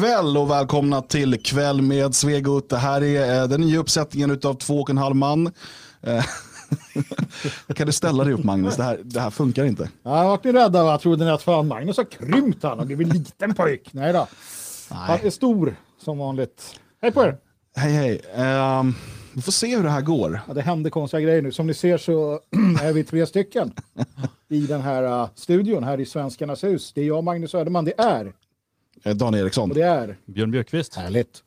Kväll och välkomna till Kväll med Svegot. Det här är eh, den nya uppsättningen av två och en halv man. Eh, kan du ställa dig upp Magnus? Det här, det här funkar inte. Jag vart ni rädda va? Trodde att fan Magnus har krympt han och blivit en liten pojk. Nej då. Han är stor som vanligt. Hej på er! Hej hej. Ehm, vi får se hur det här går. Ja, det händer konstiga grejer nu. Som ni ser så är vi tre stycken i den här uh, studion här i Svenskarnas hus. Det är jag, Magnus Söderman. Det är, Eh, Dan Eriksson. och det är Björn Björkqvist. härligt.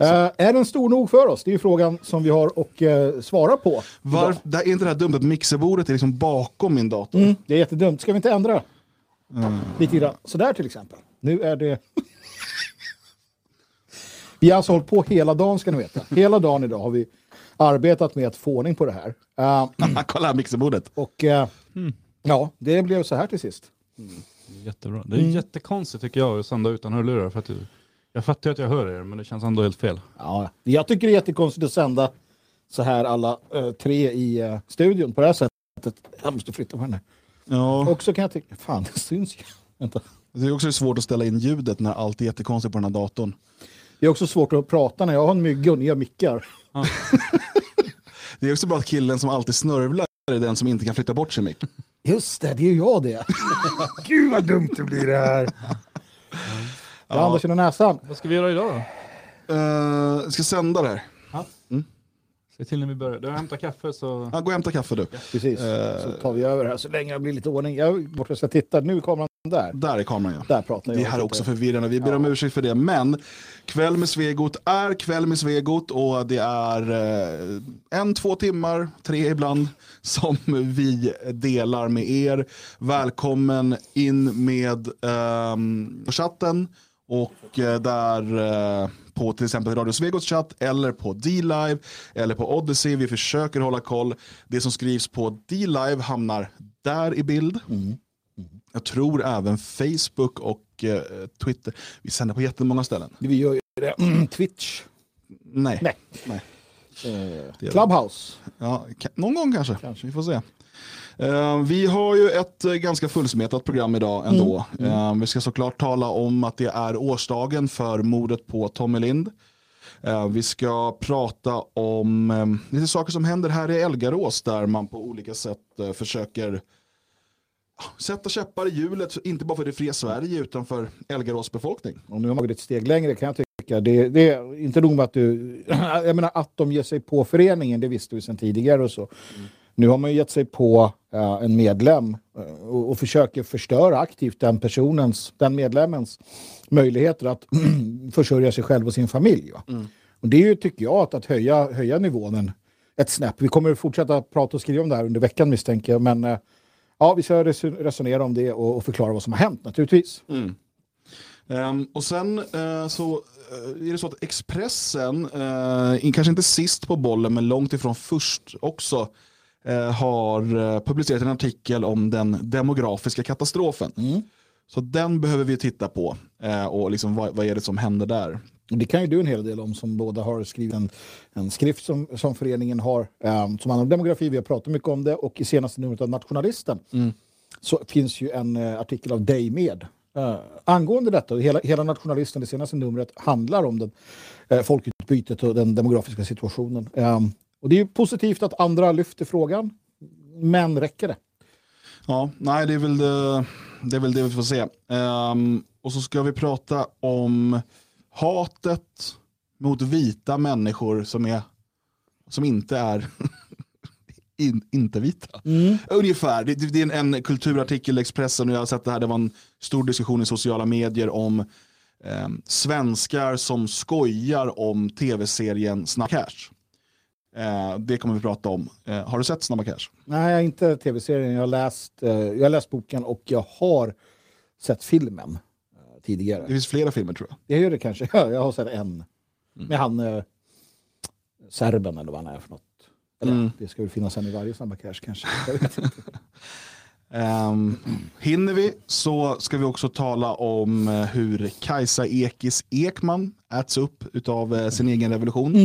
Uh, är den stor nog för oss? Det är ju frågan som vi har att uh, svara på. Var, idag. det är inte det här dumt att mixerbordet är liksom bakom min dator? Mm, det är jättedumt. Ska vi inte ändra? Lite grann. Sådär till exempel. Nu är det... vi har alltså hållit på hela dagen ska ni veta. Hela dagen idag har vi arbetat med att få ordning på det här. Uh, Kolla här mixerbordet. och uh, ja, det blev så här till sist. Jättebra. Det är jättekonstigt tycker jag att sända utan hörlurar. För att du, jag fattar att jag hör er, men det känns ändå helt fel. Ja, jag tycker det är jättekonstigt att sända så här alla eh, tre i eh, studion på det här sättet. Jag måste flytta på den här. Ja. Och så kan jag tycka, fan det syns ju. Vänta. Det är också svårt att ställa in ljudet när allt är jättekonstigt på den här datorn. Det är också svårt att prata när jag har en mygga och nya mickar. Det är också bra att killen som alltid snörvlar är den som inte kan flytta bort sin mick. Just det, det är ju jag det. Gud vad dumt det blir det här. Jag andas genom näsan. Vad ska vi göra idag då? Uh, ska sända det här. Se till när vi börjar. Du har hämtat kaffe så... Ja, gå och hämta kaffe du. Precis, så tar vi över här så länge det blir lite ordning. Jag är borta och ska titta, nu kommer han där. Där är kameran ja. Där pratar jag. Det här är också förvirrande, vi ber om ursäkt för det. Men Kväll med Svegot är Kväll med Svegot och det är eh, en, två timmar, tre ibland, som vi delar med er. Välkommen in med ehm, chatten och eh, där eh, på till exempel Radio Svegots chatt eller på D-Live eller på Odyssey. Vi försöker hålla koll. Det som skrivs på D-Live hamnar där i bild. Jag tror även Facebook och eh, Twitter. Vi sänder på jättemånga ställen. Vi gör ju det. Mm, Twitch. Nej. Nej. Nej. Clubhouse. Ja, någon gång kanske. Kanske. Vi får se. Eh, vi har ju ett eh, ganska fullsmetat program idag ändå. Eh, vi ska såklart tala om att det är årsdagen för mordet på Tommy Lind. Vi ska prata om lite saker som händer här i Elgarås där man på olika sätt försöker sätta käppar i hjulet, inte bara för det fria Sverige utan för Elgarås befolkning. Och nu har man gått ett steg längre kan jag tycka. Det, det är inte nog med att du... Jag menar att de ger sig på föreningen, det visste vi sedan tidigare och så. Nu har man ju gett sig på eh, en medlem eh, och, och försöker förstöra aktivt den personens, den medlemmens möjligheter att försörja sig själv och sin familj. Va? Och det är ju, tycker jag, att, att höja, höja nivån ett snäpp. Vi kommer att fortsätta prata och skriva om det här under veckan misstänker jag, men eh, ja, vi ska reson- resonera om det och, och förklara vad som har hänt naturligtvis. Ehm, och sen eh, så eh, är det så att Expressen, in- kanske inte sist på bollen men långt ifrån först också, har eh, publicerat en artikel om den demografiska katastrofen. Så den behöver vi titta på eh, och liksom, vad, vad är det som händer där. Det kan ju du en hel del om som båda har skrivit en, en skrift som, som föreningen har um, som handlar om demografi. Vi har pratat mycket om det och i senaste numret av Nationalisten så finns ju en eh, artikel av dig med uh, angående detta. Hela, hela Nationalisten, det senaste numret, handlar om den, uh, folkutbytet och den demografiska situationen. Um, och det är ju positivt att andra lyfter frågan, men räcker det? Ja, nej det är väl det, det, är väl det vi får se. Ehm, och så ska vi prata om hatet mot vita människor som, är, som inte är in, inte vita. Ungefär. Det, det är en, en kulturartikel i Expressen och jag har sett det här. Det var en stor diskussion i sociala medier om ehm, svenskar som skojar om tv-serien Snabba Cash. Eh, det kommer vi prata om. Eh, har du sett Snabba Cash? Nej, inte tv-serien. Jag har läst, eh, jag har läst boken och jag har sett filmen eh, tidigare. Det finns flera filmer tror jag. Jag gör det kanske. Ja, jag har sett en. Med han eh, serben eller vad han är för något. Eller Mm. det ska väl finnas en i varje Snabba Cash kanske. Um, hinner vi så ska vi också tala om eh, hur Kajsa Ekis Ekman äts upp av eh, sin egen revolution.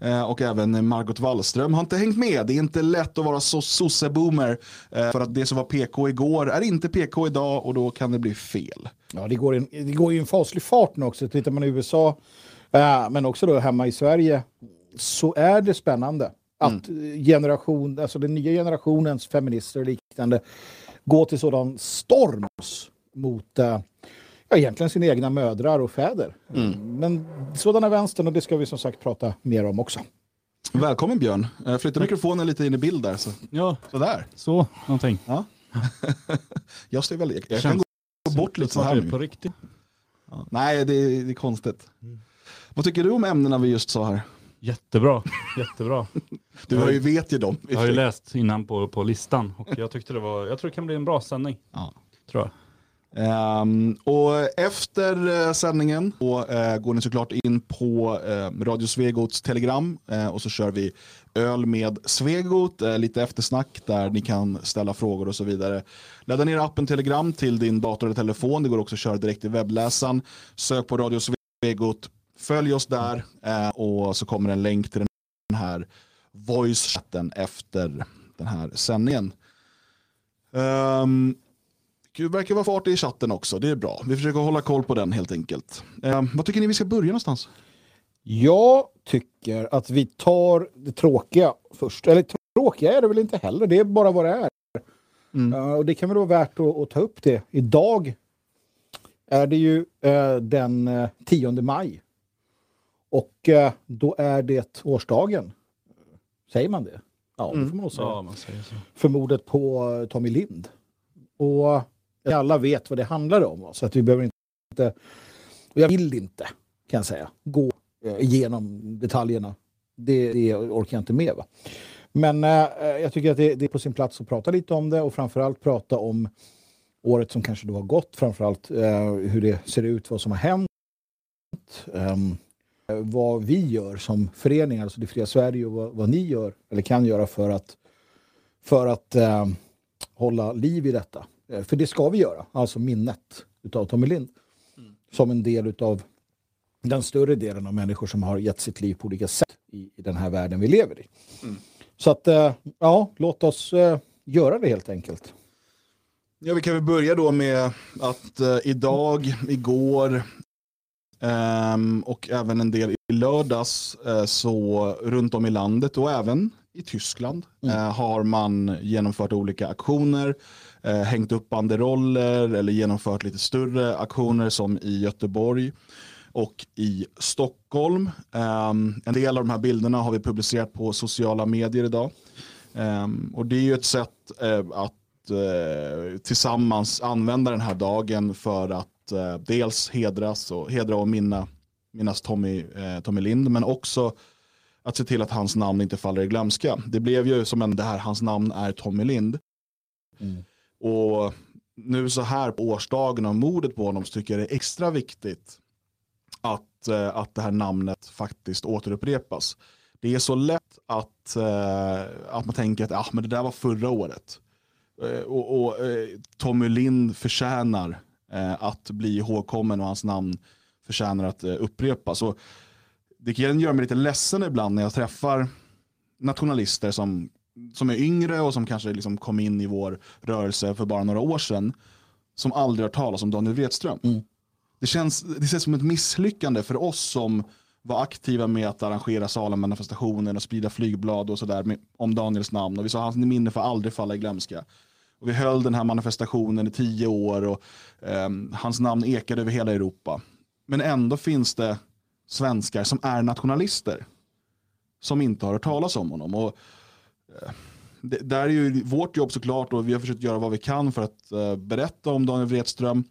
Eh, och även Margot Wallström har inte hängt med. Det är inte lätt att vara så sosseboomer. Eh, för att det som var PK igår är inte PK idag och då kan det bli fel. Ja, det går, en, det går ju en faslig fart nu också. Tittar man i USA, äh, men också då hemma i Sverige, så är det spännande att generation, alltså den nya generationens feminister och liknande går till sådan storms mot äh, ja, egentligen sina egna mödrar och fäder. Men sådana vänstern, och det ska vi som sagt prata mer om också. Välkommen Björn. Eh, Flytta mikrofonen lite in i bild där. Så. Ja, Sådär. så någonting. Ja. jag, ser väl, jag kan Känns- gå bort lite så här på riktigt. Ja. Nej, det är, det är konstigt. Vad tycker du om ämnena vi just sa här? Jättebra, jättebra. Du har ju, vet ju dem. Jag har ju läst innan på, på listan och jag tyckte det var, jag tror det kan bli en bra sändning. Ja. Tror jag. Ehm, och efter eh, sändningen då, eh, går ni såklart in på eh, Radio Svegots telegram eh, och så kör vi öl med Svegot, lite eftersnack där ni kan ställa frågor och så vidare. Ladda ner appen Telegram till din dator eller telefon. Det går också att köra direkt i webbläsaren. Sök på Radio Svegot, följ oss där eh, och så kommer en länk till den här voice-chatten efter den här sändningen. Ehm, det verkar vara fart i chatten också, det är bra. Vi försöker hålla koll på den helt enkelt. Eh, vad tycker ni vi ska börja någonstans? Jag tycker att vi tar det tråkiga först. Eller tråkiga är det väl inte heller, det är bara vad det är. Mm. Ja, och det kan väl vara värt att, att ta upp det. Idag är det ju eh, den eh, 10 maj. Och eh, då är det årsdagen. Säger man det? Ja, det får man nog säga. Ja, man säger så. För mordet på eh, Tommy Lind. Och eh, alla vet vad det handlar om. va, Så att vi behöver inte... Och jag vill inte, kan jag säga, gå eh, igenom detaljerna. Det, det orkar jag inte med. Va? Men eh, jag tycker att det, det är på sin plats att prata lite om det och framförallt prata om året som kanske då har gått. Framförallt eh, hur det ser ut, vad som har hänt. eh, vad vi gör som förening, alltså det fria Sverige och vad, vad ni gör eller kan göra för att, för att eh, hålla liv i detta. Eh, för det ska vi göra, alltså minnet utav Tommy Lind. Som en del utav den större delen av människor som har gett sitt liv på olika sätt i, i den här världen vi lever i. Så att, eh, ja, låt oss eh, göra det helt enkelt. Ja, vi kan väl börja då med att eh, idag, igår ehm, och även en del i lördags eh, så runt om i landet och även i Tyskland eh, har man genomfört olika aktioner, eh, hängt upp banderoller eller genomfört lite större aktioner som i Göteborg och i Stockholm. Ehm, en del av de här bilderna har vi publicerat på sociala medier idag. Ehm, och det är ju ett sätt att tillsammans använda den här dagen för att eh, dels hedras och, hedra och minna, minnas Tommy, eh, Tommy Lind men också att se till att hans namn inte faller i glömska. Det blev ju som en, det här, hans namn är Tommy Lind. Och nu så här på årsdagen av mordet på honom så tycker jag det är extra viktigt att, eh, att det här namnet faktiskt återupprepas. Det är så lätt att, eh, att man tänker att ah, men det där var förra året. Eh, och och eh, Tommy Lind förtjänar att bli ihågkommen och hans namn förtjänar att eh, upprepas. Och det kan göra mig lite ledsen ibland när jag träffar nationalister som, som är yngre och som kanske liksom kom in i vår rörelse för bara några år sedan som aldrig har talat om Daniel Wretström. Det, känns, det känns som ett misslyckande för oss som var aktiva med att arrangera Salem-manifestationen och sprida flygblad och sådär om Daniels namn. Och vi sa hans minne får aldrig falla i glömska. Och vi höll den här manifestationen i tio år och eh, hans namn ekade över hela Europa. Men ändå finns det svenskar som är nationalister som inte har hört talas om honom. Och, eh, det, där är ju vårt jobb såklart och vi har försökt göra vad vi kan för att eh, berätta om Daniel Wretström.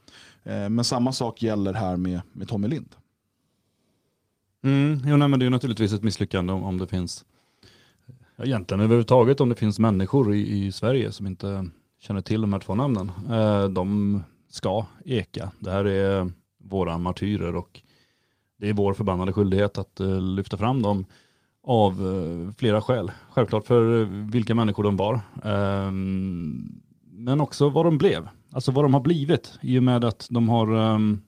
Eh, men samma sak gäller här med, med Tommy Lind. Mm, jo, nej, men det är naturligtvis ett misslyckande om, om det finns, ja, egentligen överhuvudtaget om det finns människor i, i Sverige som inte känner till de här två namnen. Eh, de ska eka. Det här är våra martyrer och det är vår förbannade skyldighet att eh, lyfta fram dem av eh, flera skäl. Självklart för vilka människor de var, ehm, men också vad de blev. Alltså vad de har blivit i och med att de har ehm,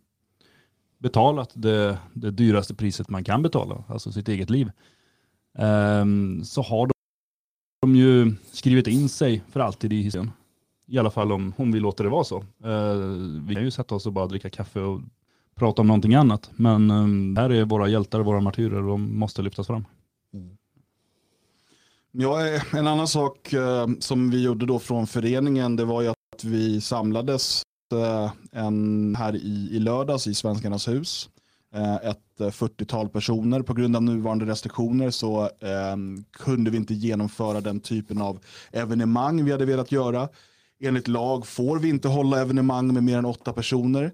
betalat det, det dyraste priset man kan betala, alltså sitt eget liv, ehm, så har de ju skrivit in sig för alltid i historien. I alla fall om, hon vi låter det vara så. Eh, vi kan ju sätta oss och bara dricka kaffe och prata om någonting annat. Men eh, här är våra hjältar, våra martyrer och de måste lyftas fram. Mm. Ja, eh, en annan sak eh, som vi gjorde då från föreningen det var ju att vi samlades eh, en, här i, i lördags i Svenskarnas hus. Eh, ett eh, 40-tal personer. På grund av nuvarande restriktioner så eh, kunde vi inte genomföra den typen av evenemang vi hade velat göra. Enligt lag får vi inte hålla evenemang med mer än åtta personer.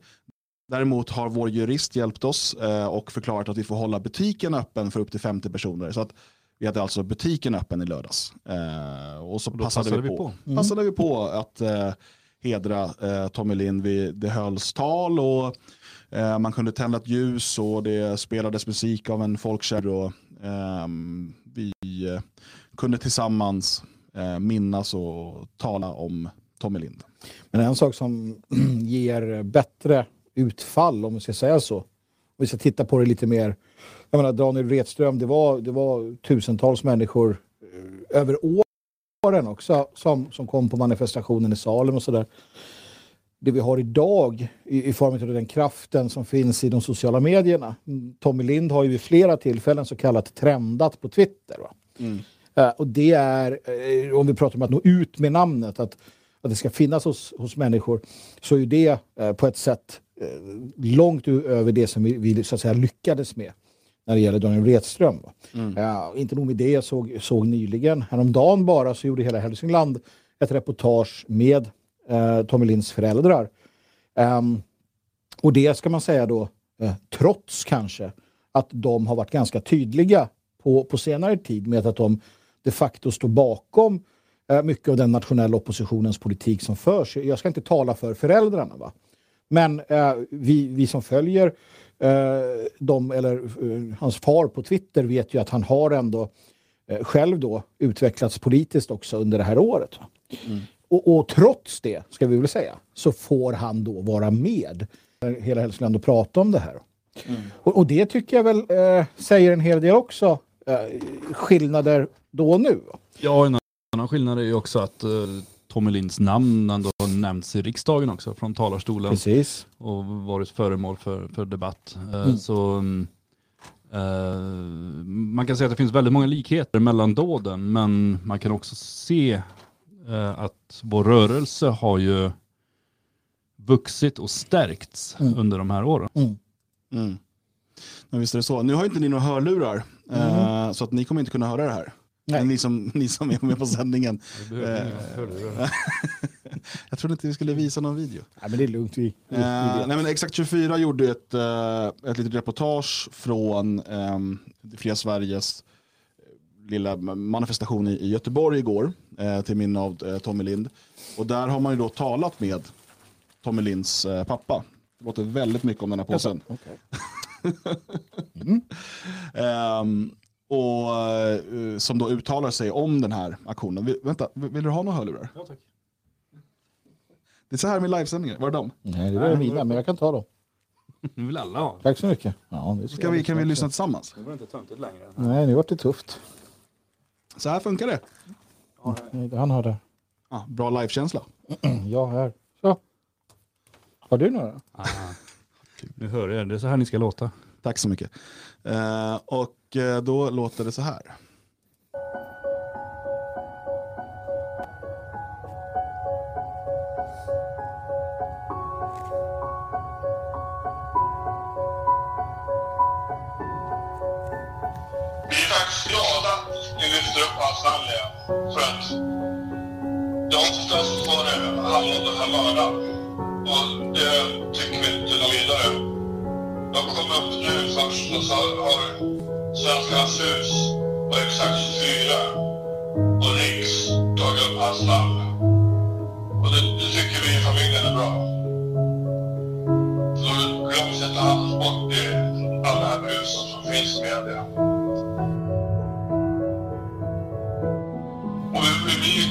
Däremot har vår jurist hjälpt oss eh, och förklarat att vi får hålla butiken öppen för upp till 50 personer. Så att vi hade alltså butiken öppen i lördags. Eh, och så Och då passade, vi på, passade vi på att eh, hedra Tommy Lind. Vi, det hölls tal och man kunde tända ett ljus och det spelades musik av en folkkär. Och, ehm, vi kunde tillsammans minnas och tala om Tommy Lind. Men en sak som ger bättre utfall, om vi ska säga så. Om vi ska titta på det lite mer. Jag menar, Daniel Redström, det var, det var tusentals människor eh, över åren också som, som kom på manifestationen i Salem och sådär. Det vi har idag i, i form av den kraften som finns i de sociala medierna. Mm, Tommy Lind har ju vid flera tillfällen så kallat trendat på Twitter. Va? Eh, och det är, eh, om vi pratar om att nå ut med namnet, att, att det ska finnas hos, hos människor, så är det eh, på ett sätt eh, långt över det som vi, vi så att säga, lyckades med när det gäller Daniel Redström. va. Ja, inte nog med det, jag såg, såg nyligen, häromdagen bara, så gjorde hela Hälsingland ett reportage med eh, Tommy Linds föräldrar. Ehm, och det ska man säga då, eh, trots kanske att de har varit ganska tydliga på, på senare tid med att de de facto står bakom eh, mycket av den nationella oppositionens politik som förs. Jag ska inte tala för föräldrarna, va? men eh, vi, vi som följer eh, dem, eller eh, hans far på Twitter vet ju att han har ändå eh, själv då utvecklats politiskt också under det här året. Va? Och, och trots det, ska vi väl säga, så får han då vara med i hela Hälsingland och prata om det här. Och, och det tycker jag väl eh, säger en hel del också, eh, skillnader då och nu. Ja, annan skillnad är ju också att eh, Tommy Linds namn ändå har nämnts i riksdagen också från talarstolen Precis. och varit föremål för, för debatt. Eh, Så mm, eh, man kan säga att det finns väldigt många likheter mellan dåden men man kan också se eh, att vår rörelse har ju vuxit och stärkts under de här åren. Mm. Men visst är det så. Nu har inte ni några hörlurar, eh, så att ni kommer inte kunna höra det här. Nej. Ni, som, ni som är med på sändningen. Eh, jag trodde inte vi skulle visa någon video. Nej, men det är lugnt. Vi, vi, vi Eh, vet. nej, men Exakt 24 gjorde ett, eh, ett litet reportage från eh, Fria Sveriges eh, lilla manifestation i, i Göteborg igår eh, till minne av eh, Tommy Lind. Och där har man ju då talat med Tommy Linds eh, pappa. Det låter väldigt mycket om den här påsen. Okej. Ehm, och eh, som då uttalar sig om den här aktionen. Vi, vänta, vill du ha några hörlurar? Ja, tack. Det är så här med livesändningar. Var det dem? Nej, det var mina, men jag kan ta dem. Nu vill alla ha. Tack så mycket. Ja, det Ska vi, kan vi lyssna tillsammans? Det var inte töntigt längre. Nej, nu vart det tufft. Så här funkar det. Nej, Han har det. Ja, bra livekänsla. Jag här. Så. Har du några? Nu hör jag, det är så här ni ska låta. Tack så mycket. Eh, och eh, då låter det så här. Vi är faktiskt glada att ni lyfter upp hans namn igen. För att de flesta var det han om den här mördaren. Och det tycker vi inte något vidare. De kom upp nu först och så har Svenskarnas hus och Exakt 24 och Riks tagit upp hans namn. Och det, det tycker vi i familjen är bra. Så glöms inte han bort i alla här brusen som finns i media. Och vi, vi blir,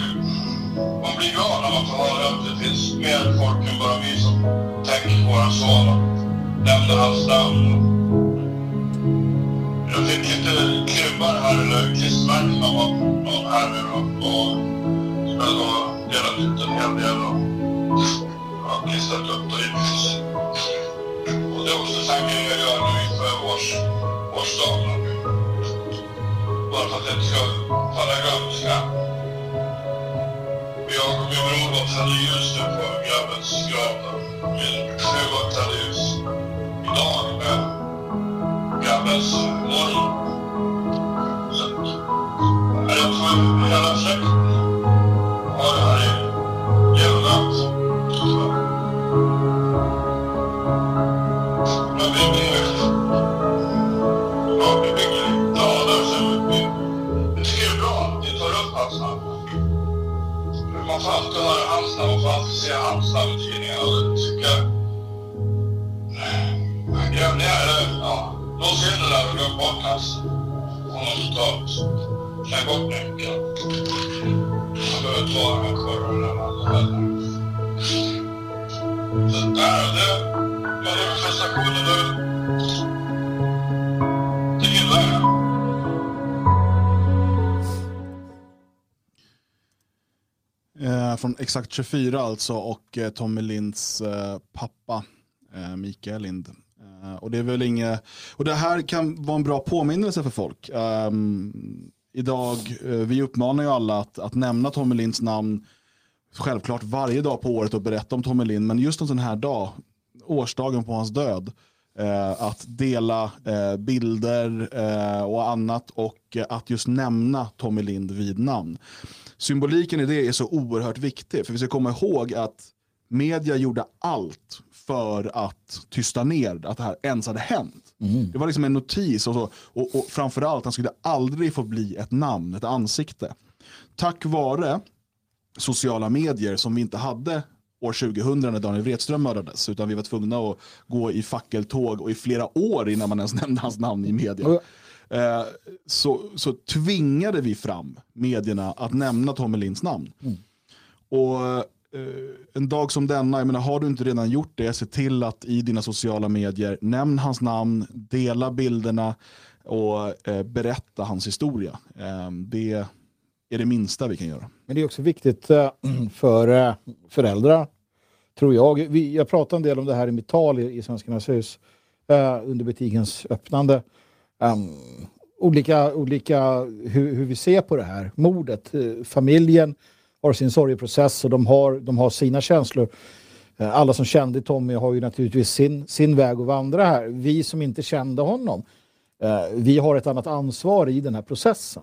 man blir glad när man får höra att det finns mer folk än bara vi som tänker på våran son lämna hans namn. Jag fick lite klubbar här eller klistermärken av någon här nu då. Och, har delat ut en hel del och har klistrat upp det givetvis. Och det är också tanken jag gör nu inför års, årsdagen. Bara för att det inte ska falla i glömska. Jag och min bror var tände ljus nu på grabbens grav. Min fru var tände ljus idag med grabbens morgon. Så att, är också hela släkten har det här i genomgångt. Men vi blir ja, vi blir glada. sen. vi, vi tycker det är bra att ni tar upp hans namn. Man får alltid höra hans namn, man får alltid se hans namn i tidningarna. Och det tycker jag... Ja, lås in det där och glöm bort hans honom totalt. Släng bort nyckeln. Han behöver inte vara med kurvan eller något heller. Så där, det... Men det är väl prestationen eh, nu. Från Exakt 24 alltså och eh, Tommy Linds eh, pappa Mikael Lind. Eh, och det är väl inget, och det här kan vara en bra påminnelse för folk. Um, idag, eh, vi uppmanar ju alla att, att nämna Tommy Linds namn självklart varje dag på året och berätta om Tommy Lind, men just en sån här dag, årsdagen på hans död, eh, att dela eh, bilder eh, och annat och eh, att just nämna Tommy Lind vid namn. Symboliken i det är så oerhört viktig, för vi ska komma ihåg att media gjorde allt för att tysta ner att det här ens hade hänt. Det var liksom en notis och, så, och, och framförallt han skulle aldrig få bli ett namn, ett ansikte. Tack vare sociala medier som vi inte hade år 2000 när Daniel Wretström mördades. Utan vi var tvungna att gå i fackeltåg och i flera år innan man ens nämnde hans namn i media. Och- Eh, så, så tvingade vi fram medierna att nämna Tommy Linds namn. Och eh, Eh, en dag som denna, jag menar, har du inte redan gjort det, se till att i dina sociala medier nämn hans namn, dela bilderna och eh, berätta hans historia. Eh, det är det minsta vi kan göra. Men det är också viktigt eh, för eh, föräldrar, tror jag. Vi, jag pratade en del om det här i mitt tal i, i Svenskarnas hus eh, under butikens öppnande. Ehm, olika, olika hur, hur vi ser på det här mordet. Eh, familjen har sin sorgeprocess och de har, de har sina känslor. Eh, alla som kände Tommy har ju naturligtvis sin, sin väg att vandra här. Vi som inte kände honom, eh, vi har ett annat ansvar i den här processen.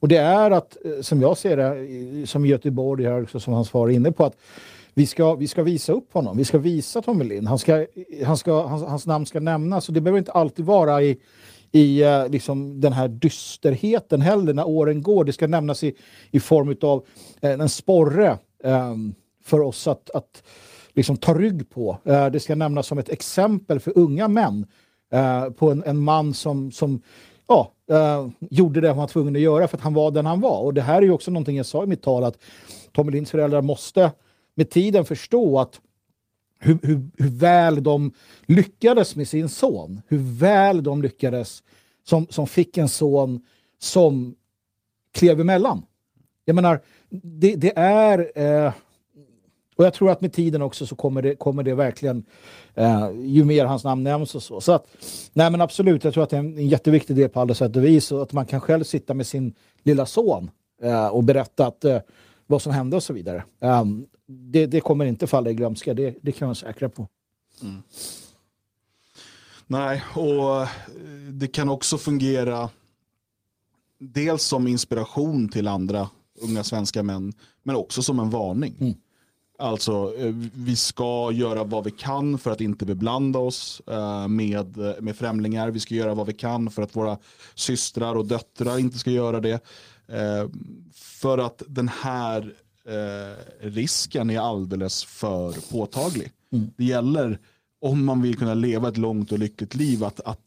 Och det är att, eh, som jag ser det, som Göteborg här också, som hans far är inne på, att vi ska, vi ska visa upp honom. Vi ska visa Tommy Lind. Han ska, han ska, hans, hans namn ska nämnas. Och det behöver inte alltid vara i, i eh, liksom den här dysterheten heller när åren går. Det ska nämnas i, i form av eh, en sporre eh, för oss att, att liksom ta rygg på. Eh, det ska nämnas som ett exempel för unga män eh, på en, en man som, som ja, eh, gjorde det han var tvungen att göra för att han var den han var. Och det här är ju också någonting jag sa i mitt tal att Tommy Linds föräldrar måste med tiden förstå att hur, hur, hur väl de lyckades med sin son. Hur väl de lyckades som, som fick en son som klev emellan. Jag menar, det, det är... Eh, och jag tror att med tiden också så kommer det, kommer det verkligen, eh, ju mer hans namn nämns och så. Så att, nej men absolut, jag tror att det är en, en jätteviktig del på alla sätt och vis. Och att man kan själv sitta med sin lilla son eh, och berätta att, eh, vad som hände och så vidare. Um, det, det kommer inte falla i glömska, det, det kan jag vara säkra på. Nej, och eh, det kan också fungera dels som inspiration till andra unga svenska män, men också som en varning. Alltså, eh, vi ska göra vad vi kan för att inte beblanda oss eh, med, med främlingar. Vi ska göra vad vi kan för att våra systrar och döttrar inte ska göra det. Eh, För att den här eh, risken är alldeles för påtaglig. Det gäller, om man vill kunna leva ett långt och lyckligt liv, att, att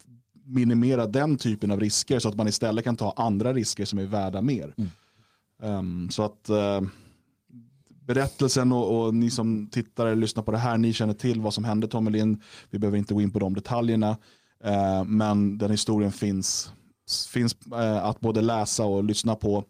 minimera den typen av risker så att man istället kan ta andra risker som är värda mer. Ehm, så att eh, berättelsen och, och ni som tittar eller lyssnar på det här, ni känner till vad som hände Tommy Lind. Vi behöver inte gå in på de detaljerna. Eh, men den historien finns, finns eh, att både läsa och lyssna på.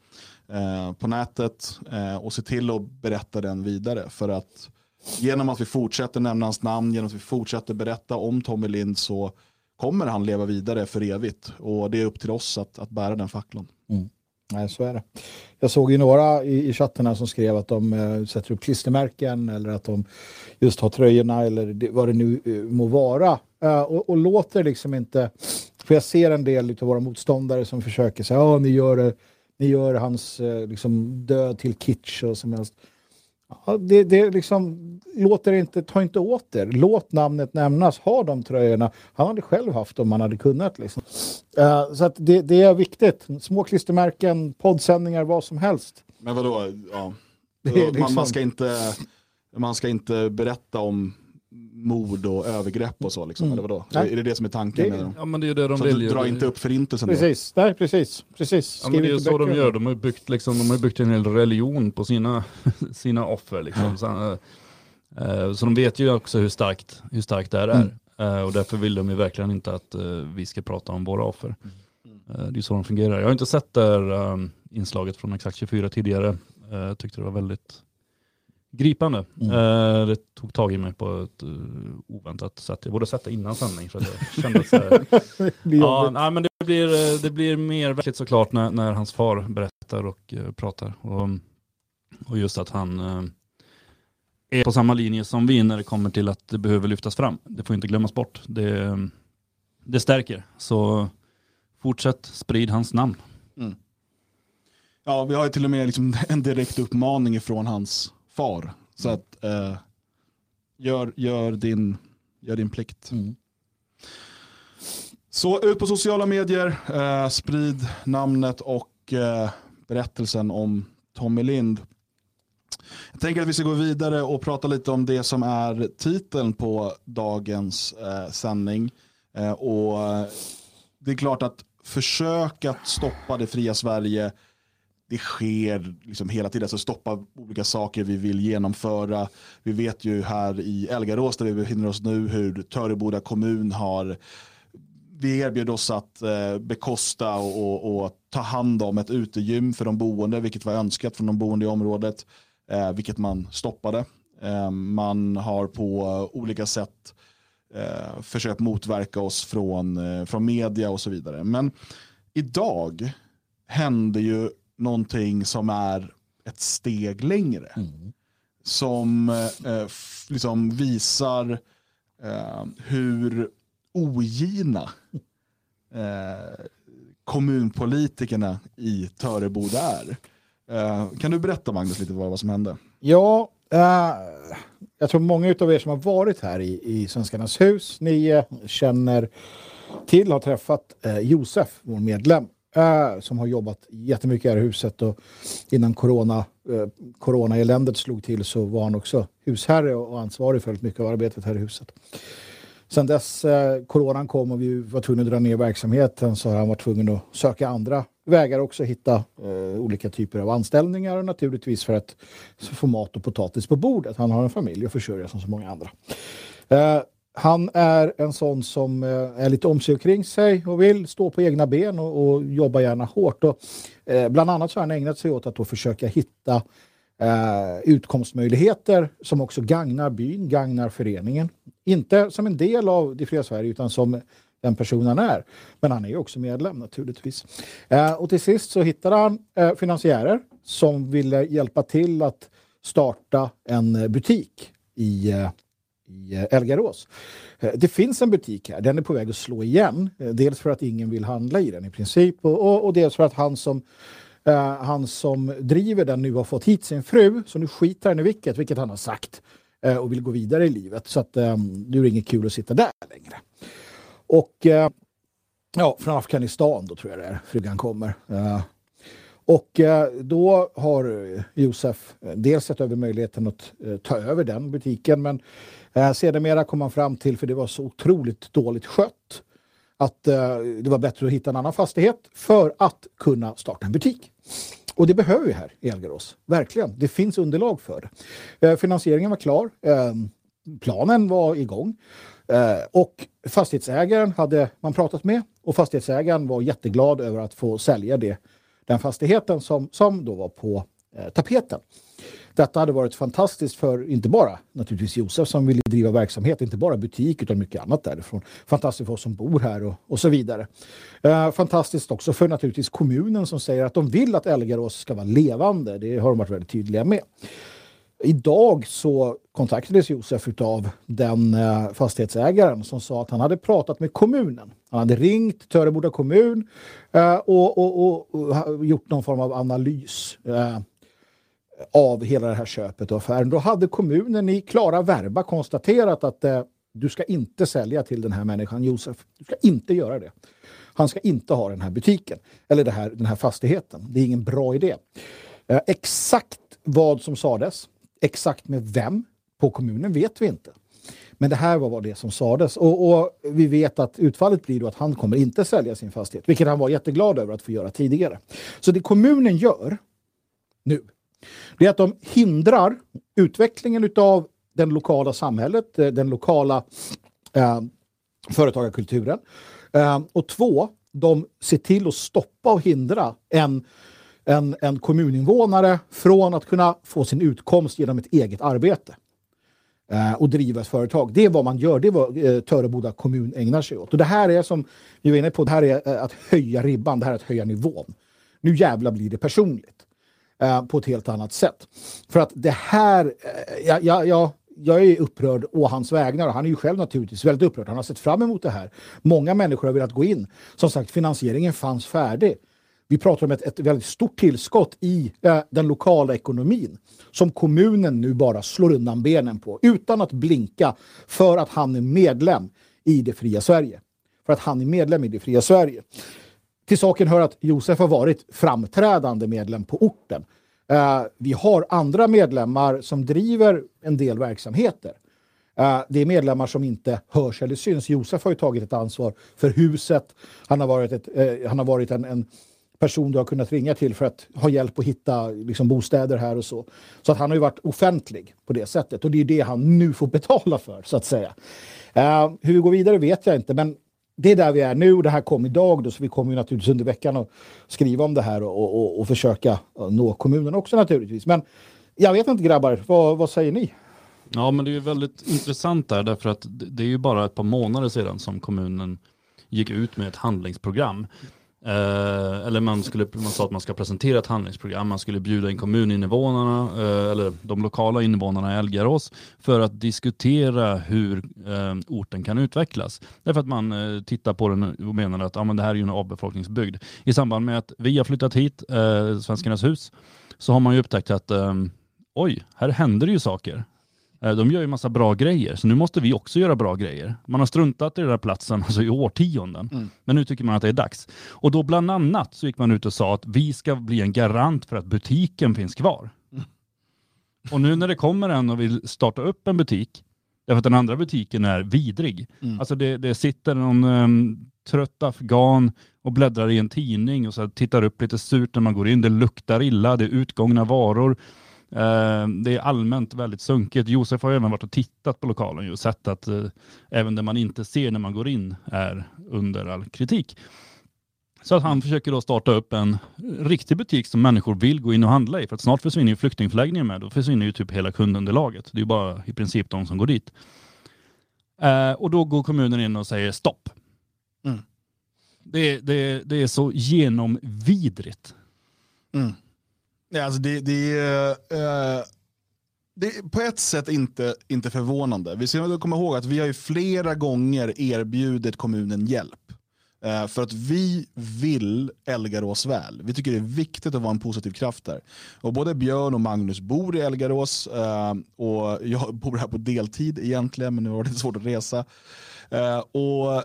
eh, på nätet eh, och se till att berätta den vidare. För att genom att vi fortsätter nämna hans namn, genom att vi fortsätter berätta om Tommy Lind så kommer han leva vidare för evigt. Och det är upp till oss att, att bära den facklan. Mm. Nej, så är det. Jag såg ju några i, i chattarna som skrev att de eh, sätter upp klistermärken eller att de just har tröjorna eller det, vad det nu eh, må vara. Uh, och, och, låter liksom inte... För jag ser en del av våra motståndare som försöker säga att ni gör, ni gör hans eh, liksom, död till kitsch och som helst. Ja, det, det liksom, låter inte, ta inte åt er. Låt namnet nämnas. Ha de tröjorna. Han hade själv haft dem om han hade kunnat. Liksom. Uh, så det, det, är viktigt. Små klistermärken, poddsändningar, vad som helst. Men vadå? Ja. Liksom... man, man, ska inte, man ska inte berätta om mord och övergrepp och så? Liksom, mm. eller vadå? Nej. Är det det som är tanken? Det, ja, men det är det de så. Dra inte upp förintelsen Precis, Nej, precis. precis. Ja, men det är så de gör. De har byggt, liksom, de har byggt en hel religion på sina, sina offer. Liksom. Mm. Så, uh, så de vet ju också hur starkt, hur starkt det här är. Mm. Uh, och därför vill de ju verkligen inte att uh, vi ska prata om våra offer. Mm. det är så de fungerar. Jag har inte sett det här um, inslaget från Exakt 24 tidigare. Jag tyckte det var väldigt gripande. Mm. Eh, det tog tag i mig på ett uh, oväntat sätt. Jag borde det innan sändning för att jag kände att uh, ja, nej, men det blir, uh, det blir mer verkligt såklart när, när hans far berättar och uh, pratar. Och, och just att han är på samma linje som vi när det kommer till att det behöver lyftas fram. Det får inte glömmas bort. Det, det stärker. Så fortsätt sprid hans namn. Mm. Ja, vi har ju till och med liksom en direkt uppmaning från hans far. Så att eh, gör, gör, din, gör din plikt. Mm. Så ut på sociala medier, eh, sprid namnet och eh, berättelsen om Tommy Lind. Jag tänker att vi ska gå vidare och prata lite om det som är titeln på dagens eh, sändning. Eh, och det är klart att försök att stoppa det fria Sverige det sker liksom hela tiden, alltså stoppa olika saker vi vill genomföra. Vi vet ju här i Elgarås där vi befinner oss nu hur Töreboda kommun har vi erbjöd oss att eh, bekosta och, och, och, ta hand om ett utegym för de boende, vilket var önskat från de boende i området, eh, vilket man stoppade. Eh, man har på olika sätt eh, försökt motverka oss från, eh, från media och så vidare. Men idag hände ju någonting som är ett steg längre. Mm. Som eh, liksom visar eh, hur ogina eh, kommunpolitikerna i Töreboda är. Eh, kan du berätta Magnus lite vad, vad som hände? Ja, eh, jag tror många av er som har varit här i, i Svenskarnas hus, ni eh, känner till, har träffat Josef, vår medlem äh, som har jobbat jättemycket här i huset och innan corona, äh, coronaeländet slog till så var han också husherre och ansvarig för mycket av arbetet här i huset. Sen dess eh, coronan kom och vi var tvungna att dra ner verksamheten så har han varit tvungen att söka andra vägar också, hitta eh, olika typer av anställningar och naturligtvis för att få mat och potatis på bordet. Han har en familj att försörja som så många andra. Eh, han är en sån som eh, är lite om sig och kring sig och vill stå på egna ben och, och jobba gärna hårt. Och, eh, bland annat så har han ägnat sig åt att försöka hitta eh, utkomstmöjligheter som också gagnar byn, gagnar föreningen. Inte som en del av det fria Sverige utan som den personen är. Men han är ju också medlem naturligtvis. Eh, och till sist så hittade han eh, finansiärer som ville hjälpa till att starta en butik i eh, i eh, Elgarås. Eh, det finns en butik här, den är på väg att slå igen. Eh, dels för att ingen vill handla i den i princip och, och, och dels för att han som, uh, han som driver den nu har fått hit sin fru, så nu skiter han i vilket, vilket han har sagt uh, och vill gå vidare i livet. Så att um, det är inget kul att sitta där längre. Och uh, ja, från Afghanistan då tror jag det är, frugan kommer. Och då har Josef dels sett över möjligheten att ta över den butiken men Eh, sedermera kom man fram till, för det var så otroligt dåligt skött, att eh, det var bättre att hitta en annan fastighet för att kunna starta en butik. Och det behöver vi här i Elgarås. Verkligen. Det finns underlag för det. Eh, finansieringen var klar. Eh, planen var igång. Eh, och fastighetsägaren hade man pratat med och fastighetsägaren var jätteglad över att få sälja det den fastigheten som, som då var på eh, tapeten. Detta hade varit fantastiskt för inte bara naturligtvis Josef som ville driva verksamhet, inte bara butik utan mycket annat därifrån. Fantastiskt för oss som bor här och, och så vidare. Eh, fantastiskt också för naturligtvis kommunen som säger att de vill att Elgarås ska vara levande. Det har de varit väldigt tydliga med. Idag så kontaktades Josef av den eh, fastighetsägaren som sa att han hade pratat med kommunen. Han hade ringt Töreboda kommun eh, och, och, och, och, gjort någon form av analys eh, av hela det här köpet och affären. Då hade kommunen i klara verba konstaterat att eh, du ska inte sälja till den här människan Josef. Du ska inte göra det. Han ska inte ha den här butiken eller det här, den här fastigheten. Det är ingen bra idé. Eh, exakt vad som sades, exakt med vem på kommunen vet vi inte. Men det här var det som sades och, och, vi vet att utfallet blir då att han kommer inte sälja sin fastighet, vilket han var jätteglad över att få göra tidigare. Så det kommunen gör nu, det är att de hindrar utvecklingen av den lokala samhället, eh, den lokala eh, företagarkulturen. Eh, och två, de ser till att stoppa och hindra en, en, en kommuninvånare från att kunna få sin utkomst genom ett eget arbete eh, och driva ett företag. Det är vad man gör, det är vad eh, Töreboda kommun ägnar sig åt. Och det här är som vi var inne på, det här är eh, att höja ribban, det här är att höja nivån. Nu jävla blir det personligt eh, på ett helt annat sätt. För att det här, eh, ja, ja, ja, jag är upprörd å hans vägnar. Han är ju själv naturligtvis väldigt upprörd. Han har sett fram emot det här. Många människor har velat gå in. Som sagt, finansieringen fanns färdig. Vi pratar om ett, ett väldigt stort tillskott i eh, den lokala ekonomin som kommunen nu bara slår undan benen på utan att blinka för att han är medlem i det fria Sverige. För att han är medlem i det fria Sverige. Till saken hör att Josef har varit framträdande medlem på orten. Uh, vi har andra medlemmar som driver en del verksamheter. Uh, det är medlemmar som inte hörs eller syns. Josef har ju tagit ett ansvar för huset. Han har varit, ett, uh, han har varit en, en, person du har kunnat ringa till för att ha hjälp att hitta liksom, bostäder här och så. Så att han har ju varit offentlig på det sättet och det är det han nu får betala för så att säga. hur vi går vidare vet jag inte men det är där vi är nu och det här kom idag då, så vi kommer ju naturligtvis under veckan att skriva om det här och, och, och försöka nå kommunen också naturligtvis. Men jag vet inte grabbar, vad, vad säger ni? Ja men det är ju väldigt intressant där därför att det är ju bara ett par månader sedan som kommunen gick ut med ett handlingsprogram Eh, eller man, skulle, man sa att man ska presentera ett handlingsprogram, man skulle bjuda in kommuninvånarna, eh, eller de lokala invånarna i Elgarås, för att diskutera hur eh, orten kan utvecklas. Därför att man eh, tittar på den och menar att ah, men det här är ju en avbefolkningsbygd. I samband med att vi har flyttat hit, eh, Svenskarnas hus, så har man ju upptäckt att eh, oj, här händer det ju saker. Eh, de gör ju massa bra grejer, så nu måste vi också göra bra grejer. Man har struntat i den här platsen alltså i årtionden, mm. men nu tycker man att det är dags. Och då bland annat så gick man ut och sa att vi ska bli en garant för att butiken finns kvar. Mm. Och nu när det kommer en och vill starta upp en butik, därför att den andra butiken är vidrig. Mm. Alltså det, det sitter någon um, trött afghan och bläddrar i en tidning och så tittar upp lite surt när man går in. Det luktar illa, det är utgångna varor. Eh, det är allmänt väldigt sunkigt. Josef har även varit och tittat på lokalen och sett att eh, även det man inte ser när man går in är under all kritik. Så att han försöker då starta upp en riktig butik som människor vill gå in och handla i. För att snart försvinner ju flyktingförläggningen med. Då försvinner ju typ hela kundunderlaget. Det är ju bara i princip de som går dit. Eh, och då går kommunen in och säger stopp. Mm. Det, det, det är så genomvidrigt. Mm. Nej, alltså det, det, uh, det är på ett sätt inte, inte förvånande. Vi ska komma ihåg att vi har ju flera gånger erbjudit kommunen hjälp. Uh, för att vi vill Elgarås väl. Vi tycker det är viktigt att vara en positiv kraft där. Och både Björn och Magnus bor i Elgarås uh, eh, och jag bor här på deltid egentligen men nu har det svårt att resa. och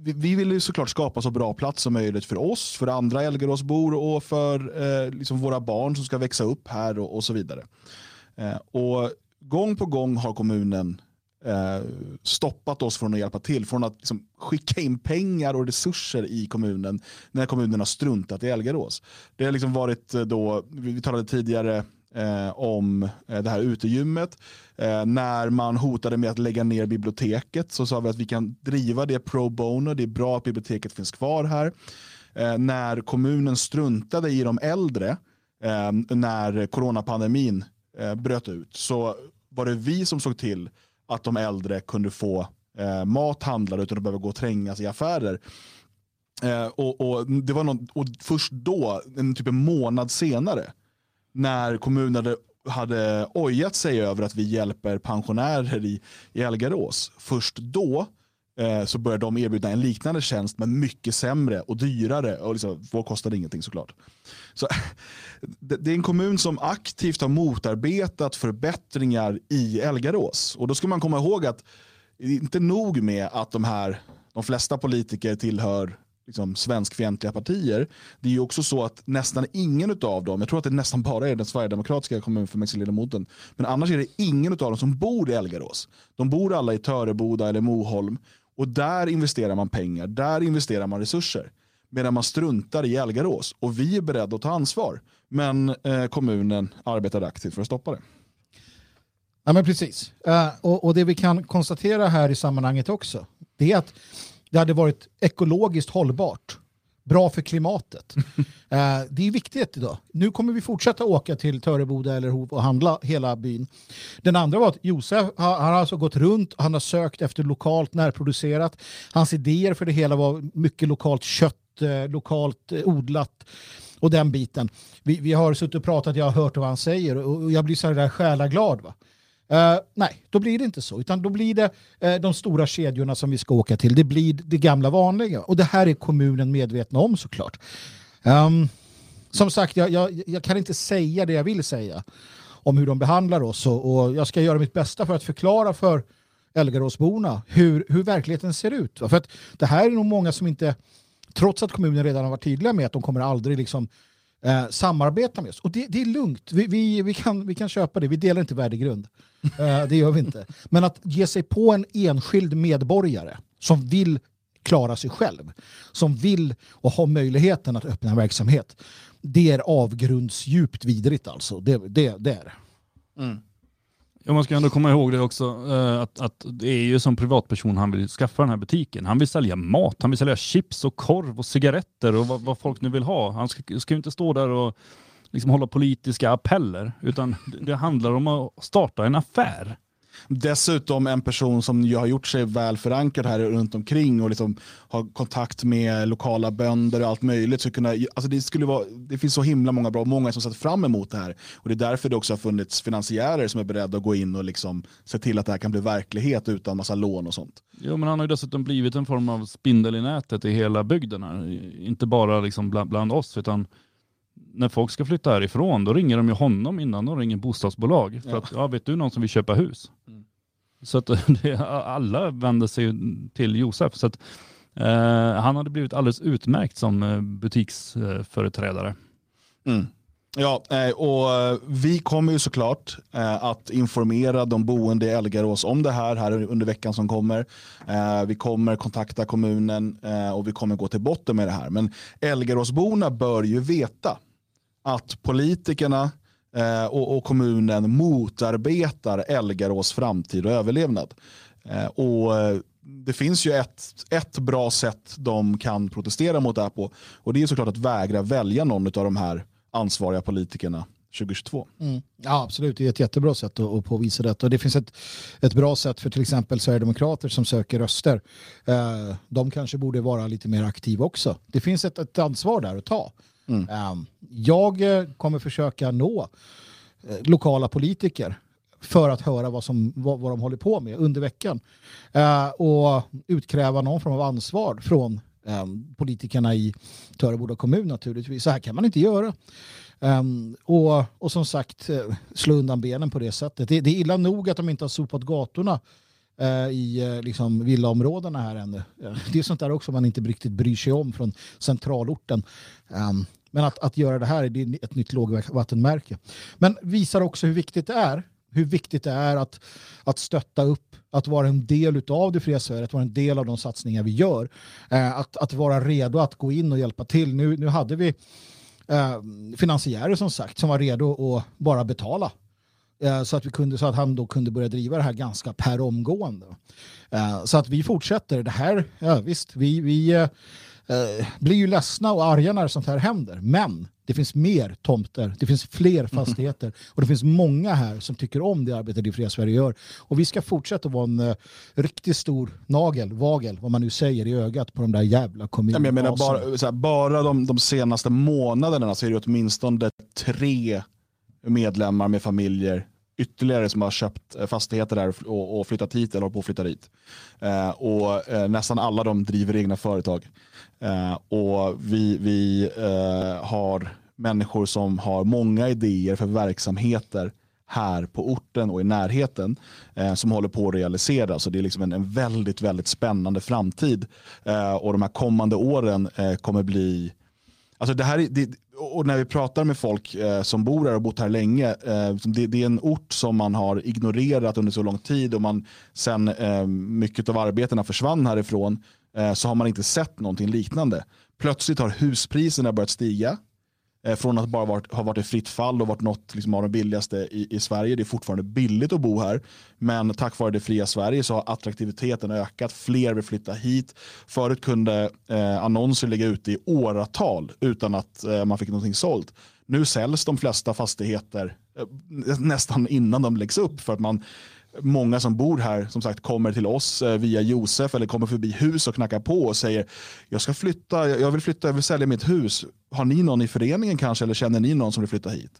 vi, vi vill ju såklart skapa så bra plats som möjligt för oss, för andra Elgeråsbor och för eh, liksom våra barn som ska växa upp här och, och så vidare. Eh, och gång på gång har kommunen eh, stoppat oss från att hjälpa till, från att liksom, skicka in pengar och resurser i kommunen när kommunen har struntat i Elgarås. Det har liksom varit eh, då, vi talade tidigare eh, om eh, det här utegymmet. Eh, när man hotade med att lägga ner biblioteket så sa vi att vi kan driva det pro bono. Det är bra att biblioteket finns kvar här. eh, när kommunen struntade i de äldre eh, när coronapandemin eh, bröt ut så var det vi som såg till att de äldre kunde få eh, mat handlade utan att behöva gå och trängas i affärer. Eh, och, och, det var någon, och först då, en typ en månad senare, när kommunen hade, hade ojat sig över att vi hjälper pensionärer i, i Elgarås, först då eh, så började de erbjuda en liknande tjänst men mycket sämre och dyrare. Och liksom, vår kostade ingenting såklart. Så, det, det är en kommun som aktivt har motarbetat förbättringar i Elgarås. Och då ska man komma ihåg att det är inte nog med att de här de flesta politiker tillhör liksom, svenskfientliga partier. Det är ju också så att nästan ingen av dem, jag tror att det nästan bara är den sverigedemokratiska kommunfullmäktigeledamoten, men annars är det ingen av dem som bor i Elgarås. De bor alla i Töreboda eller Moholm och där investerar man pengar, där investerar man resurser. Medan man struntar i Elgarås och vi är beredda att ta ansvar. Men eh, kommunen arbetar aktivt för att stoppa det. Ja, men precis. Uh, och, och, det vi kan konstatera här i sammanhanget också, det är att det hade varit ekologiskt hållbart. Bra för klimatet. uh, det är viktigt idag. Nu kommer vi fortsätta åka till Töreboda eller Hov och handla hela byn. Den andra var att Josef har, har alltså gått runt, han har sökt efter lokalt närproducerat. Hans idéer för det hela var mycket lokalt kött, uh, lokalt odlat och den biten. Vi, vi har suttit och pratat, jag har hört vad han säger och jag blir så där själaglad. Va? Uh, nej, då blir det inte så. Utan då blir det uh, de stora kedjorna som vi ska åka till. Det blir det gamla vanliga. Och det här är kommunen medvetna om såklart. Um, som sagt, jag, jag, jag, kan inte säga det jag vill säga om hur de behandlar oss. Och, och jag ska göra mitt bästa för att förklara för Älgaråsborna hur, hur verkligheten ser ut. För att det här är nog många som inte, trots att kommunen redan har varit tydliga med att de kommer aldrig liksom eh, samarbeta med oss. Och det, det är lugnt, vi, vi, vi, kan, vi kan köpa det, vi delar inte värdegrund. Eh, det gör vi inte. Men att ge sig på en enskild medborgare som vill klara sig själv, som vill och har möjligheten att öppna en verksamhet, det är avgrundsdjupt vidrigt alltså. Det, det, det är det. Mm. Ja, man ska ändå komma ihåg det också, eh, att, att det är ju som privatperson han vill skaffa den här butiken. Han vill sälja mat, han vill sälja chips och korv och cigaretter och vad, vad folk nu vill ha. Han ska, ska ju inte stå där och liksom hålla politiska appeller, utan det handlar om att starta en affär. Dessutom en person som har gjort sig väl förankrad här runt omkring och liksom har kontakt med lokala bönder och allt möjligt. Så kunna, alltså det, skulle vara, det finns så himla många bra, många som sett fram emot det här. Och det är därför det också har funnits finansiärer som är beredda att gå in och liksom se till att det här kan bli verklighet utan massa lån och sånt. Jo, men han har ju dessutom blivit en form av spindel i nätet i hela bygden. Här. Inte bara liksom bland, bland oss, utan när folk ska flytta härifrån, då ringer de ju honom innan de ringer bostadsbolag. För ja. att, ja, vet du någon som vill köpa hus? Mm. Så att alla vänder sig till Josef. Så att, eh, han hade blivit alldeles utmärkt som eh, butiksföreträdare. Mm. Ja, eh, och vi kommer ju såklart eh, att informera de boende i Elgarås om det här, här under veckan som kommer. Vi kommer kontakta kommunen och vi kommer gå till botten med det här. Men Elgaråsborna bör ju veta att politikerna eh, och, och, kommunen motarbetar Elgarås framtid och överlevnad. Eh, och eh, det finns ju ett, ett bra sätt de kan protestera mot det här på och det är såklart att vägra välja någon av de här ansvariga politikerna 2022. Mm. Ja, absolut. Det är ett jättebra sätt att, att påvisa detta. Och det finns ett, ett bra sätt för till exempel Sverigedemokrater som söker röster. Eh, de kanske borde vara lite mer aktiva också. Det finns ett, ett ansvar där att ta. Mm. Ehm, jag eh, kommer försöka nå eh, lokala politiker för att höra vad, som, vad, vad de håller på med under veckan. Ehm, och utkräva någon form av ansvar från ehm, politikerna i Töreboda kommun naturligtvis. Så här kan man inte göra. Um, och, och som sagt, eh, slå undan benen på det sättet. Det, det är illa nog att de inte har sopat gatorna uh, i uh, liksom, villaområdena här ännu. Det är sånt där också man inte riktigt bryr sig om från centralorten. Um, men att, att göra det här är ett nytt lågvattenmärke. Men visar också hur viktigt det är. Hur viktigt det är att, att stötta upp, att vara en del av det fria Sverige, att vara en del av de satsningar vi gör. Eh, att, att vara redo att gå in och hjälpa till. Nu, nu hade vi eh, finansiärer som sagt som var redo att bara betala eh, så att, vi kunde, så att han då kunde börja driva det här ganska per omgående. Eh, så att vi fortsätter. Det här, ja, visst, vi, vi eh, eh, blir ju ledsna och arga när sånt här händer. Men det finns mer tomter, det finns fler fastigheter och det finns många här som tycker om det arbete Det Fria Sverige gör. Och vi ska fortsätta vara en uh, riktigt stor nagel, vagel, vad man nu säger, i ögat på de där jävla kommunerna. Jag menar, bara, här, bara de, de senaste månaderna så är det åtminstone tre medlemmar med familjer ytterligare som har köpt eh, fastigheter där och, och flyttat hit eller håller på att flytta dit. Eh, och eh, nästan alla de driver egna företag. Eh, och vi, vi eh, har människor som har många idéer för verksamheter här på orten och i närheten eh, som håller på att realiseras. Så det är liksom en, en väldigt, väldigt spännande framtid. Eh, och de här kommande åren eh, kommer bli Alltså det här, det, och när vi pratar med folk eh, som bor här och bott här länge, eh, det, det, är en ort som man har ignorerat under så lång tid och man sen eh, mycket av arbetena försvann härifrån eh, så har man inte sett någonting liknande. Plötsligt har huspriserna börjat stiga. Eh, från att bara varit, ha varit i fritt fall och varit något liksom, av de billigaste i, i Sverige. Det är fortfarande billigt att bo här. Men tack vare det fria Sverige så har attraktiviteten ökat. Fler vill flytta hit. Förut kunde eh, annonser ligga ute i åratal utan att eh, man fick någonting sålt. Nu säljs de flesta fastigheter eh, nästan innan de läggs upp för att man många som bor här som sagt kommer till oss eh, via Josef eller kommer förbi hus och knackar på och säger jag ska flytta, jag vill flytta, jag vill sälja mitt hus. Har ni någon i föreningen kanske eller känner ni någon som vill flytta hit?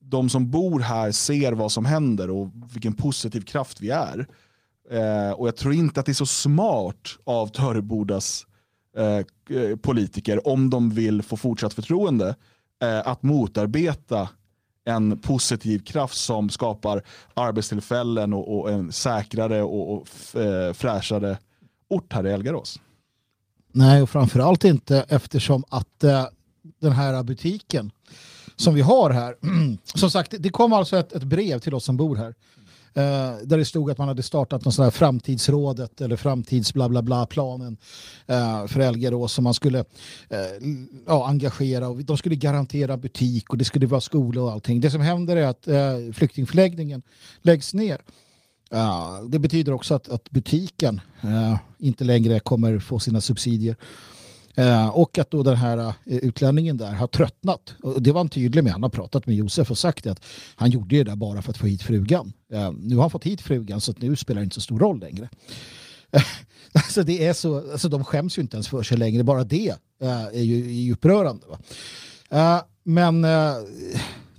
De som bor här ser vad som händer och vilken positiv kraft vi är. Eh, och jag tror inte att det är så smart av Törebodas eh, eh politiker om de vill få fortsatt förtroende eh, att motarbeta en positiv kraft som skapar arbetstillfällen och, och en säkrare och, och eh, fräschare ort här i Elgarås. Nej, och framförallt inte eftersom att eh, den här butiken som vi har här, som sagt, det kom alltså ett, ett brev till oss som bor här Eh, där det stod att man hade startat någon sån här framtidsrådet eller framtids bla bla bla planen eh, för Elgarås som man skulle eh, ja, engagera och de skulle garantera butik och det skulle vara skola och allting. Det som händer är att eh, flyktingförläggningen läggs ner. Uh, det betyder också att, att butiken uh, inte längre kommer få sina subsidier. Eh, och att då den här eh, utlänningen där har tröttnat. Och det var han tydlig med. Han har pratat med Josef och sagt att han gjorde det där bara för att få hit frugan. Eh, nu har han fått hit frugan så att nu spelar det inte så stor roll längre. Eh, alltså det är så, alltså de skäms ju inte ens för sig längre. Bara det är ju, är ju upprörande. men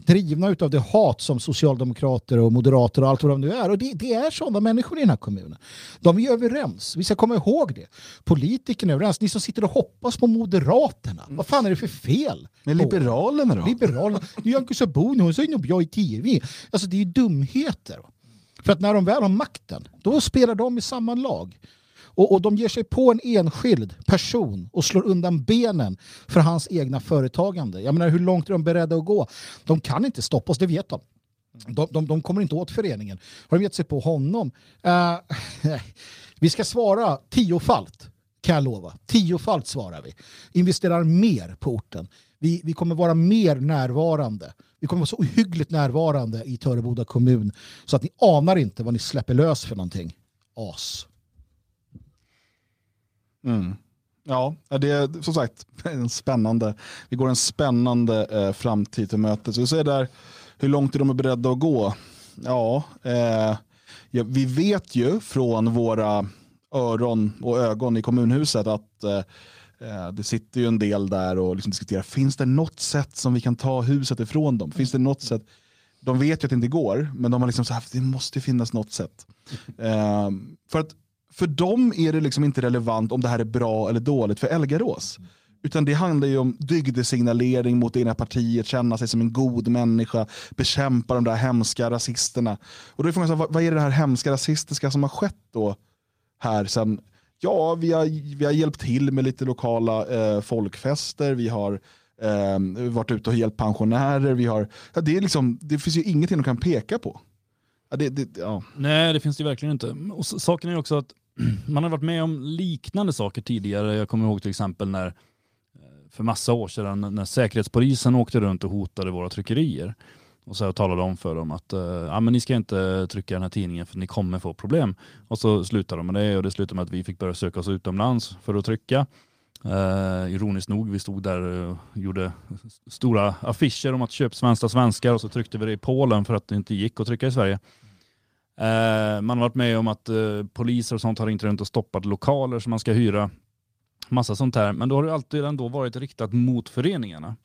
drivna av det hat som socialdemokrater och moderater och allt vad de nu är. Och det, det är sådana människor i den här kommunen. De är överens. Vi ska komma ihåg det. Politikerna är överens. Ni som sitter och hoppas på Moderaterna. Vad fan är det för fel? Men Liberalerna då? Liberalerna. Nyamko Sabuni, hon säger nog bra i tv. Alltså det är ju dumheter. För att när de väl har makten, då spelar de i samma lag. Och, och de ger sig på en enskild person och slår undan benen för hans egna företagande. Jag menar, hur långt är de beredda att gå? De kan inte stoppa oss, det vet de. De, de, de kommer inte åt föreningen. Har de gett sig på honom? Uh, vi ska svara tiofalt, kan jag lova. Tiofalt svarar vi. Investerar mer på orten. Vi, vi kommer vara mer närvarande. Vi kommer vara så ohyggligt närvarande i Töreboda kommun så att ni anar inte vad ni släpper lös för någonting. As. Mm. Ja, det är som sagt en spännande, vi går en spännande eh, framtid till mötes. Vi ser där hur långt är de beredda att gå. Ja, eh, ja, vi vet ju från våra öron och ögon i kommunhuset att eh, eh, det sitter ju en del där och liksom diskuterar, finns det något sätt som vi kan ta huset ifrån dem? Finns det något sätt? De vet ju att det inte går, men de har liksom så här, det måste finnas något sätt. Eh, för att för dem är det liksom inte relevant om det här är bra eller dåligt för Elgarås. Utan det handlar ju om dygdesignalering mot det egna partiet, känna sig som en god människa, bekämpa de där hemska rasisterna. Och då är frågan, vad, vad är det här hemska rasistiska som har skett då här sen? Ja, vi har, vi har hjälpt till med lite lokala eh, folkfester, vi har eh, varit ute och hjälpt pensionärer, vi har, ja, det, är liksom, det finns ju ingenting de kan peka på. Ja, det, det, ja. Nej, det finns det verkligen inte. Och saken är också att man har varit med om liknande saker tidigare. Jag kommer ihåg till exempel när eh, för massa år sedan när Säkerhetspolisen åkte runt och hotade våra tryckerier och så talade om för dem att eh, ja, men ni ska inte trycka den här tidningen för ni kommer få problem. Och så slutade de med det och det slutade med att vi fick börja söka oss utomlands för att trycka. Eh, ironiskt nog, vi stod där och gjorde stora affischer om att köpa svenska svenskar och så tryckte vi det i Polen för att det inte gick att trycka i Sverige. Eh, man har varit med om att eh, poliser och sånt har ringt runt och stoppat lokaler som man ska hyra. Massa sånt här. Men då har det alltid ändå varit riktat mot föreningarna.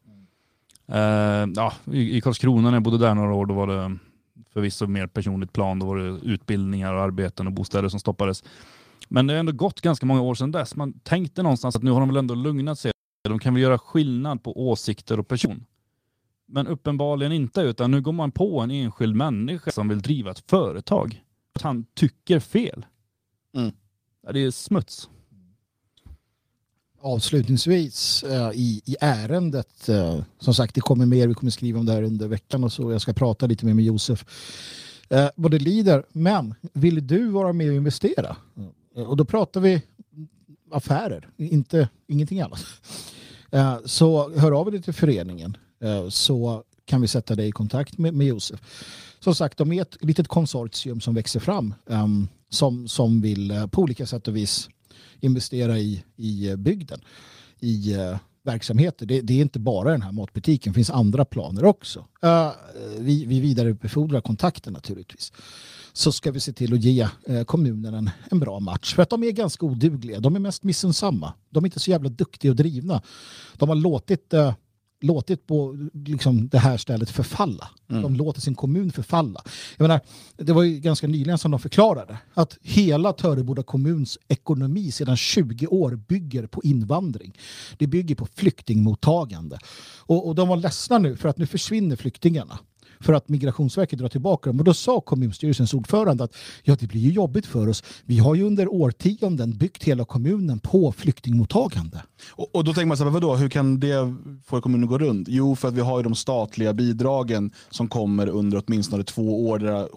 Eh, ja, i, I Karlskrona när jag bodde där några år, då var det förvisso mer personligt plan. Då var det utbildningar, och arbeten och bostäder som stoppades. Men det har ändå gått ganska många år sedan dess. Man tänkte någonstans att nu har de väl ändå lugnat sig. De kan väl göra skillnad på åsikter och person. Men uppenbarligen inte, utan nu går man på en enskild människa som vill driva ett företag. Att han tycker fel. Mm. Ja, det är smuts. avslutningsvis eh, i, i ärendet. Eh, som sagt, det kommer mer. Vi kommer skriva om det här under veckan och så. Jag ska prata lite mer med Josef eh, vad det lider. Men vill du vara med och investera? Eh, och då pratar vi affärer, inte, ingenting annat. Eh, så hör av dig till föreningen Eh, så kan vi sätta dig i kontakt med, med Josef. Som sagt, de är ett litet konsortium som växer fram um, som, som vill uh, på olika sätt och vis investera i, i uh, bygden, i uh, verksamheter. Det, det är inte bara den här matbutiken, det finns andra planer också. Vi, vi vidarebefordrar kontakten naturligtvis. Så ska vi se till att ge kommunen en, en bra match. För att de är ganska odugliga. De är mest missunnsamma. De är inte så jävla duktiga och drivna. De har låtit låtit på liksom, det här stället förfalla. De låter sin kommun förfalla. Jag menar, det var ju ganska nyligen som de förklarade att hela Töreboda kommuns ekonomi sedan 20 år bygger på invandring. Det bygger på flyktingmottagande. Och, och de var ledsna nu för att nu försvinner flyktingarna för att Migrationsverket drar tillbaka dem. Och då sa kommunstyrelsens ordförande att ja, det blir ju jobbigt för oss. Vi har ju under årtionden byggt hela kommunen på flyktingmottagande. Och, och då tänker man så här, vadå, hur kan det få kommunen att gå runt? Jo, för att vi har ju de statliga bidragen som kommer under åtminstone två år. Där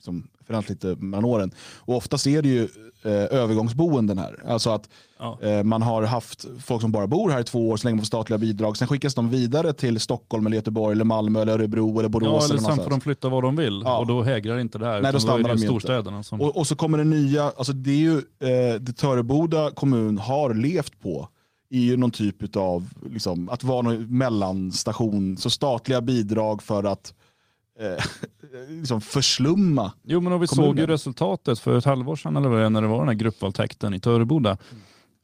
som förändras lite mellan åren. Och oftast är det ju eh, övergångsboenden här. Alltså att Ja. eh, man har haft folk som bara bor här i två år så länge man får statliga bidrag. Sen skickas de vidare till Stockholm, eller Göteborg, eller Malmö, eller Örebro eller Borås. Ja, eller eller sen får de flytta var de vill Ja. och då hägrar inte det här. Nej, då är stannar det de storstäderna som... Och, och så kommer det nya, alltså det är ju, eh, det Töreboda kommun har levt på är ju någon typ av, liksom, att vara någon mellanstation, så statliga bidrag för att eh, liksom förslumma. Jo men och vi kommunen. såg ju resultatet för ett halvår sedan eller vad när det var den här gruppvåldtäkten i Töreboda.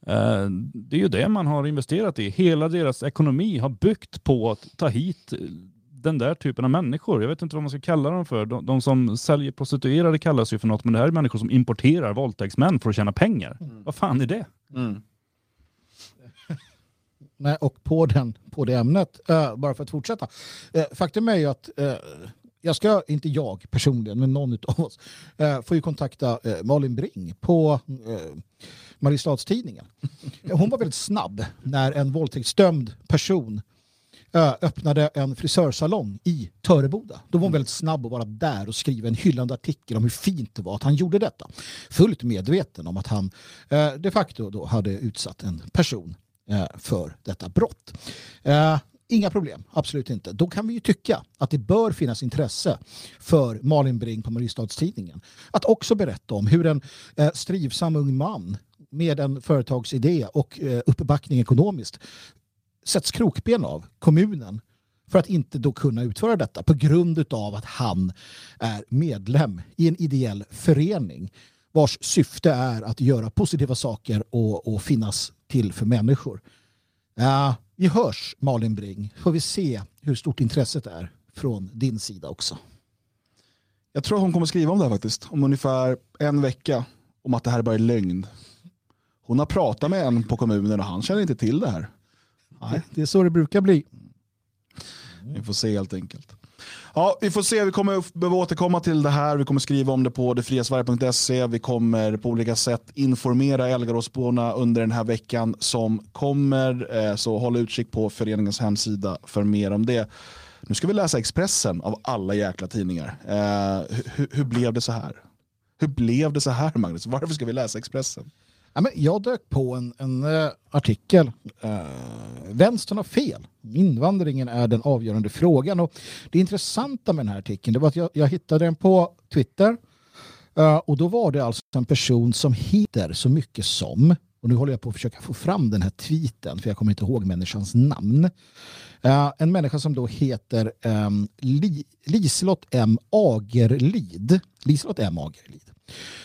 Eh, Det är ju det man har investerat i. Hela deras ekonomi har byggt på att ta hit eh, den där typen av människor. Jag vet inte vad man ska kalla dem för. De, de som säljer prostituerade kallas ju för något, men det här är människor som importerar våldtäktsmän för att tjäna pengar. Vad fan är det? Nej, och på, den, på det ämnet, eh, bara för att fortsätta. Eh, faktum är ju att jag ska, inte jag personligen, men någon av oss, eh, får ju kontakta eh, Malin Bring på eh, Mariestadstidningen. Hon var väldigt snabb när en våldtäktsdömd person eh, öppnade en frisörsalong i Töreboda. Då var hon väldigt snabb att vara där och skriva en hyllande artikel om hur fint det var att han gjorde detta. Fullt medveten om att han eh, de facto då hade utsatt en person eh, för detta brott. Eh, Inga problem, absolut inte. Då kan vi ju tycka att det bör finnas intresse för Malin Bring på Mariestadstidningen att också berätta om hur en eh, strivsam ung man med en företagsidé och eh, uppbackning ekonomiskt sätts krokben av kommunen för att inte då kunna utföra detta på grund av att han är medlem i en ideell förening vars syfte är att göra positiva saker och, och finnas till för människor. Uh, vi hörs Malin Bring. Får vi se hur stort intresset är från din sida också. Jag tror hon kommer skriva om det här faktiskt, om ungefär en vecka, om att det här bara är lögn. Hon har pratat med en på kommunen och han känner inte till det här. Nej, det är så det brukar bli. Vi får se helt enkelt. Ja, vi får se. Vi kommer behöva återkomma till det här. Vi kommer skriva om det på detfriasverige.se. Vi kommer på olika sätt informera Elgaråsborna under den här veckan som kommer. Eh, så håll utkik på föreningens hemsida för mer om det. Nu ska vi läsa Expressen av alla jäkla tidningar. Eh, hur, hur blev det så här? Hur blev det så här Magnus? Varför ska vi läsa Expressen? Ja, men jag dök på en, en uh, artikel. Uh, vänstern har fel. Invandringen är den avgörande frågan. Och det intressanta med den här artikeln det var att jag, jag hittade den på Twitter. Uh, och då var det alltså en person som heter så mycket som, och och nu håller jag på att försöka få fram den här tweeten för jag kommer inte ihåg människans namn. Uh, en människa som då heter um, Li Liselott M. Agerlid. Liselott M. Agerlid.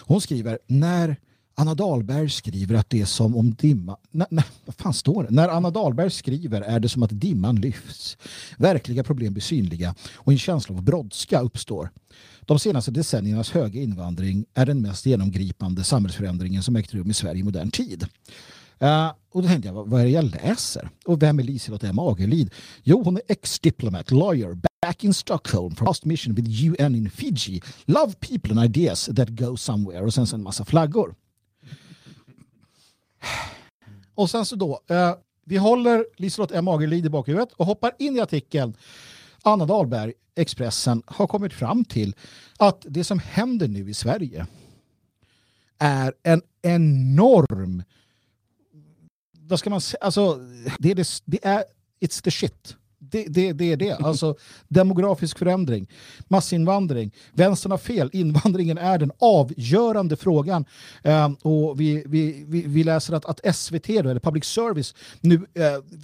Hon skriver när Anna Dahlberg skriver att det är som om dimma... Nej, nej, vad fan står det? När Anna Dahlberg skriver är det som att dimman lyfts. Verkliga problem blir synliga och en känsla av brådska uppstår. De senaste decenniernas höga invandring är den mest genomgripande samhällsförändringen som ägt rum i Sverige i modern tid. Uh, och då tänkte jag, vad är det jag läser? Och vem är Liselott M. Agerlid? Jo, hon är ex-diplomat, lawyer, back in Stockholm from last mission with UN in Fiji. Love people and ideas that go somewhere. Och sen så en massa flaggor. Och sen så då, eh, vi håller Liselott M. Agerlid i bakhuvudet och hoppar in i artikeln. Anna Dahlberg, Expressen, har kommit fram till att det som händer nu i Sverige är en enorm vad ska man säga, alltså det, det, det är, it's the shit. Det, det, det är det. Alltså demografisk förändring, massinvandring. Vänstern har fel. Invandringen är den avgörande frågan. Um, och vi, vi, vi, vi, läser att, att SVT, då, eller public service, nu uh,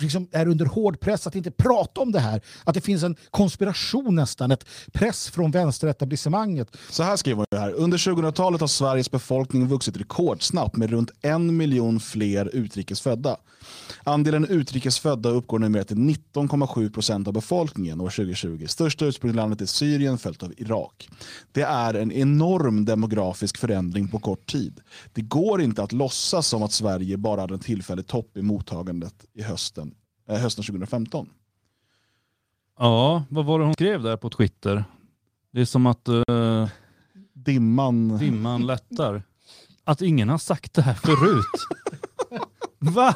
liksom är under hård press att inte prata om det här. Att det finns en konspiration nästan, ett press från vänsteretablissemanget. Så här skriver hon här. Under 2000-talet har Sveriges befolkning vuxit rekordsnabbt med runt en miljon fler utrikesfödda. Andelen utrikesfödda uppgår numera till 19,7 procent av befolkningen år 2020. Största ursprungslandet är Syrien följt av Irak. Det är en enorm demografisk förändring på kort tid. Det går inte att låtsas som att Sverige bara hade en tillfällig topp i mottagandet i hösten, äh, hösten 2015. Ja, vad var det hon skrev där på Twitter? Det är som att uh, dimman... dimman lättar. Att ingen har sagt det här förut. Va?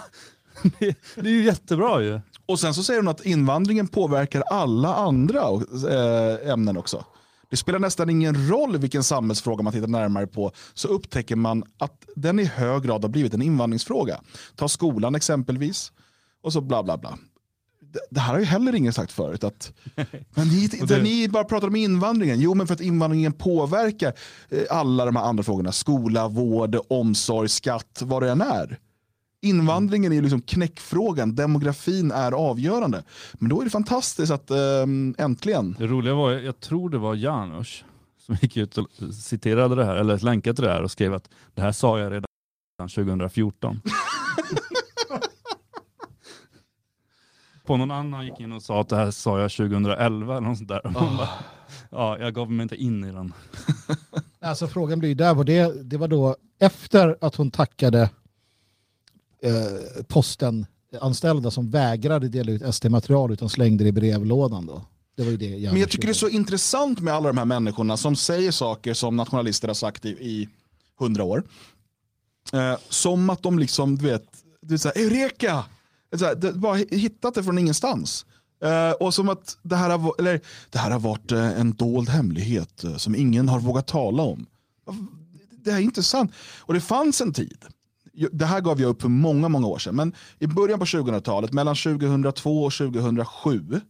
Det, det är ju jättebra ju. Och sen så säger hon att invandringen påverkar alla andra äh, ämnen också. Det spelar nästan ingen roll vilken samhällsfråga man tittar närmare på så upptäcker man att den i hög grad har blivit en invandringsfråga. Ta skolan exempelvis och så bla bla bla. Det, här har ju heller ingen sagt förut. Att, men ni, det... ni bara pratar om invandringen. Jo, men för att invandringen påverkar eh, alla de här andra frågorna. Skola, vård, omsorg, skatt, vad det än är. Invandringen är liksom knäckfrågan, demografin är avgörande. Men då är det fantastiskt att ähm, äntligen... Det roliga var, jag tror det var Janusz som gick ut och citerade det här, eller länkade till det här och skrev att det här sa jag redan 2014. På någon annan gick in och sa att det här sa jag 2011 eller något sånt där. Oh. Bara, ja, jag gav mig inte in i den. alltså frågan blir där, var det, det var då efter att hon tackade eh, posten anställda som vägrade dela ut SD-material utan slängde det i brevlådan. Då. Det var ju det jag Men jag tycker det är så intressant med alla de här människorna som säger saker som nationalister har sagt i hundra år. Eh, som att de liksom, du vet, så här, Eureka! Så här, det, bara hittat det från ingenstans. Uh, och som att det här, har, eller, det här har varit uh, en dold hemlighet uh, som ingen har vågat tala om. Det är inte sant. Och det fanns en tid det här gav jag upp för många, många år sedan. Men i början på 2000-talet, mellan 2002 och 2007,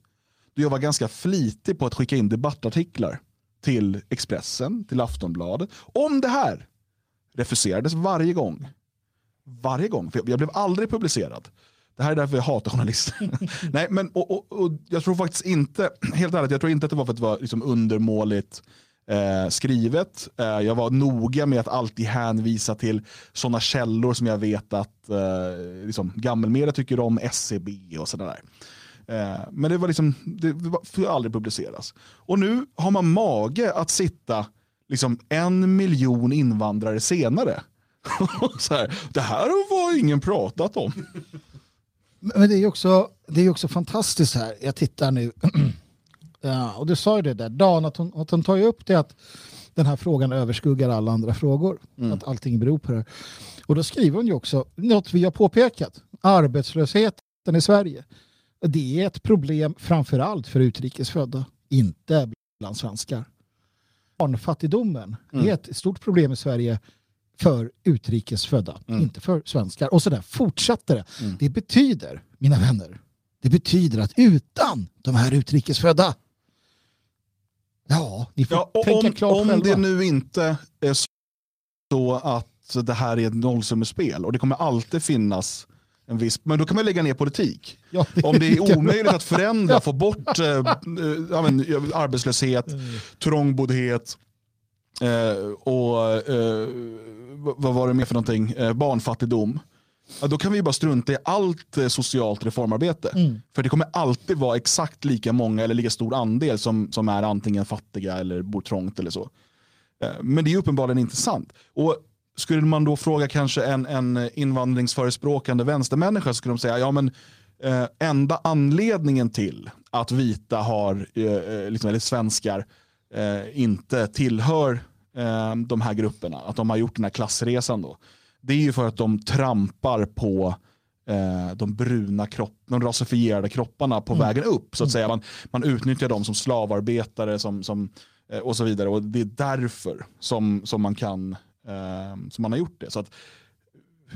då jag var ganska flitig på att skicka in debattartiklar till Expressen, till Aftonbladet, om det här. Refuserades varje gång. Varje gång, för jag blev aldrig publicerad. Det här är därför jag hatar journalister. Nej, men, och, och, och, jag tror faktiskt inte, helt ärligt, jag tror inte att det var för att det var liksom undermåligt eh, skrivet. Eh, jag var noga med att alltid hänvisa till sådana källor som jag vet att eh, liksom, gammelmedia tycker om, SCB och sådär. Eh, men det var liksom, det får aldrig publiceras. Och nu har man mage att sitta liksom en miljon invandrare senare. så här, det här var ingen pratat om. Men det är också, det är också fantastiskt här. Jag tittar nu Ja, och du sa ju det där, Dan, att hon, att hon tar ju upp det att den här frågan överskuggar alla andra frågor. Mm. Att allting beror på det. Och då skriver hon ju också något vi har påpekat. Arbetslösheten i Sverige. Det är ett problem framförallt för utrikesfödda, inte bland svenskar. Barnfattigdomen mm. är ett stort problem i Sverige för utrikesfödda, mm. inte för svenskar. Och så där fortsätter det. Mm. Det betyder, mina vänner, det betyder att utan de här utrikesfödda Ja, ni får ja, tänka om, klart Om själva. det nu inte är så att det här är ett nollsummespel och det kommer alltid finnas en viss, men då kan man lägga ner politik. Ja, Om det är omöjligt att förändra, få bort eh, eh, men, arbetslöshet, trångboddhet eh, och eh, vad vad var det mer för någonting, eh, barnfattigdom. Ja, då kan vi bara strunta i allt eh, socialt reformarbete. Mm. För det kommer alltid vara exakt lika många eller lika stor andel som, som är antingen fattiga eller bor trångt eller så. Eh, Men det är uppenbarligen inte sant. Och skulle man då fråga kanske en, en invandringsförespråkande vänstermänniska så skulle de säga ja men eh, enda anledningen till att vita har, eh, eh, liksom, eller svenskar eh, inte tillhör de här grupperna, att de har gjort den här klassresan då. Det är ju för att de trampar på eh, de bruna kropp, de rasifierade kropparna på vägen upp. så att säga. Man, man utnyttjar dem som slavarbetare som, som, eh, och så vidare. Och det är därför som, som, man kan, eh, som man har gjort det. Så att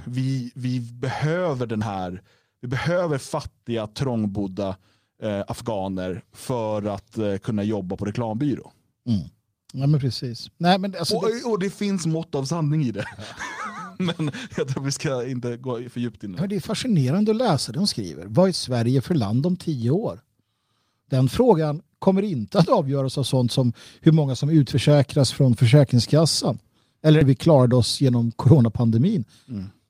vi, vi behöver den här, vi behöver fattiga, trångbodda eh, afghaner för att eh, kunna jobba på reklambyrå. Ja, men precis. Nej, men alltså, det, Och, och det finns mått av sanning i det. Men jag tror vi ska inte gå för djupt in Ja, det. är fascinerande att läsa det de skriver. Vad är Sverige för land om tio år? Den frågan kommer inte att avgöras av sånt som hur många som utförsäkras från Försäkringskassan eller hur vi klarade oss genom coronapandemin.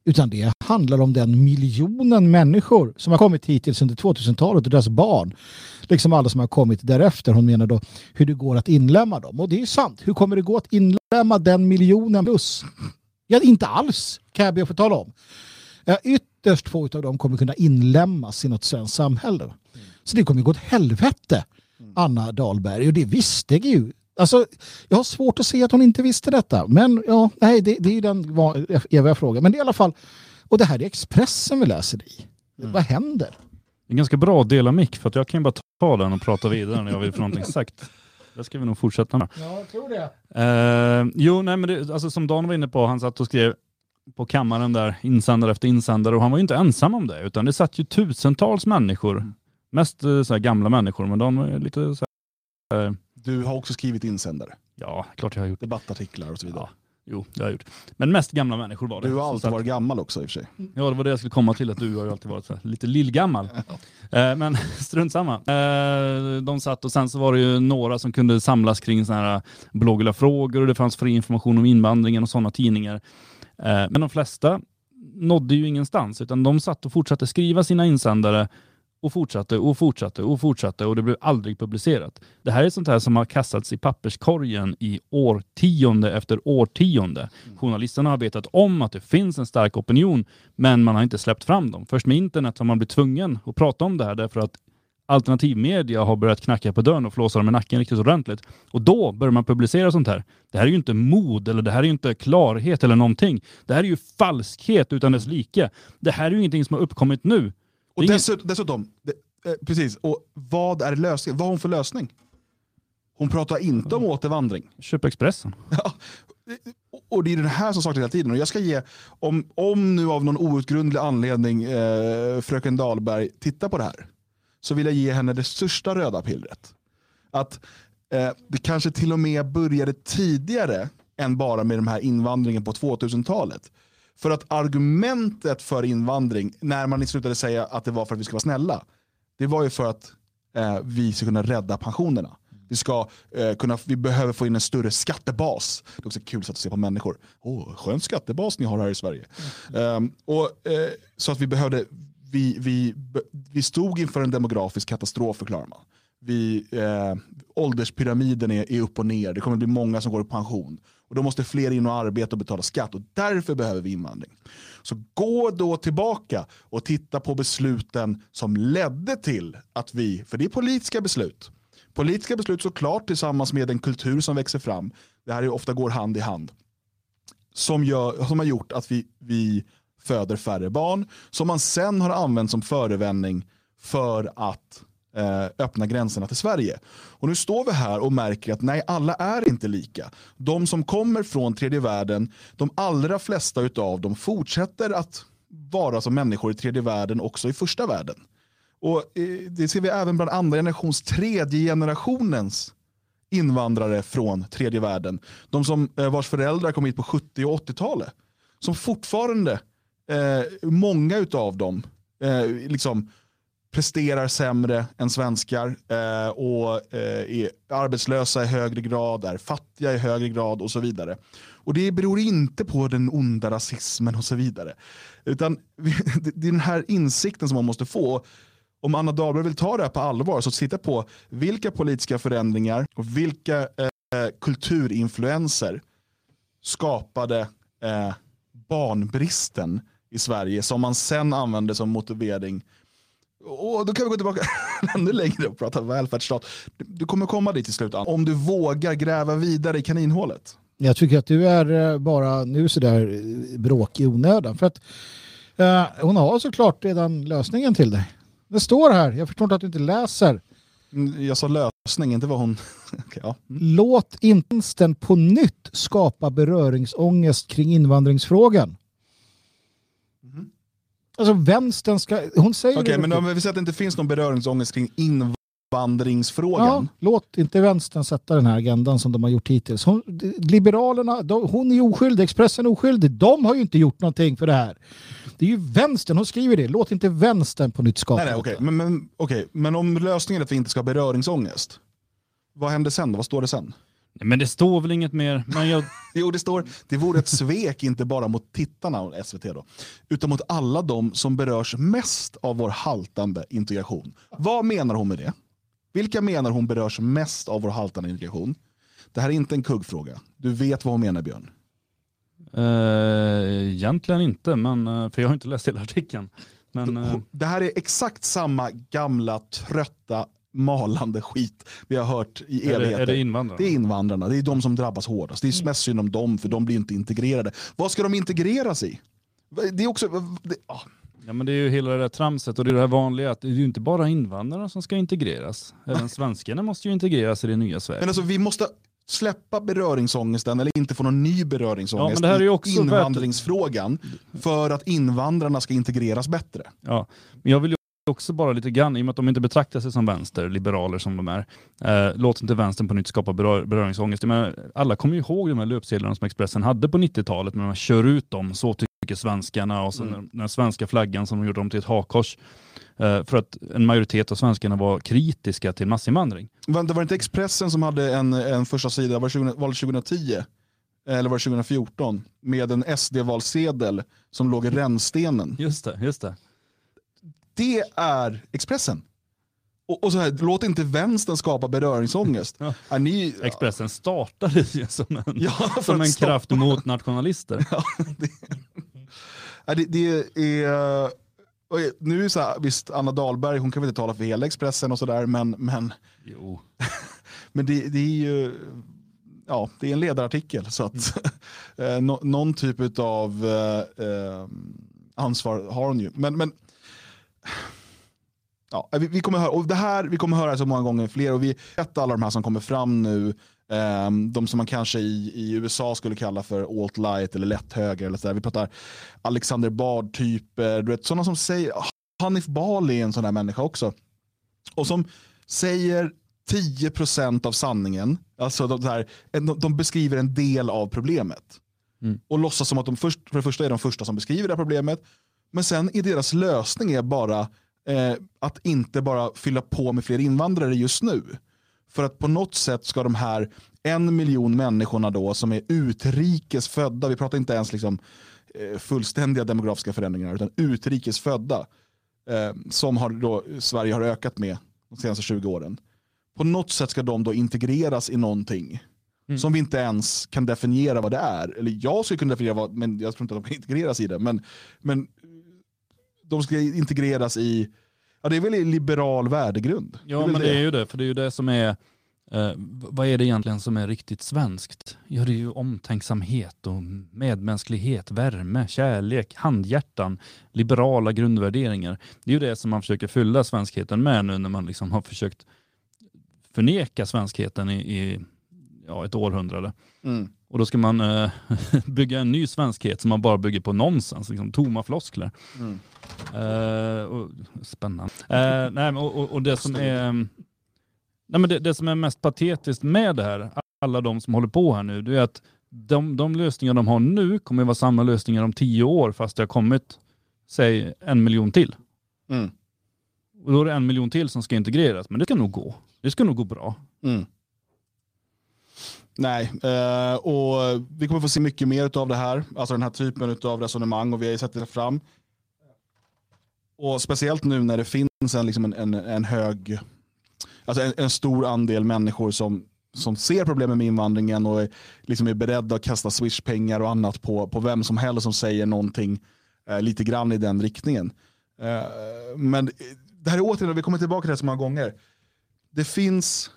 Utan det handlar om den miljonen människor som har kommit hittills under 2000-talet och deras barn. Liksom alla som har kommit därefter. Hon menar då hur det går att inlämna dem. Och det är sant. Hur kommer det gå att inlämna den miljonen plus? Ja, inte alls kan jag be att få tala om. Ytterst få av dem kommer kunna inlämnas i något svenskt samhälle. Så det kommer gå åt helvete, Anna Dahlberg. Och det visste ju. Alltså, jag har svårt att se att hon inte visste detta. Men ja, nej, det, det är ju den eviga frågan. Men det är i alla fall, och det här är Expressen vi läser i. Vad händer? Det är ganska bra att dela mick för att jag kan ju bara ta den och prata vidare när jag vill få någonting sagt. Det ska vi nog fortsätta med. Ja, jag tror det. Eh, jo, nej, men det, alltså, som Dan var inne på, han satt och skrev på kammaren där, insändare efter insändare och han var ju inte ensam om det, utan det satt ju tusentals människor, mest eh, så här gamla människor, men de är lite så här, eh, Du har också skrivit insändare, ja, klart jag har gjort debattartiklar och så vidare. Jo, det har jag gjort. Men mest gamla människor var det. Du har alltid varit gammal också i och för sig. Ja, det var det jag skulle komma till, att du har ju alltid varit här, lite lillgammal. Eh, men strunt samma. Eh, de satt och sen så var det ju några som kunde samlas kring sådana här bloggliga frågor och det fanns fri information om invandringen och sådana tidningar. Eh, men de flesta nådde ju ingenstans, utan de satt och fortsatte skriva sina insändare och fortsatte och fortsatte och fortsatte och det blev aldrig publicerat. Det här är sånt här som har kastats i papperskorgen i årtionde efter årtionde. Journalisterna har vetat om att det finns en stark opinion, men man har inte släppt fram dem. Först med internet har man blivit tvungen att prata om det här därför att alternativmedia har börjat knacka på dörren och flåsa dem i nacken riktigt ordentligt. Och då börjar man publicera sånt här. Det här är ju inte mod eller det här är ju inte klarhet eller någonting. Det här är ju falskhet utan dess like. Det här är ju ingenting som har uppkommit nu. Och är ingen- dessutom, dessutom det, eh, precis, och vad är lösningen? Vad har hon för lösning? Hon pratar inte om återvandring. Köp Expressen. Ja, och det är det här som saknas hela tiden. Och jag ska ge, om, om nu av någon outgrundlig anledning eh, fröken Dahlberg tittar på det här, så vill jag ge henne det största röda pillret. Att eh, det kanske till och med började tidigare än bara med den här invandringen på 2000-talet. För att argumentet för invandring, när man slutade säga att det var för att vi ska vara snälla, det var ju för att eh, vi ska kunna rädda pensionerna. Vi, ska, eh, kunna, vi behöver få in en större skattebas. Det är också kul sätt att se på människor. Åh, skön skattebas ni har här i Sverige. Ehm, och, eh, så att vi behövde, vi, vi, vi stod inför en demografisk katastrof förklarar man. Vi, eh, ålderspyramiden är, är upp och ner. Det kommer bli många som går i pension. Och då måste fler in och arbeta och betala skatt. Och därför behöver vi invandring. Så gå då tillbaka och titta på besluten som ledde till att vi, för det är politiska beslut, politiska beslut såklart tillsammans med en kultur som växer fram, det här är ofta går hand i hand, som, gör, som har gjort att vi, vi föder färre barn, som man sen har använt som förevändning för att Eh, öppna gränserna till Sverige. Och nu står vi här och märker att nej, alla är inte lika. De som kommer från tredje världen, de allra flesta av dem fortsätter att vara som människor i tredje världen också i första världen. Och eh, Det ser vi även bland andra generations, tredje generationens invandrare från tredje världen. De som, eh, vars föräldrar kom hit på 70 och 80-talet. som fortfarande, eh, många utav dem, eh, liksom presterar sämre än svenskar eh, och eh, är arbetslösa i högre grad, är fattiga i högre grad och så vidare. Och det beror inte på den onda rasismen och så vidare. Utan det är den här insikten som man måste få. Om Anna Dahlberg vill ta det här på allvar så titta på vilka politiska förändringar och vilka eh, kulturinfluenser skapade eh, barnbristen i Sverige som man sen använde som motivering och då kan vi gå tillbaka ännu längre och prata välfärdsstat. Du kommer komma dit till slut om du vågar gräva vidare i kaninhålet. Jag tycker att du är eh, bara nu sådär eh, bråk i onödan. För att eh, hon har såklart redan lösningen till dig. Det står här, jag förstår inte att du inte läser. Mm, jag sa lösning, inte vad hon... okay, ja. mm. Låt inte på nytt skapa beröringsångest kring invandringsfrågan. Alltså vänstern ska... Hon säger Okej, okay, men om vi säger att det inte finns någon beröringsångest kring invandringsfrågan. Ja, låt inte vänstern sätta den här agendan som de har gjort hittills. Hon, liberalerna, de, hon är oskyldig, Expressen är oskyldig. De har ju inte gjort någonting för det här. Det är ju vänstern, hon skriver det. Låt inte vänstern på nytt skapa nej, nej, okay. men, men, okay. men om lösningen är att vi inte ska ha beröringsångest, vad händer sen? Vad står det sen? Men det står väl inget mer. Men jag... jo, det står det vore ett svek inte bara mot tittarna av SVT då, utan mot alla de som berörs mest av vår haltande integration. Vad menar hon med det? Vilka menar hon berörs mest av vår haltande integration? Det här är inte en kuggfråga. Du vet vad hon menar Björn. Uh, egentligen inte, men, uh, för jag har inte läst hela artikeln. Men, uh... Det här är exakt samma gamla trötta malande skit vi har hört i evigheter. Är det, är det invandrarna? Det är invandrarna. Det är de som drabbas hårdast. Det är mest synd om dem, för de blir inte integrerade. Vad ska de integreras i? Det är också... Det, ah. Ja men det är ju hela det där tramset och det är det här vanliga att det är ju inte bara invandrarna som ska integreras. Även svenskarna måste ju integreras i det nya Sverige. Men alltså vi måste släppa beröringsångesten eller inte få någon ny beröringsångest ja, men det här är ju också invandringsfrågan för att invandrarna ska integreras bättre. Ja, men jag vill ju också bara lite grann, i och med att de inte betraktar sig som vänster, liberaler som de är, eh, låt inte vänstern på nytt skapa berör, beröringsångest. Men alla kommer ju ihåg de här löpsedlarna som Expressen hade på 90-talet, när man kör ut dem, så tycker svenskarna, och sen mm. den svenska flaggan som de gjorde om till ett hakkors. Eh, för att en majoritet av svenskarna var kritiska till massinvandring. Men det var inte Expressen som hade en, en första sida, var det 2010? Eller var det 2014? Med en SD-valsedel som låg i rännstenen. Just det, just det. Det är Expressen. Och, och så här, låt inte vänstern skapa beröringsångest. Ja. Ni, Expressen startade ju som en, ja, som en kraft mot nationalister. Ja, det, det, är nu är så här, visst, Anna Dahlberg, hon kan väl inte tala för hela Expressen och sådär, men, men, jo. men det, det, är ju ja, det är en ledarartikel. Så att, mm. no, någon typ av eh, eh, ansvar har hon ju. Men, men ja, vi, vi, kommer höra, och det här, vi kommer höra så många gånger fler och vi vet alla de här som kommer fram nu Um, de som man kanske i, i USA skulle kalla för eller lätthöger. Eller så där. Vi pratar Alexander Bard-typer, sådana som säger, Hanif Bali är en sån där människa också. Och som säger 10% av sanningen. Alltså de, här, de beskriver en del av problemet. Mm. Och låtsas som att de först, för det första är de första som beskriver det här problemet. Men sen är deras lösning är bara eh, att inte bara fylla på med fler invandrare just nu. För att på något sätt ska de här en miljon människorna då som är utrikes födda, vi pratar inte ens liksom eh, fullständiga demografiska förändringar, utan utrikes födda eh, som har då, Sverige har ökat med de senaste 20 åren. På något sätt ska de då integreras i någonting mm. som vi inte ens kan definiera vad det är. Eller jag skulle kunna definiera vad, men jag tror inte att de kan integreras i det. Men, men de ska integreras i Ja, det är väl en liberal värdegrund. Ja, det men det. det är ju det. För det är ju det som är, eh, vad är det egentligen som är riktigt svenskt? Ja, det är ju omtänksamhet och medmänsklighet, värme, kärlek, handhjärtan, liberala grundvärderingar. Det är ju det som man försöker fylla svenskheten med nu när man liksom har försökt förneka svenskheten i, i ja, ett århundrade. Mm. Och då ska man eh, bygga en ny svenskhet som man bara bygger på nonsens, liksom tomma floskler. Mm. Eh, och, spännande. Eh, nej, och, och, och, det som är nej, men det, det, som är mest patetiskt med det här, alla de som håller på här nu, det är att de, de lösningar de har nu kommer vara samma lösningar om tio år fast det har kommit, säg en miljon till. Mm. Och då är det en miljon till som ska integreras, men det ska nog gå. Det ska nog gå bra. Mm. Nej, eh, och vi kommer få se mycket mer av det här. Alltså den här typen av resonemang och vi har ju sett det fram. Och speciellt nu när det finns en, liksom en, en, en hög, alltså en, en, stor andel människor som, som ser problemen med invandringen och är, liksom är beredda att kasta swishpengar och annat på, på vem som helst som säger någonting eh, lite grann i den riktningen. Eh, men det här är återigen, vi kommer tillbaka till det så många gånger. Det finns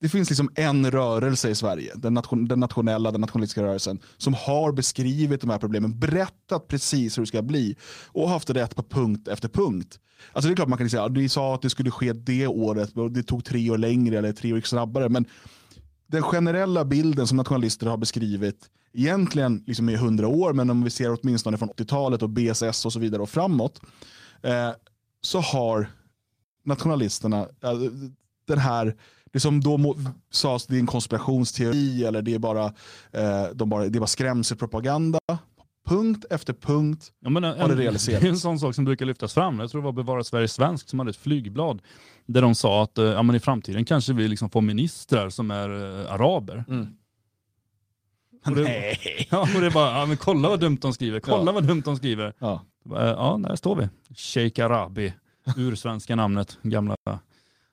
det finns liksom en rörelse i Sverige, den, nation, den nationella, den nationalistiska rörelsen, som har beskrivit de här problemen, berättat precis hur det ska bli och haft rätt på punkt efter punkt. Alltså det är klart man kan säga, ni sa att det skulle ske det året och det tog tre år längre eller tre år snabbare. Men den generella bilden som nationalister har beskrivit, egentligen liksom i hundra år, men om vi ser åtminstone från 80-talet och BSS och så vidare och framåt, eh, så har nationalisterna, eh, den här det som då sades det är en konspirationsteori eller det är bara, eh, de bara, det är bara skrämselpropaganda. Punkt efter punkt ja, men en, har det realiserats. Det är en sån sak som brukar lyftas fram. Jag tror det var Bevara Sverige Svensk som hade ett flygblad där de sa att eh, ja, men i framtiden kanske vi liksom får ministrar som är eh, araber. Mm. Och det, Nej. Ja, och det är bara, ja, men kolla vad dumt de skriver, kolla ja. vad dumt de skriver. Ja, bara, ja där står vi. Sheikh Arabi, ur svenska namnet, gamla.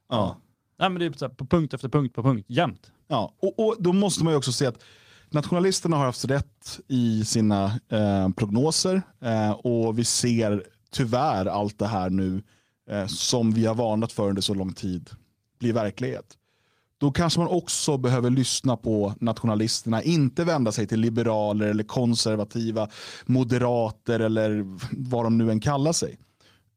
Ja. Nej, men det är typ på punkt efter punkt på punkt, jämt. Ja, och, och då måste man ju också se att nationalisterna har haft rätt i sina eh, prognoser eh, och vi ser tyvärr allt det här nu eh, som vi har varnat för under så lång tid blir verklighet. Då kanske man också behöver lyssna på nationalisterna, inte vända sig till liberaler eller konservativa moderater eller vad de nu än kallar sig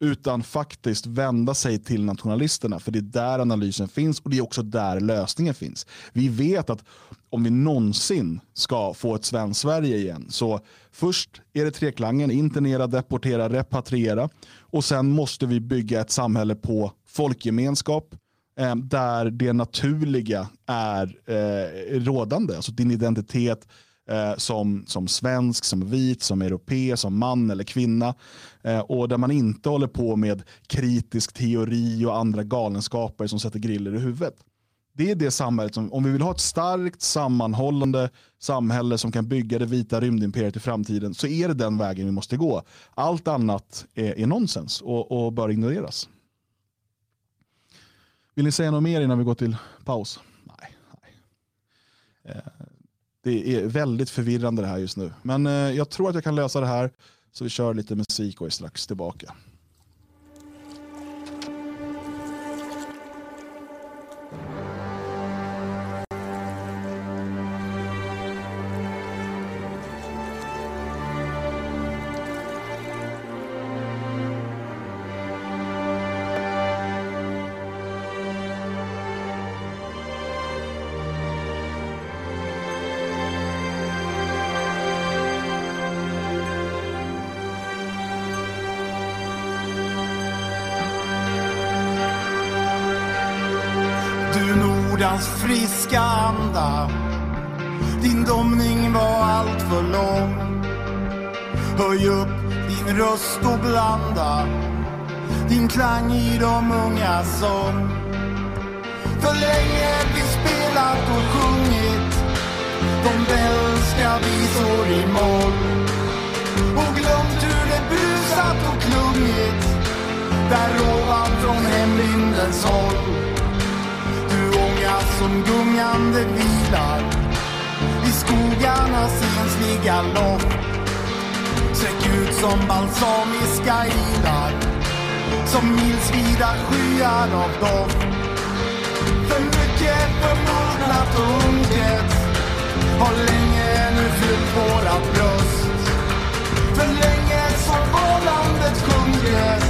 utan faktiskt vända sig till nationalisterna. För det är där analysen finns och det är också där lösningen finns. Vi vet att om vi någonsin ska få ett svenskt Sverige igen så först är det treklangen internera, deportera, repatriera och sen måste vi bygga ett samhälle på folkgemenskap eh, där det naturliga är eh, rådande. Alltså din identitet, eh, som, som svensk, som vit, som europé, som man eller kvinna. Eh, och där man inte håller på med kritisk teori och andra galenskaper som sätter griller i huvudet. Det är det samhället som, om vi vill ha ett starkt sammanhållande samhälle som kan bygga det vita rymdimperiet i framtiden så är det den vägen vi måste gå. Allt annat är, är nonsens och, och bör ignoreras. Vill ni säga något mer innan vi går till paus? Nej. nej. Eh, det är väldigt förvirrande det här just nu. Men eh, jag tror att jag kan lösa det här. Så vi kör lite musik och är strax tillbaka. Jordans friska anda. Din domning var allt för lång. Höj upp din röst och blanda Din klang i de unga sång För länge vi spelat och sjungit. De bälska visor i moll Och glömt hur det brusat och klungit. Där ovan från hemvindens håll som gungande vilar i skogarnas ensliga lopp. Sträck ut som balsamiska ilar som milsvida skyar av doft. För mycket förmodnat och unket har länge nu fyllt våra bröst. För länge som vålandet sjunket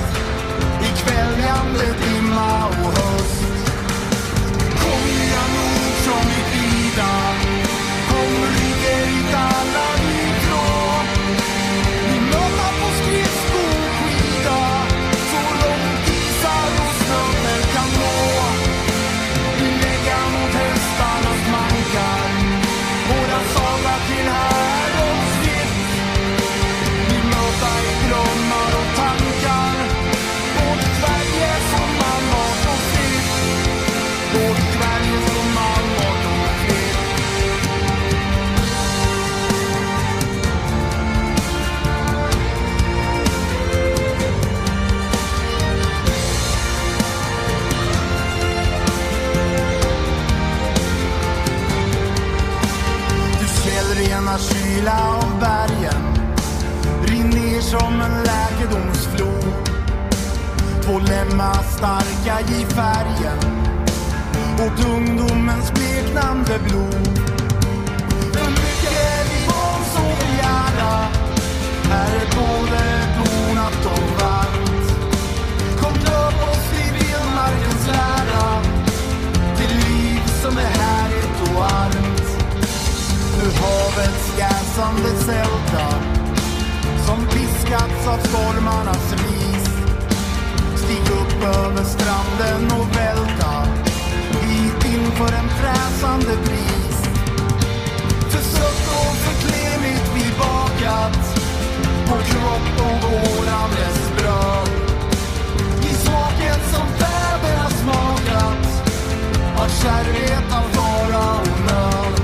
i kväljande dimma och höst. Lämna starka i färgen åt ungdomens bleknande blod. För mycket vi var så gärna här är både donat och varmt. Kom döp oss i vildmarkens lära till liv som är härligt och varmt. Nu havets jäsande sälta som piskats av stormarnas vind upp över stranden och välta hit inför en fräsande bris. För sött och för klemigt vi bakat vår kropp och våran bröd. I smaken som fäderna smakat av kärvhet, av fara och nöd.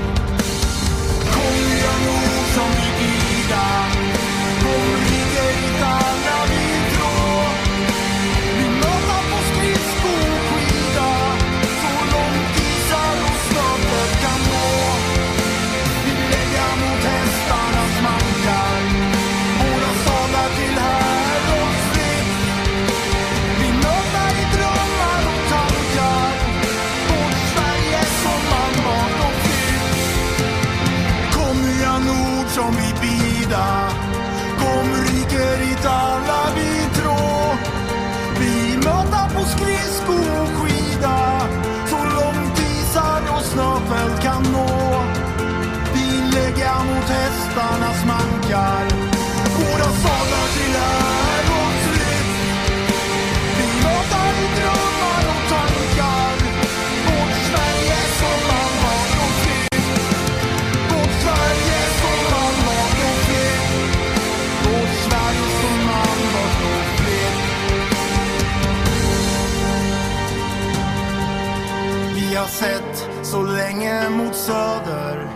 Sett så länge mot söder.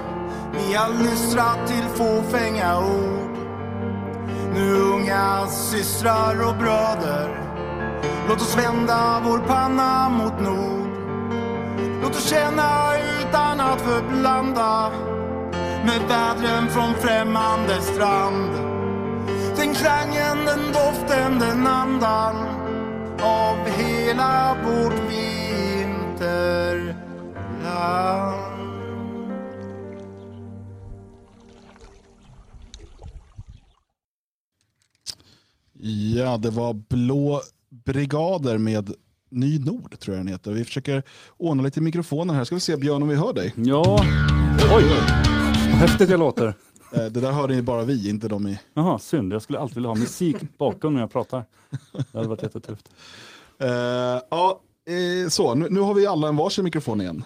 Vi har lystrat till fåfänga ord. Nu unga systrar och bröder. Låt oss vända vår panna mot nord. Låt oss känna utan att förblanda med vädren från främmande strand. Den klangen, den doften, den andan av hela vårt vinter. Ja, det var Blå brigader med Ny Nord tror jag den heter. Vi försöker ordna lite mikrofoner här. Ska vi se Björn om vi hör dig. Ja, oj, vad häftigt jag låter. Eh, Det där hörde ju bara vi, inte de i... Jaha, synd. Jag skulle alltid vilja ha musik bakom när jag pratar. Det hade varit jättetufft. Eh, ja, eh, så nu, nu har vi alla en varsin mikrofon igen.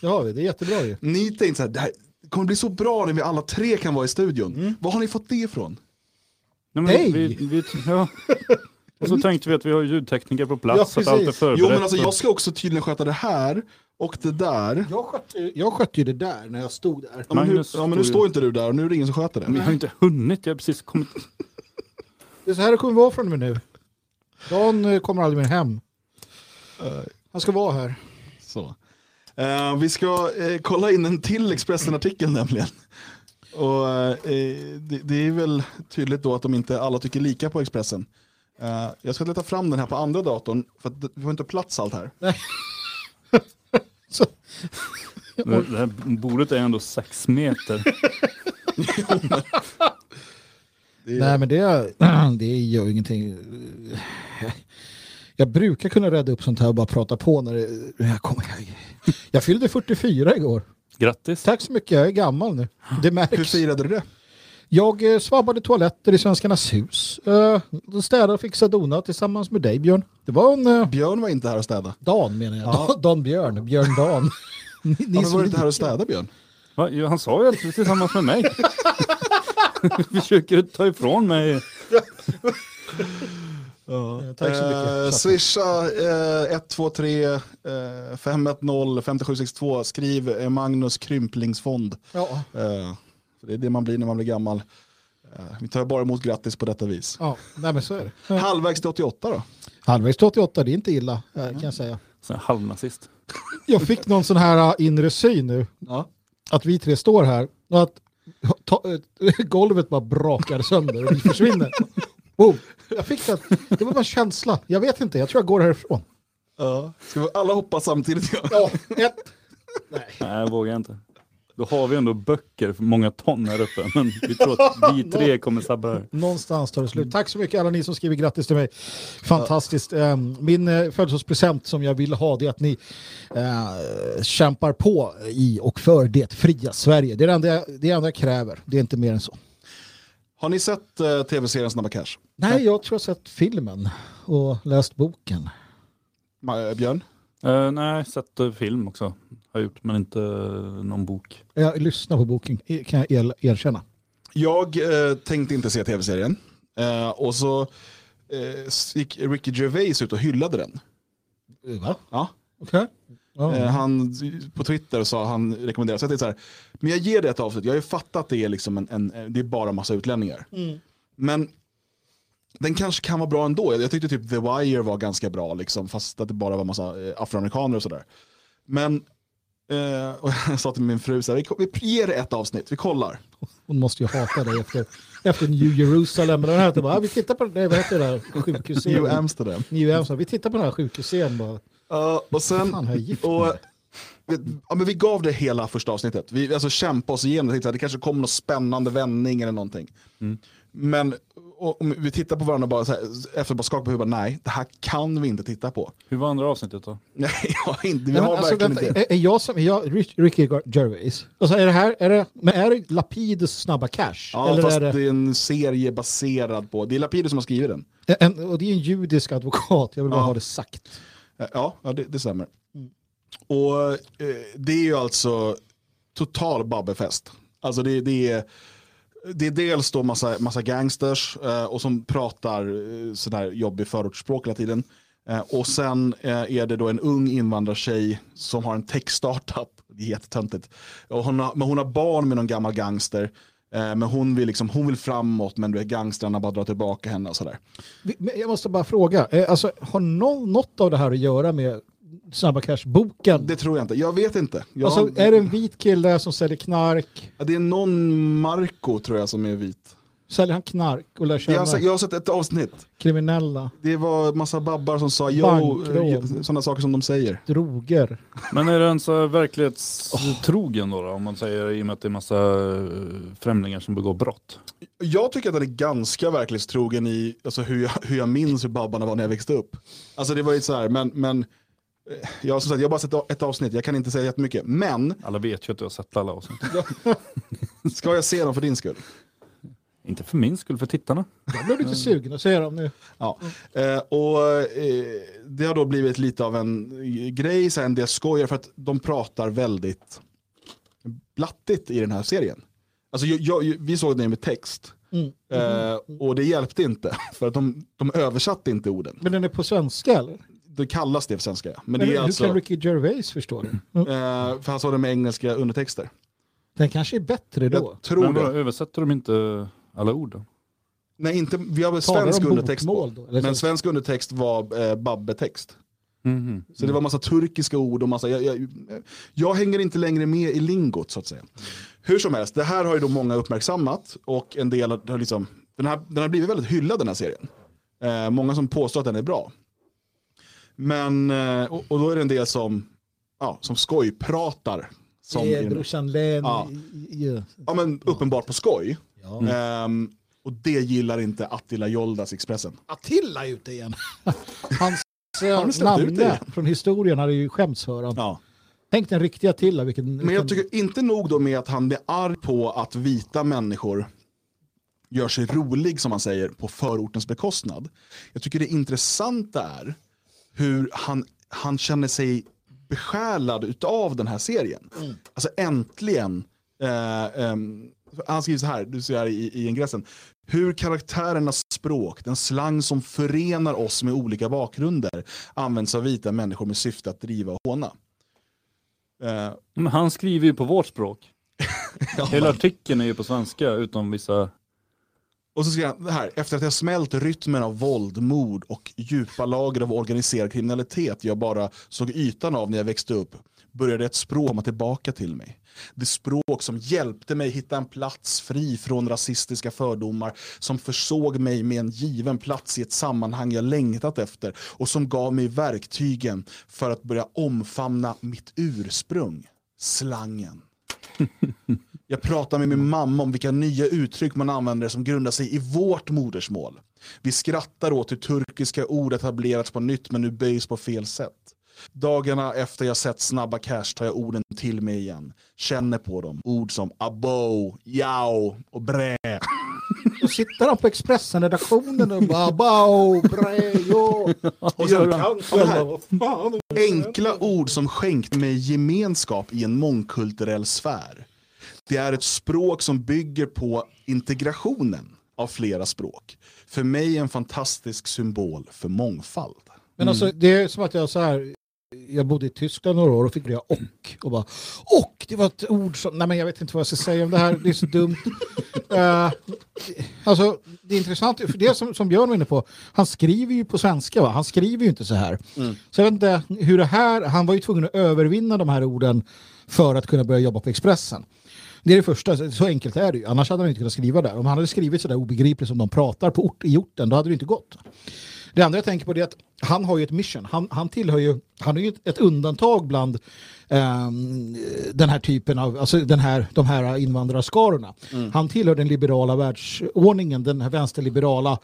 Det har vi, det är jättebra ju. Ni tänkte så här, det här kommer bli så bra när vi alla tre kan vara i studion. Var har ni fått det ifrån? Nej, men Hej! Vi, vi, ja. Och så tänkte vi att vi har ljudtekniker på plats Ja, så att allt är förberett. Jo men alltså jag ska också tydligen sköta det här och det där. Jag skötte, jag skötte ju det där när jag stod där. Ja, men, nu, ja, men nu står ju- står inte du där och nu är det ingen som sköter det. Men jag har inte hunnit, jag har precis kommit... Det är så här det kommer vara från och med nu. Dan eh, kommer aldrig mer hem. Han ska vara här. Så. Eh, vi ska eh, kolla in en till Expressen-artikel nämligen. Och, eh, det, det är väl tydligt då att de inte alla tycker lika på Expressen. Jag ska leta fram den här på andra datorn för att vi har inte plats allt här. Det det här bordet är ändå sex meter. Det är, nej men det, det gör ingenting. Jag brukar kunna rädda upp sånt här och bara prata på när det, jag kommer. Jag, jag fyllde 44 igår. Grattis. Tack så mycket, jag är gammal nu. Det hur märks. firade du det? Jag eh, svabbade toaletter i Svenskarnas hus. Uh, städade och fixade donat tillsammans med dig Björn. Det var en uh, Björn var inte här och städa. Dan menar jag. Ja. Dan, Dan Björn. Björn Dan. Ni, Ja, ni men var du inte här och städa Björn? Va? Jo, Han sa ju att du tillsammans med mig. Försöker ta ifrån mig. Eh, Tack så mycket. Eh, swisha eh, 123 eh, 510 5762. Skriv eh, Magnus krymplingsfond. Ja, Eh, för det är det man blir när man blir gammal. Vi tar bara emot grattis på detta vis. ja, nej men så är det. Halvvägs till 88 då? Halvvägs till 88, det är inte illa kan jag säga. Så här halvnazist. Jag fick någon sån här inre syn nu. Ja. Att vi tre står här och att ta, golvet bara brakar sönder och vi försvinner. Oh, jag fick det. Det var bara en känsla. Jag vet inte, jag tror jag går härifrån. Ja. Ska vi alla hoppa samtidigt? Ja. Ja, ett. Nej, jag vågar inte. Då har vi ändå böcker för många ton här uppe, men vi tror att vi tre kommer sabba här. Någonstans tar det slut. Tack så mycket alla ni som skriver grattis till mig. Fantastiskt. Eh, Min eh, födelsedagspresent som jag vill ha det är att ni eh, kämpar på i och för det fria Sverige. Det är det enda jag, det är det enda jag kräver. Det är inte mer än så. Har ni sett eh, tv-serien Snabba Cash? Nej, jag tror jag har sett filmen och läst boken. Ma- eh, Björn? Uh, nej, sett eh, film också. Har gjort, men inte uh, någon bok. Jag lyssnar på boken, kan jag er, erkänna. Jag eh, tänkte inte se tv-serien. Eh, och så eh, gick Ricky Gervais ut och hyllade den. Va? Ja. Okej. Eh, han på Twitter sa han rekommenderar. Så jag tänkte så här, men jag ger det ett avsnitt. Jag har ju fattat att det är, liksom en, en, det är bara massa utlänningar. Men den kanske kan vara bra ändå. Jag tyckte typ The Wire var ganska bra, liksom, fast att det bara var massa eh, afroamerikaner och sådär. Men eh, och jag sa till min fru, så här, vi, vi ger det ett avsnitt, vi kollar. Hon måste ju hata dig efter, efter New Jerusalem. Men den här, bara, "Ah, vi tittar på nej, vad heter det där New? Amsterdam. New Amsterdam. Vi tittar på den här sjukhusscenen bara. Ja, och sen, Fan, och, vi- ja, men vi gav det hela första avsnittet. Vi alltså, kämpade oss igenom det. Det kanske kommer någon spännande vändning eller någonting. Men och, om vi tittar på varandra bara så här, efter bara skakar på huvudet. Nej, det här kan vi inte titta på. Hur var andra avsnittet då? Nej, jag har inte, vi Nej, men har alltså, verkligen vänta, inte. är, är jag som, är jag Rick- Ricky Gervais? Alltså, är det här, är det, men är det Lapidus snabba cash? Ja, Eller fast är det, det är en serie baserad på, det är Lapidus som har skrivit den. en, och det är en judisk advokat, jag vill bara Ja. ha det sagt. Eh, ja, ja det, det stämmer. Och eh, det är ju alltså total babbefest. Alltså det, det, är, det är dels då massa, massa gangsters eh, och som pratar eh, sån här jobbig förortsspråk hela tiden. Eh, och sen eh, är det då en ung invandrartjej som har en tech-startup. Det är jättetöntigt. Och hon har, men hon har barn med någon gammal gangster. Eh, men hon vill, liksom, hon vill framåt men du är gangstrarna bara drar tillbaka henne och sådär. Jag måste bara fråga, eh, alltså, har nå- något av det här att göra med Snabba Cash-boken? Det tror jag inte. Jag vet inte. Jag, Alltså, är det en vit kille som säljer knark? Ja, det är någon Marco tror jag som är vit. Säljer han knark och lär Jag känna har, sett, jag har sett ett avsnitt. kriminella Det var massa babbar som sa jo, Bankrån. sådana saker som de säger. droger? Men är den så verklighetstrogen då, då? Om man säger i och med att det är massa eh, främlingar som begår brott. Jag tycker att den är ganska verklighetstrogen i alltså, hur, jag, hur jag minns hur babbarna var när jag växte upp. Alltså det var ju så här, men, men eh, jag, har som sagt, jag har bara sett ett avsnitt, jag kan inte säga jättemycket. Men Alla vet ju att du har sett alla avsnitt. ska jag se dem för din skull? Inte för min skull, för tittarna. Jag blev lite sugen att se dem nu. Ja. Eh, och eh, Det har då blivit lite av en grej, så en del skojar för att de pratar väldigt blattigt i den här serien. Alltså, jag, jag, vi såg den med text Mm. eh, och det hjälpte inte för att de, de översatte inte orden. Men den är på svenska eller? Det kallas det på svenska. ja. Men Men det är hur alltså, kan Ricky Gervais förstå det? Mm. eh, för han såg den med engelska undertexter. Den kanske är bättre då. Jag tror Men vadå, det. översätter de inte alla ord då? Nej, inte, vi har väl svensk de undertext på. då? Eller Men svensk undertext var eh, babbetext. Mhm. Så det var massa turkiska ord och massa, jag, jag, jag hänger inte längre med i lingot så att säga. Hur som helst, det här har ju då många uppmärksammat och en del har liksom, den, här, den har blivit väldigt hyllad den här serien. Eh, många som påstår att den är bra. Men, eh, och, och då är det en del som, ja, som skojpratar. Som Det är brorsan Len. Ja. Ja. ja, men uppenbart på skoj. Ja. Ehm, och det gillar inte Attila Joldas Expressen. Attila är ute igen. Hans eh, namne från historien hade ju skämts för han. Ja. Tänk den riktiga Attila. Vilken, Men jag vilken- tycker inte nog då med att han blir arg på att vita människor gör sig rolig som man säger på förortens bekostnad. Jag tycker det intressanta är hur han, han känner sig besjälad utav den här serien. Alltså äntligen. Eh, ehm, han skriver så här, du ser här i, i ingressen. Hur karaktärernas språk, den slang som förenar oss med olika bakgrunder, används av vita människor med syfte att driva och håna. Eh, Men han skriver ju på vårt språk. ja. Hela artikeln är ju på svenska utom vissa... Och så skriver han här, efter att jag smält rytmen av våld, mord och djupa lager av organiserad kriminalitet jag bara såg ytan av när jag växte upp började ett språk komma tillbaka till mig. Det språk som hjälpte mig hitta en plats fri från rasistiska fördomar, som försåg mig med en given plats i ett sammanhang jag längtat efter och som gav mig verktygen för att börja omfamna mitt ursprung, slangen. Jag pratar med min mamma om vilka nya uttryck man använder som grundar sig i vårt modersmål. Vi skrattar åt hur turkiska ord etablerats på nytt men nu böjs på fel sätt. Dagarna efter jag sett Snabba Cash tar jag orden till mig igen. Känner på dem. Ord som abo, jao och brä. Då sitter han på Expressen-redaktionen och bara bao, brejo. Och så, och det här, enkla ord som skänkt mig gemenskap i en mångkulturell sfär. Det är ett språk som bygger på integrationen av flera språk. För mig en fantastisk symbol för mångfald. Men alltså det är som att jag så här, jag bodde i Tyskland några år och fick reda och och bara och det var ett ord som, nej men jag vet inte vad jag ska säga om det här, det är så dumt. Eh, alltså det är intressant, för det som, som Björn var inne på, han skriver ju på svenska va, han skriver ju inte så här. Så jag vet inte hur det här, han var ju tvungen att övervinna de här orden för att kunna börja jobba på Expressen. Det är det första, så enkelt är det ju. Annars hade han inte kunnat skriva där. Om han hade skrivit så där obegripligt som de pratar på ort, i orten, då hade det inte gått. Det andra jag tänker på är att han har ju ett mission. Han, han tillhör ju, han är ju ett, undantag bland ehm, den här typen av, alltså den här, de här invandrarskarorna. Han tillhör den liberala världsordningen, den här vänsterliberala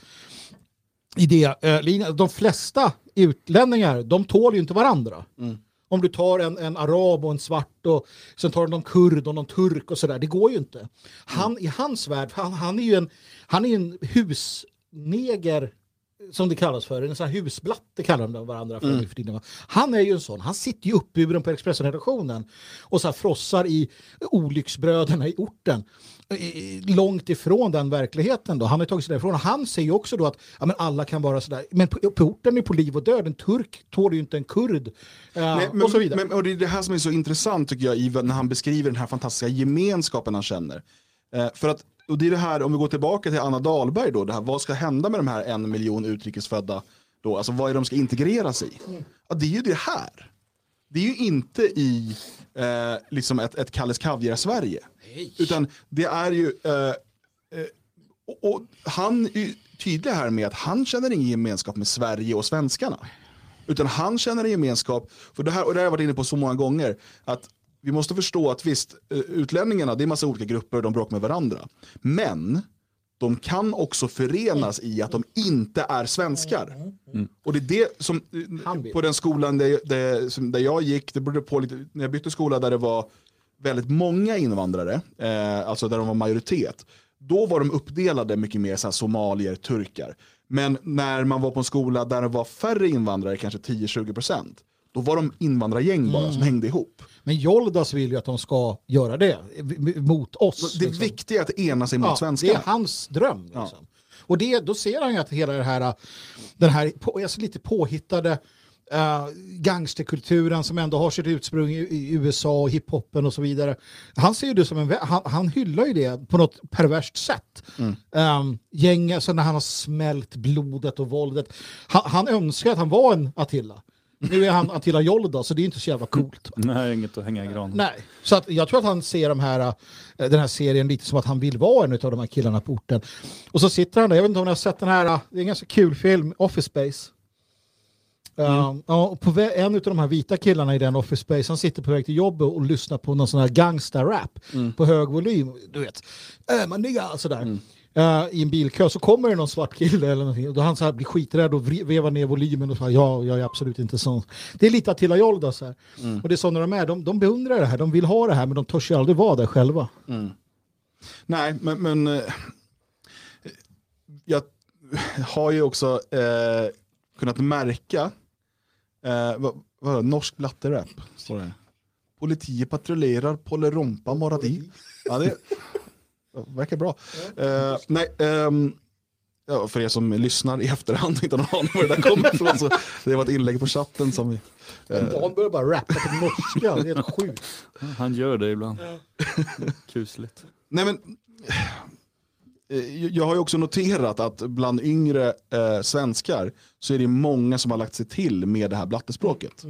idélinjen. De flesta utlänningar, de tål ju inte varandra. Om du tar en, en arab och en svart och sen tar du någon kurd och någon turk och sådär, det går ju inte. Han, I hans värld, han, han är ju en, han är en husneger som det kallas för, en sån här husblatte kallar de varandra för nu för tiden. Han är ju en sån, han sitter ju uppburen på Expressen-redaktionen och så här frossar i olycksbröderna i orten. Långt ifrån den verkligheten då. Han har tagit sig därifrån. Han säger ju också då att ja, men alla kan vara sådär. Men på, på orten är på liv och död. En turk tål ju inte en kurd. Eh, Nej, men, och så vidare. Men, och det är det här som är så intressant tycker jag, i, när han beskriver den här fantastiska gemenskapen han känner. Eh, för att, och det är det här, om vi går tillbaka till Anna Dahlberg då, det här, vad ska hända med de här en miljon utrikesfödda? Då? Alltså vad är de ska integreras i? Ja, det är ju det här. Det är ju inte i eh, liksom ett, ett Kalles Kaviar-Sverige. Utan det är ju, eh, eh, och, och han är ju tydlig här med att han känner ingen gemenskap med Sverige och svenskarna. Utan han känner en gemenskap, för det här, och det har jag varit inne på så många gånger, att vi måste förstå att visst, eh, utlänningarna, det är massa olika grupper, de bråkar med varandra. Men de kan också förenas i att de inte är svenskar. Och det är det som, eh, på den skolan där, där, där jag gick, det berodde på lite, när jag bytte skola där det var väldigt många invandrare, eh, alltså där de var majoritet, då var de uppdelade mycket mer så här, somalier, turkar. Men när man var på en skola där det var färre invandrare, kanske 10-20%, då var de invandrargäng bara som hängde ihop. Men Joldas vill ju att de ska göra det mot oss. Det liksom. viktiga är att ena sig mot Ja, det svenskarna. är hans dröm. Liksom. Och det, då ser han ju att hela det här, den här alltså lite påhittade uh, gangsterkulturen som ändå har sitt ursprung i, i USA och hiphopen och så vidare. Han ser ju det som en, han, han hyllar ju det på något perverst sätt. Um, gäng, alltså när han har smält blodet och våldet. Han, han önskar att han var en Attila. Nu är han Attila Jolda så det är inte så jävla coolt. Nej, inget att hänga i granen. Nej, så att jag tror att han ser de här, eh, den här serien lite som att han vill vara en av de här killarna på orten. Och så sitter han där, jag vet inte om ni har sett den här, eh, det är en ganska kul film, Office Space. Uh, ja, och på en av de här vita killarna i den Office Space, han sitter på väg till jobbet och lyssnar på någon sån här gangsta-rap på hög volym. Du vet, äh, man nigga, sådär. Eh, I en bilkö så kommer det någon svart kille eller någonting och då han så här blir skiträdd och vevar ner volymen och så här, ja, jag är absolut inte sån. Det är lite Attila Jolda så här. Och det är så när de är, de, de beundrar det här, de vill ha det här men de törs ju aldrig vara där själva. Nej, men, men eh, jag har ju också eh, kunnat märka eh, vad, vad, norsk blatterap. står det. Politiet patrullerar Polerompa Moradi. Ja, det ja, verkar bra. Eh, nej, ehm, ja, för er som lyssnar i efterhand och inte har någon aning var det där kommer ifrån. Så det var ett inlägg på chatten som vi... Dan börjar bara rappa på norska, det är helt sjukt. Han gör det ibland. Kusligt. Nej men, eh, jag har ju också noterat att bland yngre eh, svenskar så är det många som har lagt sig till med det här blattespråket.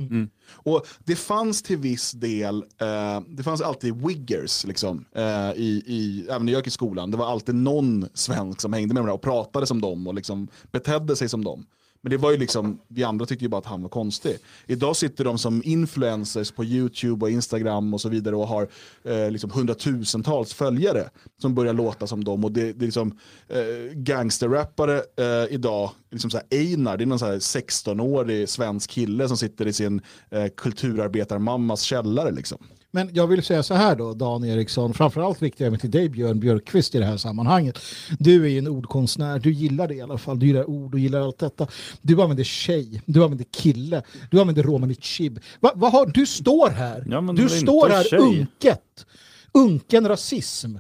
Och det fanns till viss del, eh, det fanns alltid wiggers liksom, eh, i, i, även när jag gick i skolan. Det var alltid någon svensk som hängde med dem och pratade som dem och liksom betedde sig som dem. Men det var ju liksom, vi andra tyckte ju bara att han var konstig. Idag sitter de som influencers på YouTube och Instagram och så vidare och har eh, liksom hundratusentals följare som börjar låta som dem. Och det, det är liksom eh, gangsterrappare eh, idag, liksom så här Einar, det är någon så här 16-årig svensk kille som sitter i sin eh, kulturarbetarmammas källare. Liksom. Men jag vill säga så här då, Dan Eriksson, framförallt riktar jag mig till dig Björn Björkqvist i det här sammanhanget. Du är ju en ordkonstnär, du gillar det i alla fall, du gillar ord, du gillar allt detta. Du använder tjej, du använder kille, du använder romani chib. Va, har, du står här, Ja, du står här tjej. unket, unken rasism.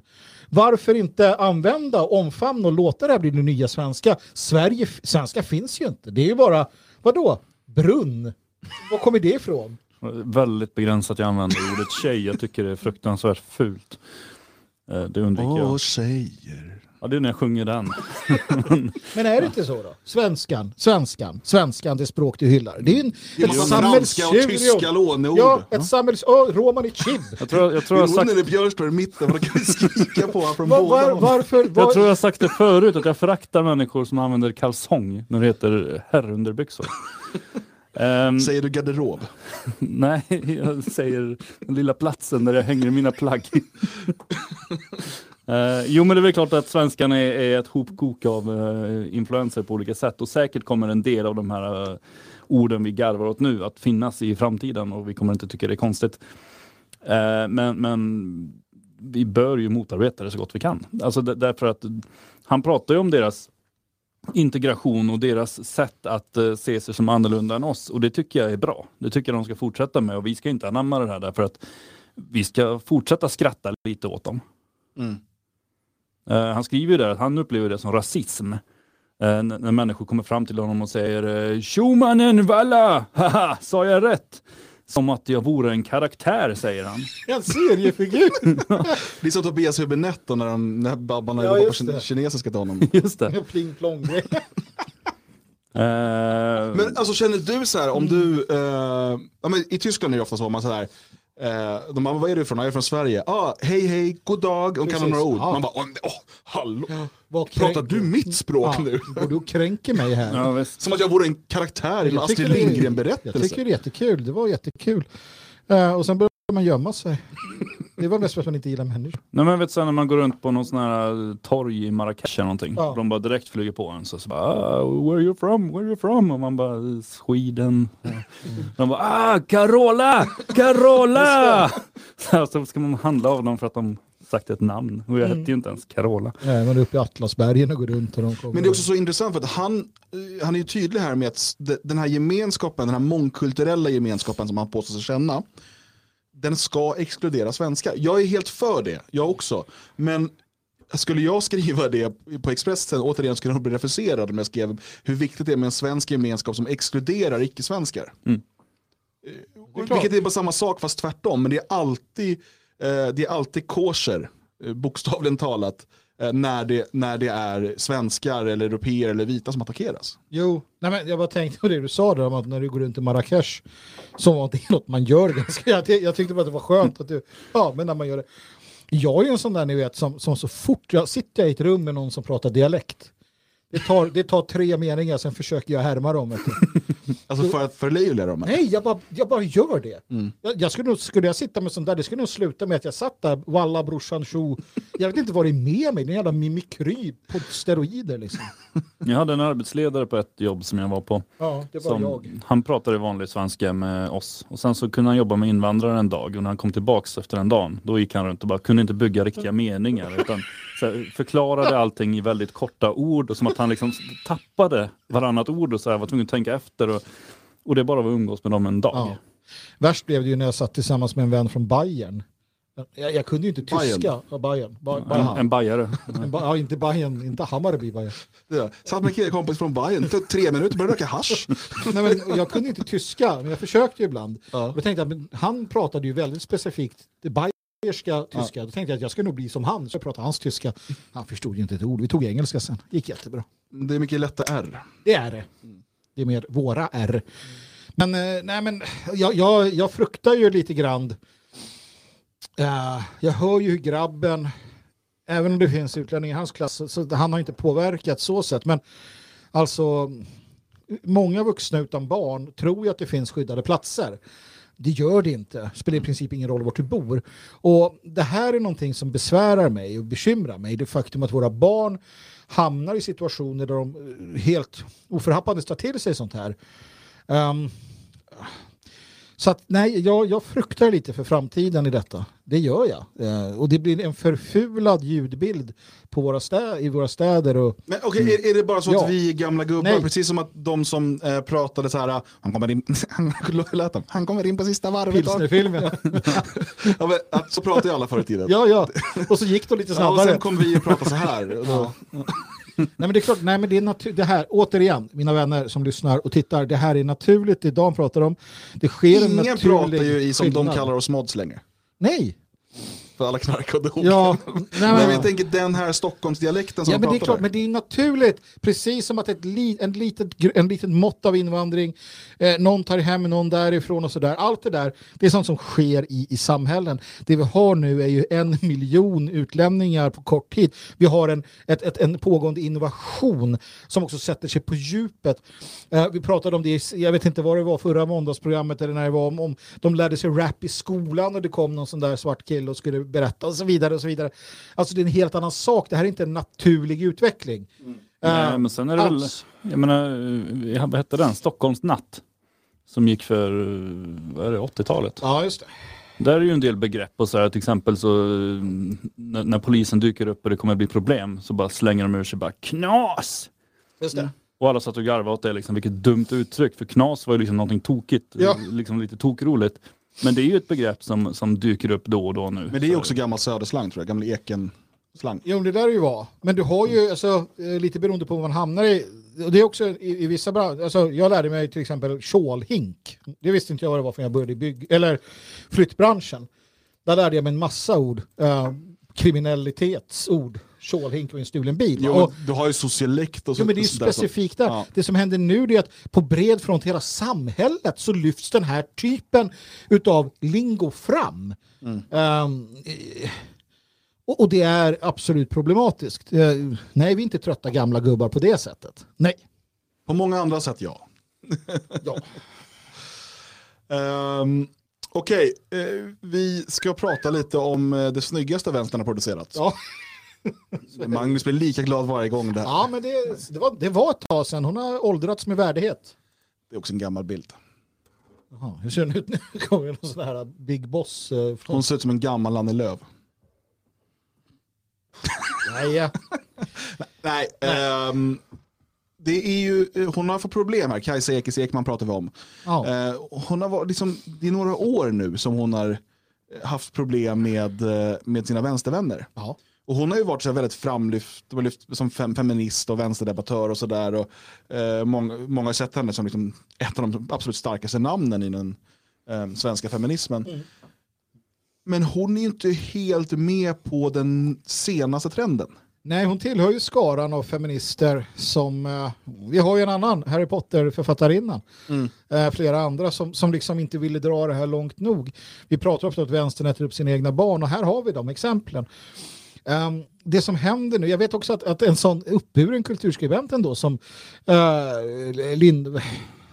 Varför inte använda, omfamna och låta det här bli det nya svenska? Sverige, svenska finns ju inte, det är ju bara, vadå, brunn? Var kommer det ifrån? Väldigt begränsat jag använder ordet tjej. Jag tycker det är fruktansvärt fult. Eh, Det undviker Åh, jag. tjejer. Ja, det är när jag sjunger den. Men är det inte så då? Svenskan, svenskan, svenskan, det språk du hyllar. Det är en, Det är ett tyska låneord. Ja, ett sammels... Oh, romani chib. Jag tror jag, tror jag har sagt är Björn står i mitten, då kan skrika på honom från Var, båda var, håll. varför? Jag Var, tror jag har sagt det förut, att jag föraktar människor som använder kalsong när det heter herrunderbyxor. Ehm, Säger du garderob? nej, jag säger den lilla platsen där jag hänger mina plagg. Eh, jo men det är väl klart att svenskan är, är ett hopkok av uh, influenser på olika sätt och säkert kommer en del av de här eh, orden vi garvar åt nu att finnas i framtiden och vi kommer inte tycka det är konstigt. Eh, men, men vi bör ju motarbeta det så gott vi kan. Alltså därför att han pratar ju om deras integration och deras sätt att eh, se sig som annorlunda än oss och det tycker jag är bra. Det tycker jag de ska fortsätta med och vi ska inte anamma det här därför att vi ska fortsätta skratta lite åt dem. Mm. Eh, han skriver ju där att han upplever det som rasism. N- när människor kommer fram till honom och säger Tjomannen valla! Haha, sa jag rätt? Som att jag vore en karaktär, säger han. en seriefigur. Det är som Tobias Hübinette när, de- när babbarna Ja, jobbar på kinesiska till honom. Just det. Pling plong. Eh, Men alltså känner du så här, om du, eh, ja, men i Tyskland är det ofta så, man så här, eh, de bara, vad är du ifrån? Jag är från Sverige. Ah, hej hej, god dag, de kan några ord. Ja. Man bara, åh, hallå, Vad pratar du mitt språk Ja, nu? och du kränker mig här. ja. Som att jag vore en karaktär i en Astrid det- Jag Lindgren-berättelse. tycker det är jättekul. Det var jättekul. Eh, och sen börjar man gömma sig. Det var mest för att man inte gillar människor. Nej, men vet sen när man går runt på någon sån här torg i Marrakesh eller någonting. Ja. De bara direkt flyger på en. Så, så bara, ah, where are you from? Where are you from? Och man bara, Sweden. De bara, ah, Carola! Carola! så, så ska man handla av dem för att de sagt ett namn. Och jag Mm. hette ju inte ens Carola. Nej, man är uppe i Atlasbergen och går runt och de kommer. Men det är också så intressant för att han, eh, han är ju tydlig här med att den här gemenskapen, den här mångkulturella gemenskapen som han påstår sig känna, den ska exkludera svenskar. Jag är helt för det, jag också. Men skulle jag skriva det på Expressen, återigen skulle jag bli refuserad om jag skrev hur viktigt det är med en svensk gemenskap som exkluderar icke-svenskar. Mm. Eh, Vilket är bara samma sak fast tvärtom, men det är alltid, eh, det är alltid kosher, eh, bokstavligen talat, eh, Eh, när det, när det är svenskar eller europeer eller vita som attackeras. Jo, nej men jag bara tänkte på det du sa där om att när du går runt i Marrakesh som var det är något man gör ganska. Jag, jag tyckte bara att det var skönt att du, ja men när man gör det. Jag är ju en sån där ni vet som, som så fort jag sitter i ett rum med någon som pratar dialekt. Det tar, det tar tre meningar, sen försöker jag härma dem. Alltså för att förlöjliga dem. Nej, jag bara, jag bara gör det. Mm. Jag, jag skulle, nog, skulle jag sitta med sånt där, det skulle nog sluta med att jag satt där, walla brorsan tjo. Jag vet inte vad det är med mig, det är en jävla mimikry på steroider liksom. Jag hade en arbetsledare på ett jobb som jag var på. Ja, det var Som, jag. han pratade vanlig svenska med oss och sen så kunde han jobba med invandrare en dag och när han kom tillbaks efter den dagen då gick han runt och bara kunde inte bygga riktiga meningar utan förklarade allting i väldigt korta ord och som att han liksom tappade varannat ord och så här, var tvungen att tänka efter och, och det bara var att umgås med dem en dag. Ja. Värst blev det ju när jag satt tillsammans med en vän från Bayern. Jag, jag kunde ju inte Bayern? tyska. Ja, Bayern. Ba, En, Bayern. en bajare. En ba, ja, inte Bayern, inte Hammarby Bayern. Ja. Satt med en kompis från Bayern, det tog tre minuter, började röka hasch. Nej, men jag kunde inte tyska, men jag försökte ju ibland. Ja. Jag tänkte att han pratade ju väldigt specifikt Bayern bayerska tyska. Då tänkte jag att jag ska nog bli som han, så jag pratade hans tyska. Han förstod ju inte ett ord. Vi tog engelska sen. Gick jättebra. Det är mycket lätta R. Det är det. Det är mer våra R. Men, eh, nej, men jag, jag, jag fruktar ju lite grann. Eh, jag hör ju hur grabben, även om det finns utlänningar i hans klass, så han har inte påverkat så sätt. Men alltså, många vuxna utan barn tror ju att det finns skyddade platser. Det gör det inte. Det spelar i princip ingen roll vart du bor. Och det här är någonting som besvärar mig och bekymrar mig. Det faktum att våra barn hamnar i situationer där de eh, helt oförhappandes tar till sig sånt här. Ehm, så att nej, jag, jag fruktar lite för framtiden i detta. Det gör jag. Eh, och det blir en förfulad ljudbild på våra stä- i våra städer. Och, Men okej, är, är det bara så Ja. att vi gamla gubbar, Nej. precis som att de som eh, pratade så här, han kommer in, han, kommer in på sista varvet. Pilsnerfilmen. ja, så pratade ju alla förr i tiden. ja, ja. Och så gick det lite Ja, och snabbare. sen kom vi och pratade så här. Nej men det är klart, nej men det är natu- det här, återigen, mina vänner som lyssnar och tittar, det här är naturligt, det Dan pratar om. Det sker en Ingen naturlig pratar ju i som de skillnad. kallar oss mods längre. Nej, För alla dog. ja, nej, men, men jag tänker den här Stockholmsdialekten som ja, de men det är klart, där. men det är naturligt, precis som att ett, li, en, litet, en litet mått av invandring, eh, någon tar hem någon därifrån och sådär, allt det där, det är sånt som sker i, i samhällen. Det vi har nu är ju en miljon utlämningar på kort tid. Vi har en, ett, ett, en pågående innovation som också sätter sig på djupet. Eh, vi pratade om det, jag vet inte vad det var förra måndagsprogrammet eller när det var om, om de lärde sig rap i skolan och det kom någon sån där svart kille och skulle berätta och så vidare och så vidare. Alltså det är en helt annan sak, det här är inte en naturlig utveckling. Nej, Eh, men sen är det väl, jag menar, eh, vad hette den? Stockholms natt. Som gick för, eh, vad är det, 80-talet. Ja, just det. Där är ju en del begrepp och så här, till exempel så när, när polisen dyker upp och det kommer bli problem så bara slänger de ur sig bara knas. Just det. Och alla satt och garvade åt det, liksom, vilket dumt uttryck. För knas var ju liksom någonting tokigt, Ja. liksom lite tokroligt. Men det är ju ett begrepp som, som dyker upp då och då nu. Men det är också gammal söderslang tror jag, gammal eken-slang. Jo, det där är ju vara. Men du har ju, alltså, eh, lite beroende på vad man hamnar i, och det är också i, i vissa branscher, alltså, jag lärde mig till exempel kjolhink. Det visste inte jag vad det var för jag började i bygg, eller flyttbranschen. Där lärde jag mig en massa ord, eh, kriminalitetsord. Kjolhink och en stulen bil. Jo, och, du har ju socialekt och så. Jo, men det är specifikt där. Ja. Det som händer nu är att på bred front hela samhället så lyfts den här typen utav lingo fram. Mm. Eh, och, och det är absolut problematiskt. Eh, nej, vi är inte trötta gamla gubbar på det sättet. Nej. På många andra sätt ja. Ja. Ehm, Okej, eh, vi ska prata lite om eh, det snyggaste vänstern har producerat. Ja. Magnus blir lika glad varje gång det här. Ja, men det, det, var, det var ett tag sedan. Hon har åldrats med värdighet. Det är också en gammal bild. Jaha, hur ser den ut nu? Kommer någon sån här Big Boss? Eh. Hon ser ut som en gammal Annie Lööf. Nej, ja. Nej, ehm, det är ju, eh, hon har fått problem här, Kajsa Ekis Ekman pratar vi om. ja. Eh, hon har varit, liksom, det är några år nu som hon har haft problem med, eh, med sina vänstervänner. ja. Och hon har ju varit så här väldigt framlyft lyft som fem, feminist och vänsterdebattör och sådär. Eh, många, många har sett henne som liksom ett av de absolut starkaste namnen i den eh, svenska feminismen. Men hon är ju inte helt med på den senaste trenden. Nej, hon tillhör ju skaran av feminister som, eh, vi har ju en annan Harry Potter-författarinnan, eh, flera andra som, som liksom inte ville dra det här långt nog. Vi pratar ofta om att vänstern äter upp sina egna barn och här har vi de exemplen. Ehm, det som händer nu, jag vet också att, att en sån uppburen kulturskribent ändå som uh, Lind...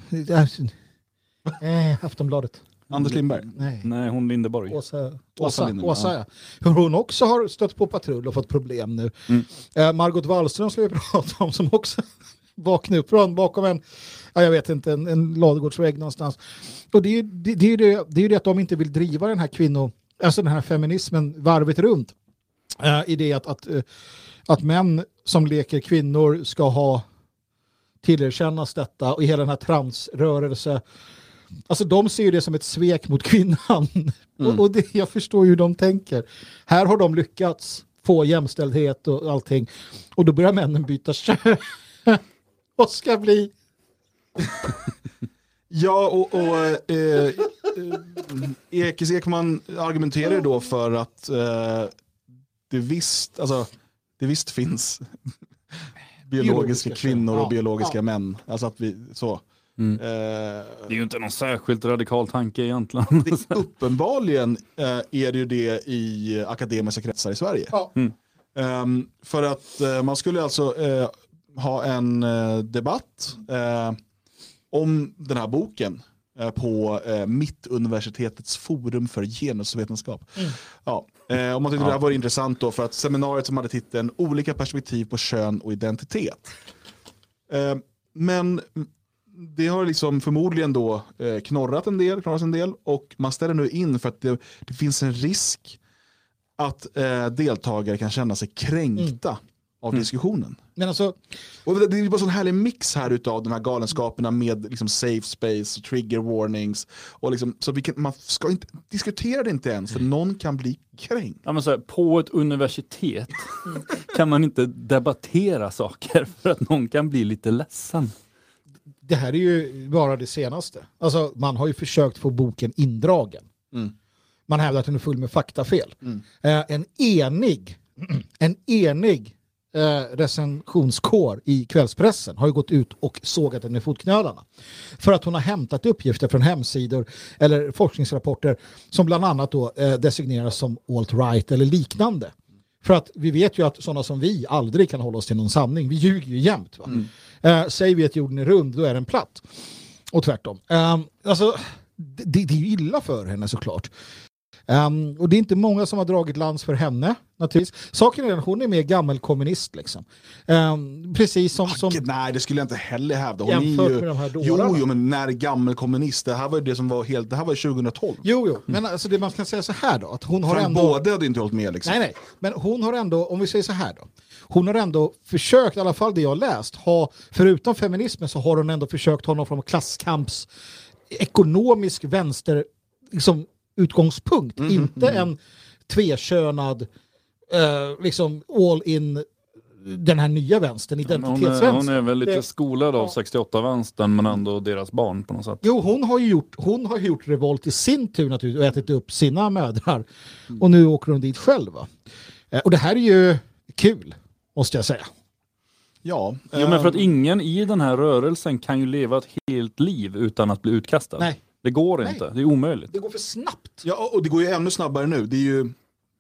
Eh, Aftonbladet. Anders Lindberg. Nej. Nej, hon Lindeborg. Åsa, Åsa Åsa, Åsa, ja. Hon också har stött på patrull och fått problem nu. Eh, Margot Wallström ska vi prata om som också vaknade upp från bakom en, ja, jag vet inte, en, en ladugårdsvägg någonstans. Och det är ju det, det, är det, det, är det att de inte vill driva den här kvinno, alltså den här feminismen varvet runt. Eh, I det att, att, eh, att män som leker kvinnor ska ha tillerkännas detta och i hela den här transrörelse Alltså de ser ju det som ett svek mot kvinnan. Och, och det, jag förstår ju hur de tänker. Här har de lyckats få jämställdhet och allting. Och då börjar männen byta kön. och ska bli... Ja, och, och eh, eh, Ekis Ekman argumenterar då för att eh, det, visst, alltså, det visst finns biologiska Biologiska kvinnor och ja, biologiska ja. män. Alltså att vi, så. Mm. Eh, Det är ju inte någon särskilt radikal tanke egentligen. det, uppenbarligen eh, är det ju det i akademiska kretsar i Sverige. Ja. Ehm, för att eh, man skulle alltså eh, ha en eh, debatt om den här boken på eh, Mittuniversitetets forum för genusvetenskap. Ja, eh, och man tyckte det här var intressant då för att seminariet som hade titeln Olika perspektiv på kön och identitet. Eh, men det har liksom förmodligen då eh, knorrat en del, en del och man ställer nu in för att det, det finns en risk att eh, deltagare kan känna sig kränkta av diskussionen. Men alltså, Och det är bara sån härlig mix här utav de här galenskaperna med liksom safe space, trigger warnings. Och liksom, så vi kan, man ska inte diskutera det inte ens för någon kan bli kränkt. Ja, men så här, på ett universitet kan man inte debattera saker för att någon kan bli lite ledsen. det här är ju bara det senaste. Alltså, man har ju försökt få boken indragen. Mm. Man hävdar att den är full med faktafel. Eh, en enig, en enig eh, recensionskår i kvällspressen har ju gått ut och sågat den med fotknölarna. För att hon har hämtat uppgifter från hemsidor eller forskningsrapporter som bland annat då eh, designeras som alt-right eller liknande. För att vi vet ju att sådana som vi aldrig kan hålla oss till någon sanning. Vi ljuger ju jämt. Va? Eh, säger vi att jorden är rund, då är den platt. Och tvärtom. Um, alltså, det, det är illa för henne såklart. Um, och det är inte många som har dragit lands för henne naturligtvis. Saken är den, hon är mer gammelkommunist liksom. Um, precis som... som Nej, det skulle jag inte heller hävda. Hon är Jämfört ju, med de här jo, dårarna. jo, men när gammal kommunist, det här var ju det som var helt, det här var ju 2012. jo, jo, men alltså det man kan säga så här då, att hon har ändå... Både hade inte hållit med liksom. Nej, nej, men hon har ändå, om vi säger så här då, hon har ändå försökt, i alla fall det jag läst, ha, förutom feminismen så har hon ändå försökt ha någon form av klasskamps, ekonomisk vänster, liksom, utgångspunkt, inte en tvekönad, eh, liksom all in, den här nya vänstern, Hon är, identitetsvänstern. hon är väl lite Det- skolad av 68-vänstern men ändå deras barn på något sätt. Jo, hon har ju gjort, hon har gjort revolt i sin tur naturligtvis och ätit upp sina mödrar. Och nu åker hon dit själv. va? Eh, Och det här är ju kul, måste jag säga. Ja, Jo, men för att ehm, ingen i den här rörelsen kan ju leva ett helt liv utan att bli utkastad. Nej. Det går Nej. inte, det är omöjligt. Det går för snabbt. Ja, och det går ju ännu snabbare nu. Det är ju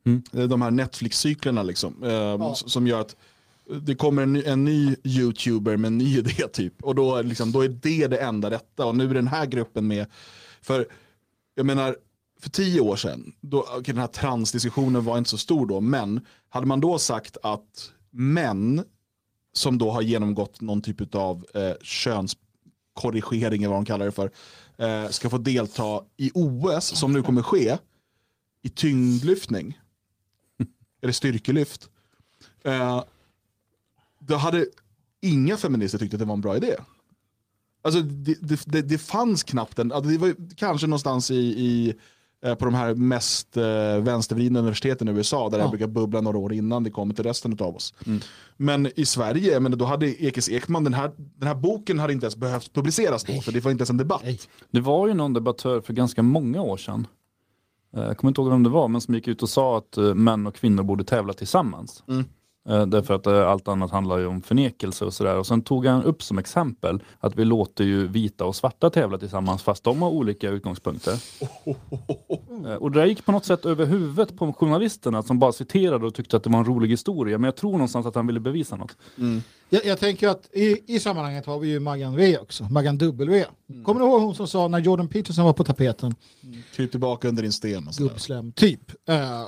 Mm. eh, de här Netflix-cyklerna liksom, eh, s- som gör att det kommer en, ny- en ny youtuber med en ny idé typ. Och då, liksom, då är det det enda rätta. Och nu är den här gruppen med. För jag menar, för tio år sedan, då, okej, den här transdiskussionen var inte så stor då, men hade man då sagt att män som då har genomgått någon typ av eh, könskorrigering, eller vad de kallar det för, eh, ska få delta i OS, som nu kommer ske, i tyngdlyftning, eller styrkelyft, eh, då hade inga feminister tyckt att det var en bra idé. Alltså det, det, det, det fanns knappt en, alltså det var kanske någonstans i, i på de här mest eh, vänstervridna universiteten i USA där det Ja. brukar bubbla några år innan det kommer till resten av oss. Men i Sverige, menar, då hade Ekis Ekman, den här, den här boken hade inte ens behövt publiceras då, för det var inte ens en debatt. Nej. Det var ju någon debattör för ganska många år sedan. Eh, Jag kommer inte ihåg vem det var, men som gick ut och sa att eh, män och kvinnor borde tävla tillsammans. Mm. Eh, Därför att eh, allt annat handlar ju om förnekelse och sådär. Och sen tog han upp som exempel att vi låter ju vita och svarta tävla tillsammans fast de har olika utgångspunkter. Eh, Och det där gick på något sätt över huvudet på journalisterna som bara citerade och tyckte att det var en rolig historia. Men jag tror någonstans att han ville bevisa något. Jag, jag tänker att i, i sammanhanget har vi ju Maggan V också, Maggan W. Kommer du ihåg hon som sa när Jordan Peterson var på tapeten, Kryp tillbaka under din sten. Och gubbslem, typ. Eh,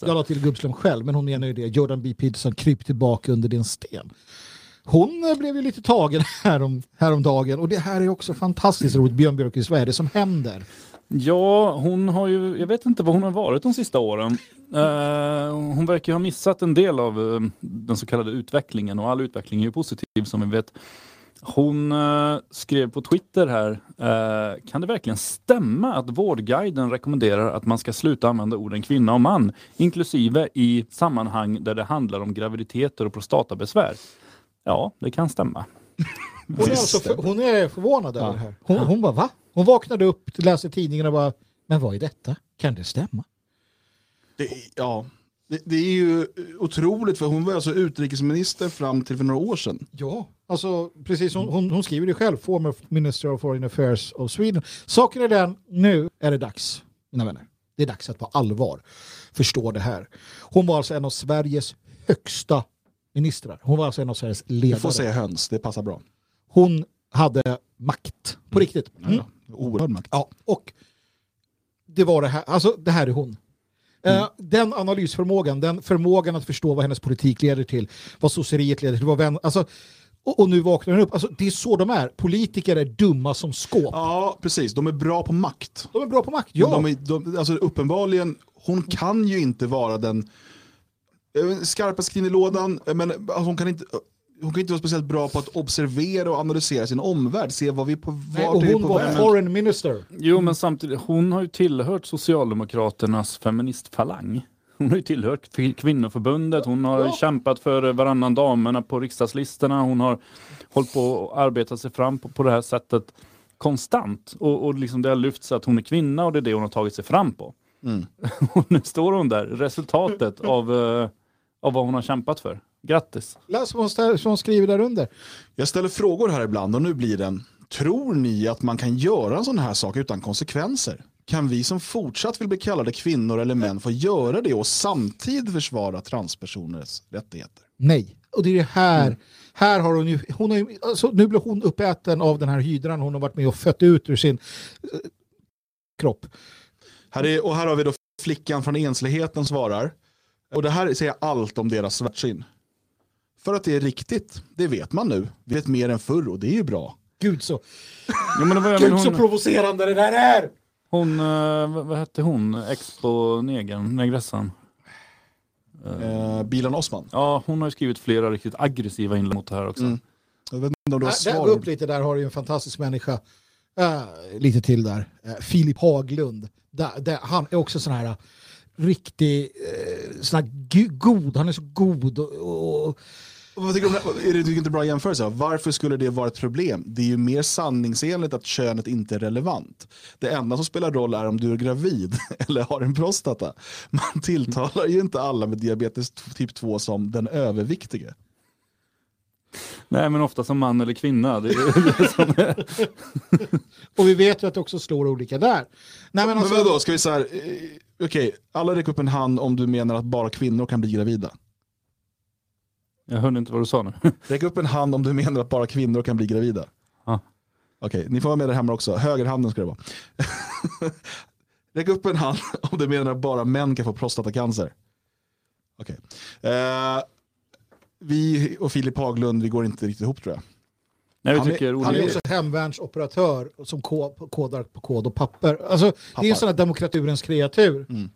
jag la till gubbslem själv, men hon menar ju det. Jordan B. Peterson, kryp tillbaka under din sten. Hon eh, blev ju lite tagen härom, häromdagen och det här är också fantastiskt roligt. Björn Björkqvist, vad är det som händer? Ja, hon har ju, jag vet inte var hon har varit de sista åren. Eh, hon verkar ju ha missat en del av eh, den så kallade utvecklingen och all utveckling är ju positiv som vi vet. Hon eh, skrev på Twitter här, eh, kan det verkligen stämma att Vårdguiden rekommenderar att man ska sluta använda orden kvinna och man, inklusive i sammanhang där det handlar om graviditeter och prostatabesvär? Ja, det kan stämma. Hon är, alltså för, hon är förvånad över Ja. det här. Hon, hon bara va? Hon vaknade upp, läste tidningen och bara men vad är detta? Kan det stämma? Det, ja, det, det är ju otroligt för hon var alltså utrikesminister fram till för några år sedan. Ja, alltså precis hon, hon, hon skriver det själv, former minister of foreign affairs of Sweden. Saken är den, nu är det dags, mina vänner. Det är dags att på allvar förstå det här. Hon var alltså en av Sveriges högsta ministrar. Hon var alltså en av Sveriges Du ledare. får säga höns, det passar bra. Hon hade makt, på riktigt. Mm. Oerhörd makt. Ja, och det var det här, alltså det här är hon. Eh, den analysförmågan, den förmågan att förstå vad hennes politik leder till, vad sosseriet leder till, vad vän, alltså, och, och nu vaknar hon upp. Alltså, det är så de är. Politiker är dumma som skåp. Ja, precis. De är bra på makt. De är bra på makt, ja. De är, de, alltså, uppenbarligen, hon kan ju inte vara den eh, skarpaste kniven i lådan, eh, men alltså, hon, kan inte, hon kan inte vara speciellt bra på att observera och analysera sin omvärld, se vad vi är på, Nej, och är hon på var foreign minister. Jo, men samtidigt, hon har ju tillhört Socialdemokraternas feministfalang. Hon har ju tillhört kvinnoförbundet, hon har Ja. kämpat för varannan damerna på riksdagslistorna, hon har hållit på och arbetat sig fram på, på det här sättet konstant. Och, och liksom det har lyfts att hon är kvinna och det är det hon har tagit sig fram på. Mm. och nu står hon där, resultatet av, eh, av vad hon har kämpat för. Grattis! Läs vad hon, hon skriver där under. Jag ställer frågor här ibland och nu blir den, tror ni att man kan göra en sån här sak utan konsekvenser? Kan vi som fortsatt vill bli kallade kvinnor eller män få göra det och samtidigt försvara transpersoners rättigheter? Nej. Och det är det här. Här har hon ju, hon har ju alltså, nu blir hon uppäten av den här hydran hon har varit med och fött ut ur sin eh, kropp. Här är, och här har vi då flickan från ensligheten svarar. Och det här säger allt om deras svartsyn. För att det är riktigt, det vet man nu. Vi vet mer än förr och det är ju bra. Gud så, Jo, men det var, jag Gud så hon, provocerande det där är! hon eh, vad, vad hette hon? Expo-negern, negressan? Eh, Bilan Osman. Ja, hon har ju skrivit flera riktigt aggressiva inlägg mot det här också. Mm. Jag vet inte om det var Där, där, svar. upp lite, där har du ju en fantastisk människa. Eh, lite till där. Uh, Filip Haglund. Där, där, han är också sån här uh, riktig, eh, sån här god, han är så god och, och, Vad tycker du om det? Är det inte bra jämförelse? Varför skulle det vara ett problem? Det är ju mer sanningsenligt att könet inte är relevant. Det enda som spelar roll är om du är gravid eller har en prostata. Man tilltalar ju inte alla med diabetes typ 2 som den överviktige. Nej, men ofta som man eller kvinna. Det är det som är. och vi vet ju att det också slår olika där. Nej, men alltså, Men vadå, ska vi så här, eh, okej, alla räcker upp en hand om du menar att bara kvinnor kan bli gravida. Jag hörde inte vad du sa nu. Räck upp en hand om du menar att bara kvinnor kan bli gravida. Ja. Okej, ni får vara med där hemma också. Högerhanden ska det vara. Räck upp en hand om du menar att bara män kan få prostatacancer. Okej. Eh, vi och Filip Haglund, vi går inte riktigt ihop tror jag. Nej, Han är- tycker han är också hemvärnsoperatör som ko- kodar på kod och papper. Alltså, det är sån här demokraturens kreatur. Mm.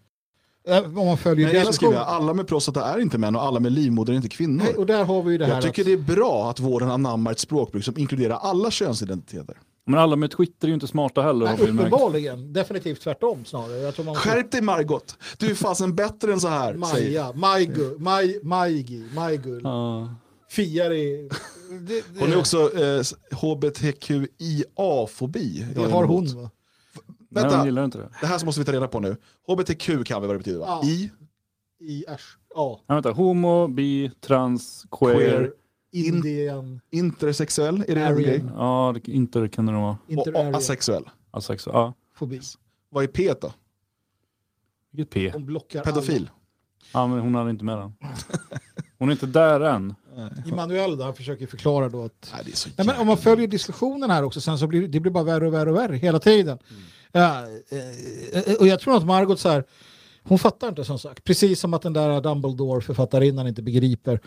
Eh, Om man följer jag deras skriver, alla med prostata är inte män och alla med livmoder är inte kvinnor. Nej, och där har vi ju det här jag tycker att- det är bra att vården anammar ett språkbruk som inkluderar alla könsidentiteter. Men alla med Twitter är ju inte smarta heller. Nej, uppenbarligen. Definitivt tvärtom snarare. Jag tror man Skärp dig Margot! Du är fasen bättre än så här. Maja, Majgu, Maj, Majgi, Majgull, Ja. Fiari. Det, det, Hon är också eh, hbtqia-fobi. det har hon va? Nej, Vänta, gillar inte det. det här måste vi ta reda på nu. HBTQ kan vi vad det betyder va? Ja. I, I äsch. Ja. Nej, vänta. Homo, bi, trans, queer. Queer. Indian, intersexuell, är det en grej? Ja, det, inte kan det nog vara. Och interarian, asexuell. Asexuell. Ja. fobi. Vad är P då? Vilket P. Hon blockar Pedofil. Ja, men hon hade inte med den. Hon är inte där än. alla. Immanuel då, han försöker förklara då att Nej, det är så Nej, men om man följer diskussionen här också sen så blir det blir bara värre och värre och värre hela tiden. Ja, eh, och jag tror att Margot så här, hon fattar inte som sagt. Precis som att den där Dumbledore författarinnan inte begriper.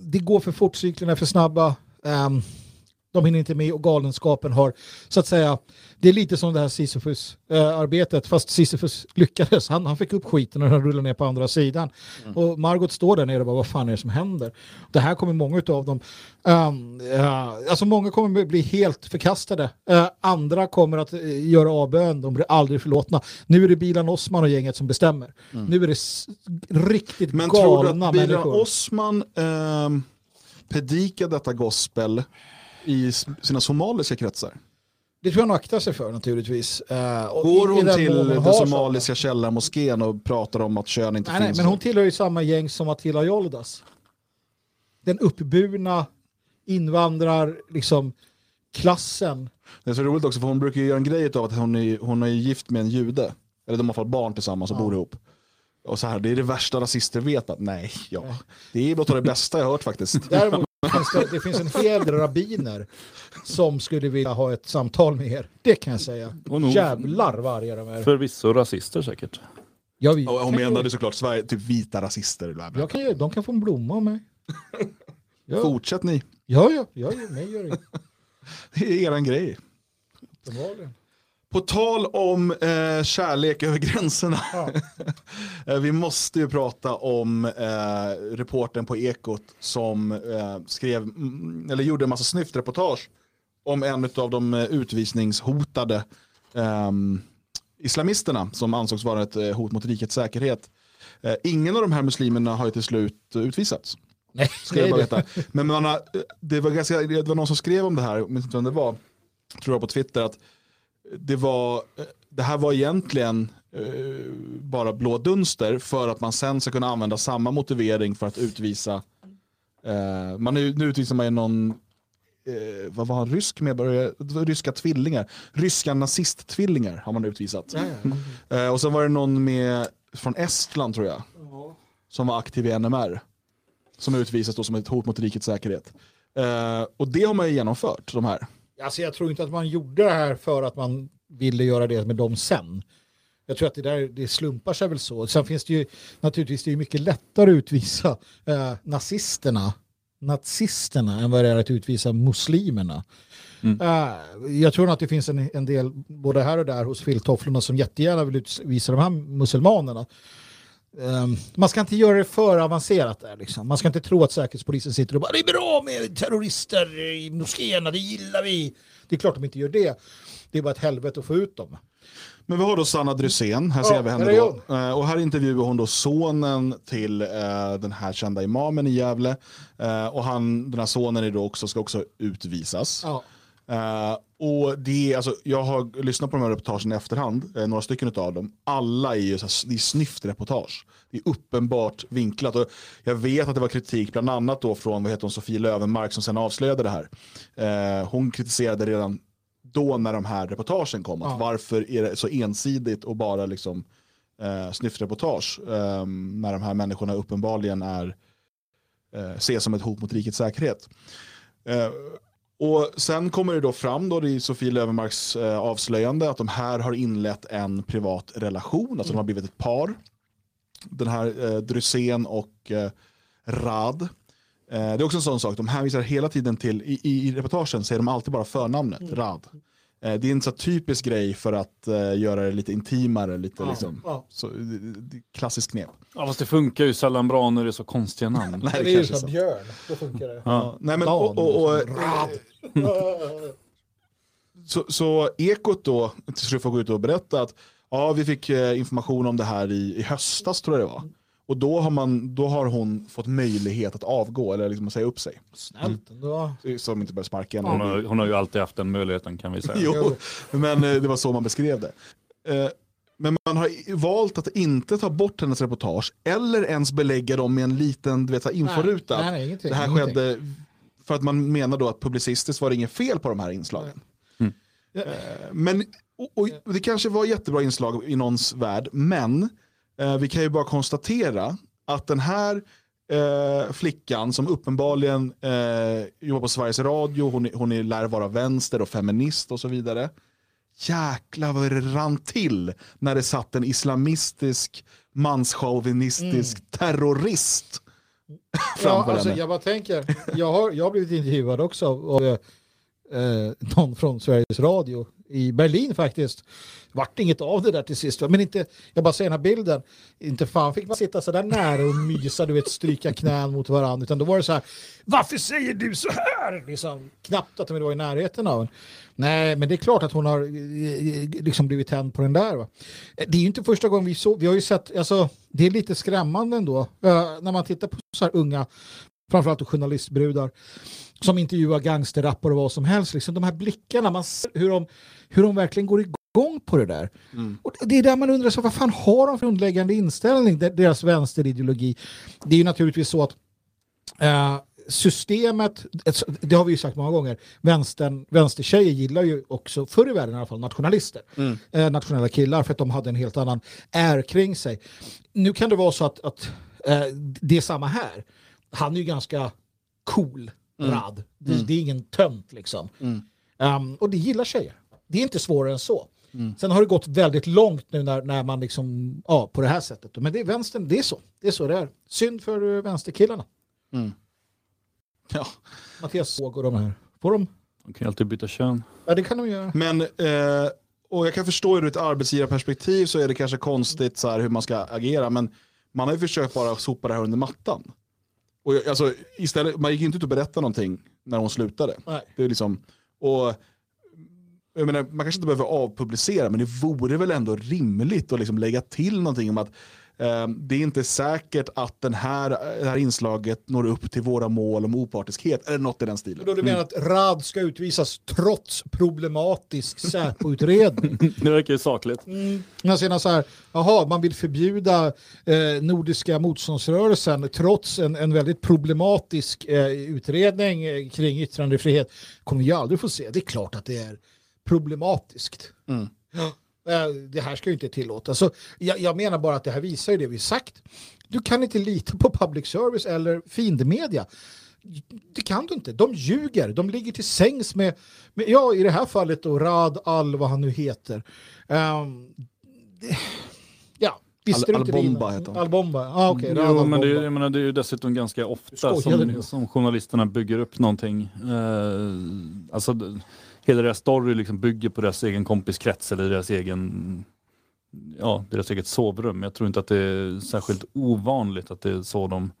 Det går för fort, cyklerna är för snabba. Ehm, de hinner inte med och galenskapen har, så att säga, det är lite som det här Sisyfus-arbetet, fast Sisyfus lyckades. Han, han fick upp skiten och den rullade ner på andra sidan. Och Margot står där nere och bara, vad fan är det som händer? Det här kommer många av dem, um, ja, alltså många kommer bli helt förkastade. Eh, andra kommer att eh, göra avbön, de blir aldrig förlåtna. Nu är det Bilan Osman och gänget som bestämmer. Nu är det riktigt Men tror du galna att Bilan människor. Osman, ehm, predika detta gospel i sina somaliska kretsar? Det tror jag hon aktar sig för naturligtvis. Eh, och Går hon till hon den somaliska källarmoskén och pratar om att kön inte Nej, nej, finns? men hon tillhör ju samma gäng som Attila Joldas. Den uppburna invandrar, liksom, klassen. Det är så roligt också för hon brukar ju göra en grej av att hon är, hon är gift med en jude. Eller de har fått barn tillsammans och bor ihop. Och så här, det är det värsta rasister vet. Att, nej, ja. Det är något av det bästa jag hört faktiskt. Däremot det, det finns en hel del rabbiner som skulle vilja ha ett samtal med er. Det kan jag säga. Och nog- Jävlar vad arga de är. Förvisso rasister säkert. Jag, vi, Och hon kan ju- menade såklart Sverige, typ vita rasister. Bla bla. jag kan de kan få en blomma av mig. Ja, Fortsätt ni, ja, ja, ja, ja mig gör det det är eran grej. uppenbarligen. På tal om eh, kärlek över gränserna. Ja. Eh, Vi måste ju prata om eh, reporten på Ekot som eh, skrev, mm, eller gjorde en massa snyftreportage om en av de eh, utvisningshotade ehm, islamisterna som ansågs vara ett eh, hot mot rikets säkerhet. Eh, ingen av de här muslimerna har ju till slut utvisats. Nej, Ska jag bara veta. Men man har, det, var ganska, det var någon som skrev om det här, jag minns inte vem det var, tror jag på Twitter, att det, var, det här var egentligen eh, bara blå dunster för att man sen ska kunna använda samma motivering för att utvisa, eh, man, är- nu utvisar man ju någon Eh, vad var han, rysk medborgare, ryska tvillingar, ryska nazisttvillingar har man utvisat. Eh, och sen var det någon med, från Estland tror jag, som var aktiv i NMR. Som utvisas då som ett hot mot rikets säkerhet. Eh, och det har man ju genomfört, de här. Alltså jag tror inte att man gjorde det här för att man ville göra det med dem sen. Jag tror att det där det slumpar sig väl så. Sen finns det ju naturligtvis det är mycket lättare att utvisa eh, nazisterna, nazisterna än vad det är att utvisa muslimerna. Eh, jag tror nog att det finns en, en del både här och där hos filttofflorna som jättegärna vill utvisa de här muselmanerna. Ehm, man ska inte göra det för avancerat där. Liksom. Man ska inte tro att säkerhetspolisen sitter och bara det är bra med terrorister i moskéerna, det gillar vi. Det är klart de inte gör det. Det är bara ett helvete att få ut dem. Men vi har då Sanna Drysén, här Ja, ser vi henne då. Eh, och här intervjuar hon då sonen till eh, den här kända imamen i Gävle. Eh, och han, den här sonen är då också, ska också utvisas. Ja. Eh, och det alltså, jag har lyssnat på de här reportagen i efterhand, eh, några stycken av dem. Alla är ju så här, det är snyftreportage. Det är uppenbart vinklat. Och jag vet att det var kritik bland annat då från vad heter hon, Sofie Lövenmark som sen avslöjade det här. Eh, hon kritiserade redan då när de här reportagen kom. Att Ja. Varför är det så ensidigt och bara liksom, eh, snyftreportage eh, när de här människorna uppenbarligen är, ses som ett hot mot rikets säkerhet. Och sen kommer det då fram då i Sofie Lövenmarks eh, avslöjande att de här har inlett en privat relation, alltså de har blivit ett par. Den här eh, Drysén och eh, Rad. Eh, det är också en sån sak, de hänvisar hela tiden till, i, i, i reportagen säger de alltid bara förnamnet, Rad. Eh, det är en så typisk grej för att eh, göra det lite intimare, lite liksom. ja. Så, det, det, klassisk knep. Ja, fast det funkar ju sällan bra när det är så konstiga namn. Nej, Det det är ju som så. björn, då funkar det. Ja. Nej, men, Dan. och, och, och, Så, så Ekot då till slut får gå ut och berätta att ja, vi fick eh, information om det här i, i höstas tror jag det var. Och då har, man, då har hon fått möjlighet att avgå eller liksom att säga upp sig. Snällt ändå. Så de inte börjar sparka henne. Hon, har, hon har ju alltid haft den möjligheten kan vi säga. Jo, men eh, det var så man beskrev det. Eh, Men man har valt att inte ta bort hennes reportage eller ens belägga dem med en liten du vet, inforuta. Nej, nej, ingenting, det här ingenting. skedde för att man menar då att publicistiskt var det inget fel på de här inslagen. Eh, Men och, och det kanske var jättebra inslag i någons värld, men eh, vi kan ju bara konstatera att den här eh, flickan som uppenbarligen eh, jobbar på Sveriges Radio, hon, är- hon är, lär vara vänster och feminist och så vidare. Jäklar vad det rann till när det satt en islamistisk manschauvinistisk terrorist Ja, framför alltså, henne. jag bara tänker, jag har, jag har blivit intervjuad också av eh, någon från Sveriges Radio i Berlin faktiskt. Vart inget av det där till sist. Men inte, jag bara ser den här bilden, inte fan fick man sitta så där nära och mysa, du vet, stryka knän mot varandra. Utan då var det så här, varför säger du så här? Liksom, knappt att de var i närheten av en. Nej, men det är klart att hon har eh, eh, liksom blivit tänd på den där. Va? Eh, det är ju inte första gången vi såg, vi har ju sett, alltså, det är lite skrämmande ändå. när man tittar på så här unga framförallt journalistbrudar, som intervjuar gangsterrappare och vad som helst. Liksom, de här blickarna, man ser hur de, hur de verkligen går igång på det där. Och det är där man undrar, så, vad fan har de för grundläggande inställning, de- deras vänsterideologi? Det är ju naturligtvis så att eh, systemet, det har vi ju sagt många gånger, vänstern, vänstertjejer gillar ju också, förr i världen i alla fall, nationalister. Eh, nationella killar för att de hade en helt annan är kring sig. Nu kan det vara så att, att eh, det är samma här. Han är ju ganska cool, Rad. Det, det är ingen tönt liksom. Um, och det gillar tjejer. Det är inte svårare än så. Sen har det gått väldigt långt nu när, när man liksom, ja, på det här sättet. Men det är vänstern, det är så. Det är så det är. Synd för eh, vänsterkillarna. Ja. Mattias Såg och de här. Får de? De kan ju alltid byta kön. Ja, det kan de göra. Men, eh, och jag kan förstå ur ett arbetsgivarperspektiv så är det kanske konstigt så här hur man ska agera, men man har ju försökt bara sopa det här under mattan. Och jag- alltså, istället, man gick inte ut och berättade någonting när hon slutade. Nej. Det är liksom, och, jag menar, man kanske inte behöver avpublicera, men det vore väl ändå rimligt att liksom lägga till någonting om att eh, det är inte säkert att den här, det här inslaget når upp till våra mål om opartiskhet, eller något i den stilen. Då du menar att Rad ska utvisas trots problematisk Säpo-utredning? Det verkar ju sakligt. Jag ser någon så här, jaha, man vill förbjuda eh, Nordiska motståndsrörelsen trots en, en väldigt problematisk eh, utredning eh, kring yttrandefrihet. kommer vi aldrig få se. Det är klart att det är problematiskt. Ja, eh, det här ska ju inte tillåtas. Så jag, jag menar bara att det här visar ju det vi sagt. Du kan inte lita på public service eller fiendemedia. Det kan du inte. De ljuger. De ligger till sängs med, med ja, i det här fallet då, Rad Al, vad han nu heter. Ehm, det- ja, visste Al- du inte det Albomba innan? heter han. Albomba, ja ah, okej. Rad Jo, men det, är- Albomba. jag menar, det är ju dessutom ganska ofta som, som journalisterna bygger upp någonting. Eh, alltså, hela deras story liksom bygger på deras egen kompiskrets eller deras egen ja, deras eget sovrum. Jag tror inte att det är särskilt ovanligt att det är så de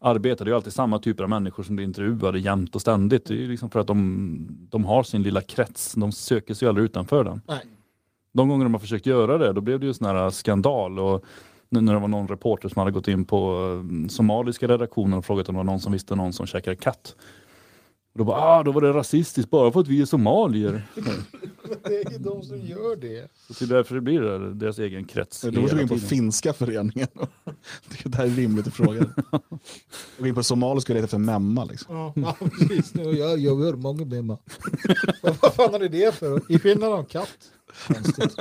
arbetar. Det är alltid samma typer av människor som blir intervjuade jämt och ständigt. Det är liksom för att de, de har sin lilla krets. De söker sig aldrig utanför den. Nej. De gånger de har försökt göra det, då blev det ju sån här skandal. Och när det var någon reporter som hade gått in på eh, somaliska redaktionen och frågat om det var någon som visste någon som käkar katt. Och då, bara, ah, då var det rasistiskt bara för att vi är somalier. Det är ju de som gör det. Så är därför det blir det, deras egen krets. Du måste gå hela in på tiden. finska föreningen. det här är rimligt att fråga. Gå in på somaliska och leta efter memma. Liksom. Ja, ja precis. Nu, jag, jag hör många bemma. Vad fan ni det för? I Finland har de katt. Konstigt.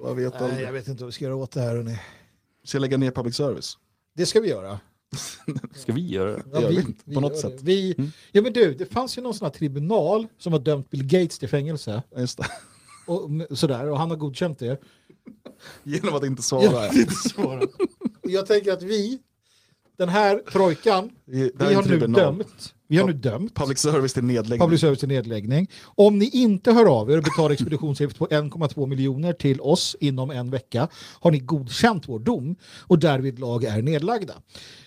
Vad vet Nej, jag jag? vet inte vad vi ska göra åt det här. Hörni. Ska jag lägga ner public service? Det ska vi göra. Ska vi göra det? Jag vet inte, på något sätt. Vi, Ja men du, det fanns ju någon sån här tribunal som har dömt Bill Gates till fängelse. Ja, Just det. Och, sådär, och han har godkänt det. Genom att inte svara. Jag, vet inte svara. Jag tänker att vi, den här trojkan, vi har nu tribunal. dömt. Vi har nu dömt Public service till nedläggning. public service till nedläggning. Om ni inte hör av er och betalar expeditionsavgift på 1,2 miljoner till oss inom en vecka har ni godkänt vår dom och därvid lag är nedlagda.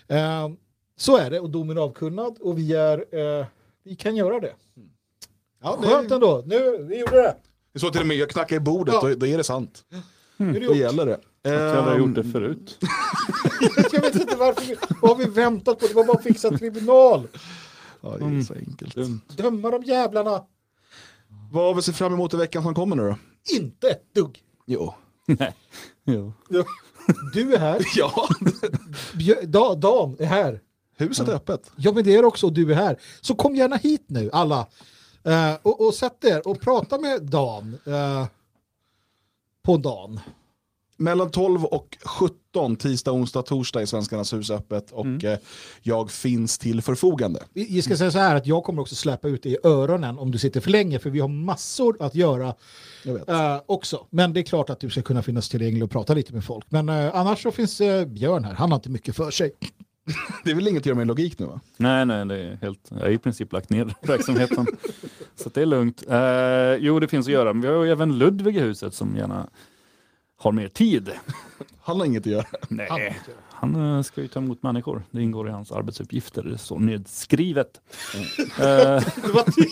Eh, så är det och domen är avkunnad och vi, är, eh, vi kan göra det. ja, Skönt ändå, nu, vi gjorde det. det är så till och med jag knackar i bordet, Ja. då, då är det sant. Det Då gäller det. Jag har Ehm, gjort det förut. Jag vet inte varför. Vi, vad har vi väntat på? Det var bara att fixa tribunal. Ja, det är så enkelt. Dumt. Döma de jävlarna. Vad har vi sett fram emot i veckan som kommer nu då? Inte ett dugg. Jo. Nej. Jo. Du är här. Ja, da, Dan är här. huset är öppet. Ja men det är också och du är här. Så kom gärna hit nu alla. Eh, och, och sätt er och prata med Dan. eh, på dagen. Mellan 12 och 17, tisdag, onsdag, torsdag är Svenskarnas hus öppet och eh, jag finns till förfogande. Vi vi ska säga så här att jag kommer också släppa ut det i öronen om du sitter för länge för vi har massor att göra Jag vet. eh, också. Men det är klart att du ska kunna finnas tillgänglig och prata lite med folk. Men eh, annars så finns eh, Björn här. Han har inte mycket för sig. Det är väl inget att göra med logik nu va? Nej, nej, det är helt, jag har i princip lagt ner verksamheten. så det är lugnt. Eh, jo, det finns att göra, men vi har ju även Ludvig i huset som gärna har mer tid. Han har inget att göra. Nej, han eh, ska ju ta emot människor. Det ingår i hans arbetsuppgifter, det är så nedskrivet. Eh, Det var ty-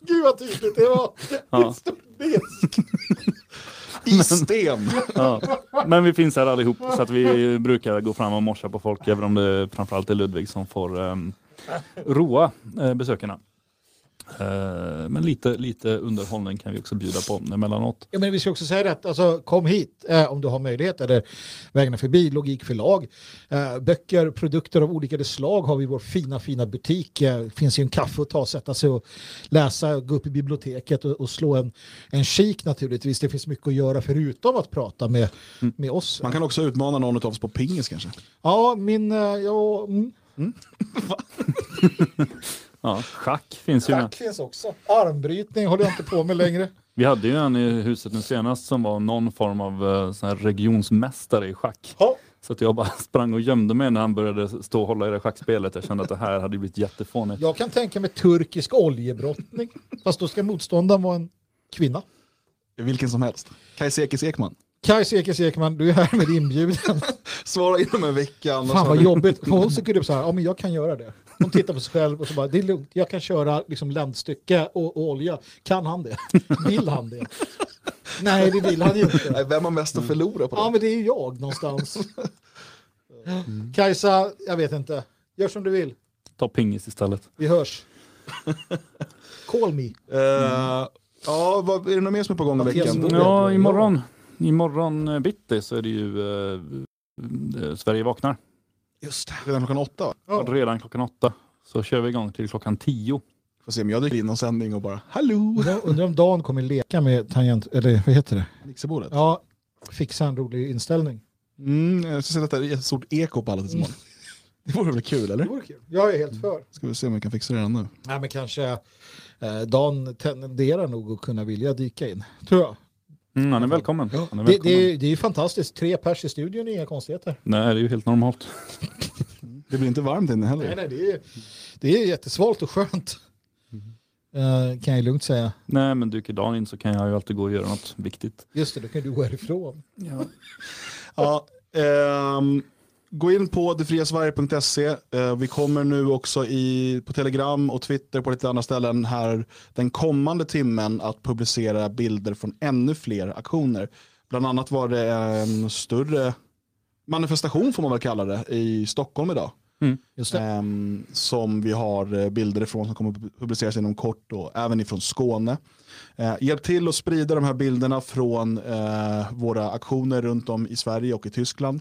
Gud vad tydligt det var. Ja. Ett stort ben. I sten! ja. Men vi finns här allihop så att vi brukar gå fram och morsa på folk även om det framförallt är Ludvig som får um, roa eh, besökarna. Eh, men lite, lite underhållning kan vi också bjuda på emellanåt. Ja, men vi ska också säga att alltså, kom hit eh, om du har möjlighet eller vägarna förbi Logik förlag. Eh, böcker, produkter av olika slag har vi i vår fina, fina butik. Eh, finns ju en kaffe att ta, sätta sig och läsa, gå upp i biblioteket och, och slå en, en kik naturligtvis. Det finns mycket att göra förutom att prata med, med oss. Man kan också utmana någon av oss på pingis kanske. Ja, min... eh, Ja, mm. Ja, schack finns ju med. Schack finns också. Armbrytning håller jag inte på med längre. Vi hade ju en i huset nu senast som var någon form av eh, sån här regionsmästare i schack. Ja. Så att jag bara sprang och gömde mig när han började stå och hålla i det schackspelet. Jag kände att det här hade blivit jättefånigt. Jag kan tänka mig turkisk oljebrottning. Fast då ska motståndaren vara en kvinna. Vilken som helst. Kajsa Ekis Ekman. Kajs Ekis Ekman, du är härmed inbjuden. Svara inom en vecka. annars Fan har vad du- jobbigt. För Hon tycker upp så här, ja men jag kan göra det. Hon tittar på sig själv och så bara, det är lugnt, jag kan köra liksom ländstycke och, och olja. Kan han det? Vill han det? Nej, det vill han ju inte. Nej, vem har mest att förlora på det? Ja, men det är ju jag någonstans. Kajsa, jag vet inte. Gör som du vill. Ta pingis istället. Vi hörs. Call me. Eh, ja, vad, är det något mer som är på gång i veckan? Ja, imorgon, imorgon eh, bitti så är det ju eh, Sverige vaknar. Just det. Redan klockan åtta. Ja. Redan klockan åtta. Så kör vi igång till klockan tio. Får se om jag dyker in någon sändning och bara hallå. Undrar, undrar om Dan kommer leka med tangent, eller vad heter det? Mixerbordet. Ja, fixa en rolig inställning. Mm, jag ska sätta att det är ett stort eko på alla tills imorgon. Det vore väl kul Det eller? vore kul. Jag är helt för. Ska vi se om vi kan fixa det nu. Nej, men kanske eh, Dan tenderar nog att kunna vilja dyka in. Tror jag. Mm, han är välkommen. Han är Det, välkommen. det, är- det är ju fantastiskt. Tre pers i studion, inga konstigheter. Nej, det är ju helt normalt. Det blir inte varmt inne heller. Nej, nej, det är, det är jättesvalt och skönt. Eh, kan jag lugnt säga. Nej, men dyker dagen in så kan jag ju alltid gå och göra något viktigt. Just det, då kan du gå härifrån. Ja, ehm, gå in på detfriasverige.se. Eh, vi kommer nu också i, på Telegram och Twitter på lite andra ställen här den kommande timmen att publicera bilder från ännu fler aktioner. Bland annat var det en större manifestation får man väl kalla det i Stockholm idag. Det. Ehm, som vi har eh, bilder ifrån som kommer att publiceras inom kort och även ifrån Skåne. Eh, hjälp till att sprida de här bilderna från eh, våra aktioner runt om i Sverige och i Tyskland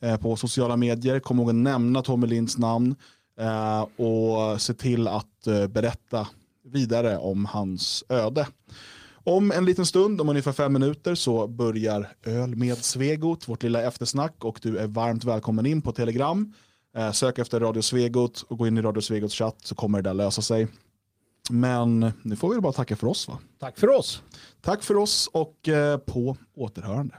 eh, på sociala medier. Kom ihåg att nämna Tommy Linds namn eh, och se till att eh, berätta vidare om hans öde. Om en liten stund, om ungefär fem minuter, så börjar Öl med Svegot, vårt lilla eftersnack och du är varmt välkommen in på Telegram. Eh, sök efter Radio Svegot och gå in i Radio Svegots chatt så kommer det där lösa sig. Men nu får vi bara tacka för oss va? Tack för oss. Tack för oss och eh, på återhörande.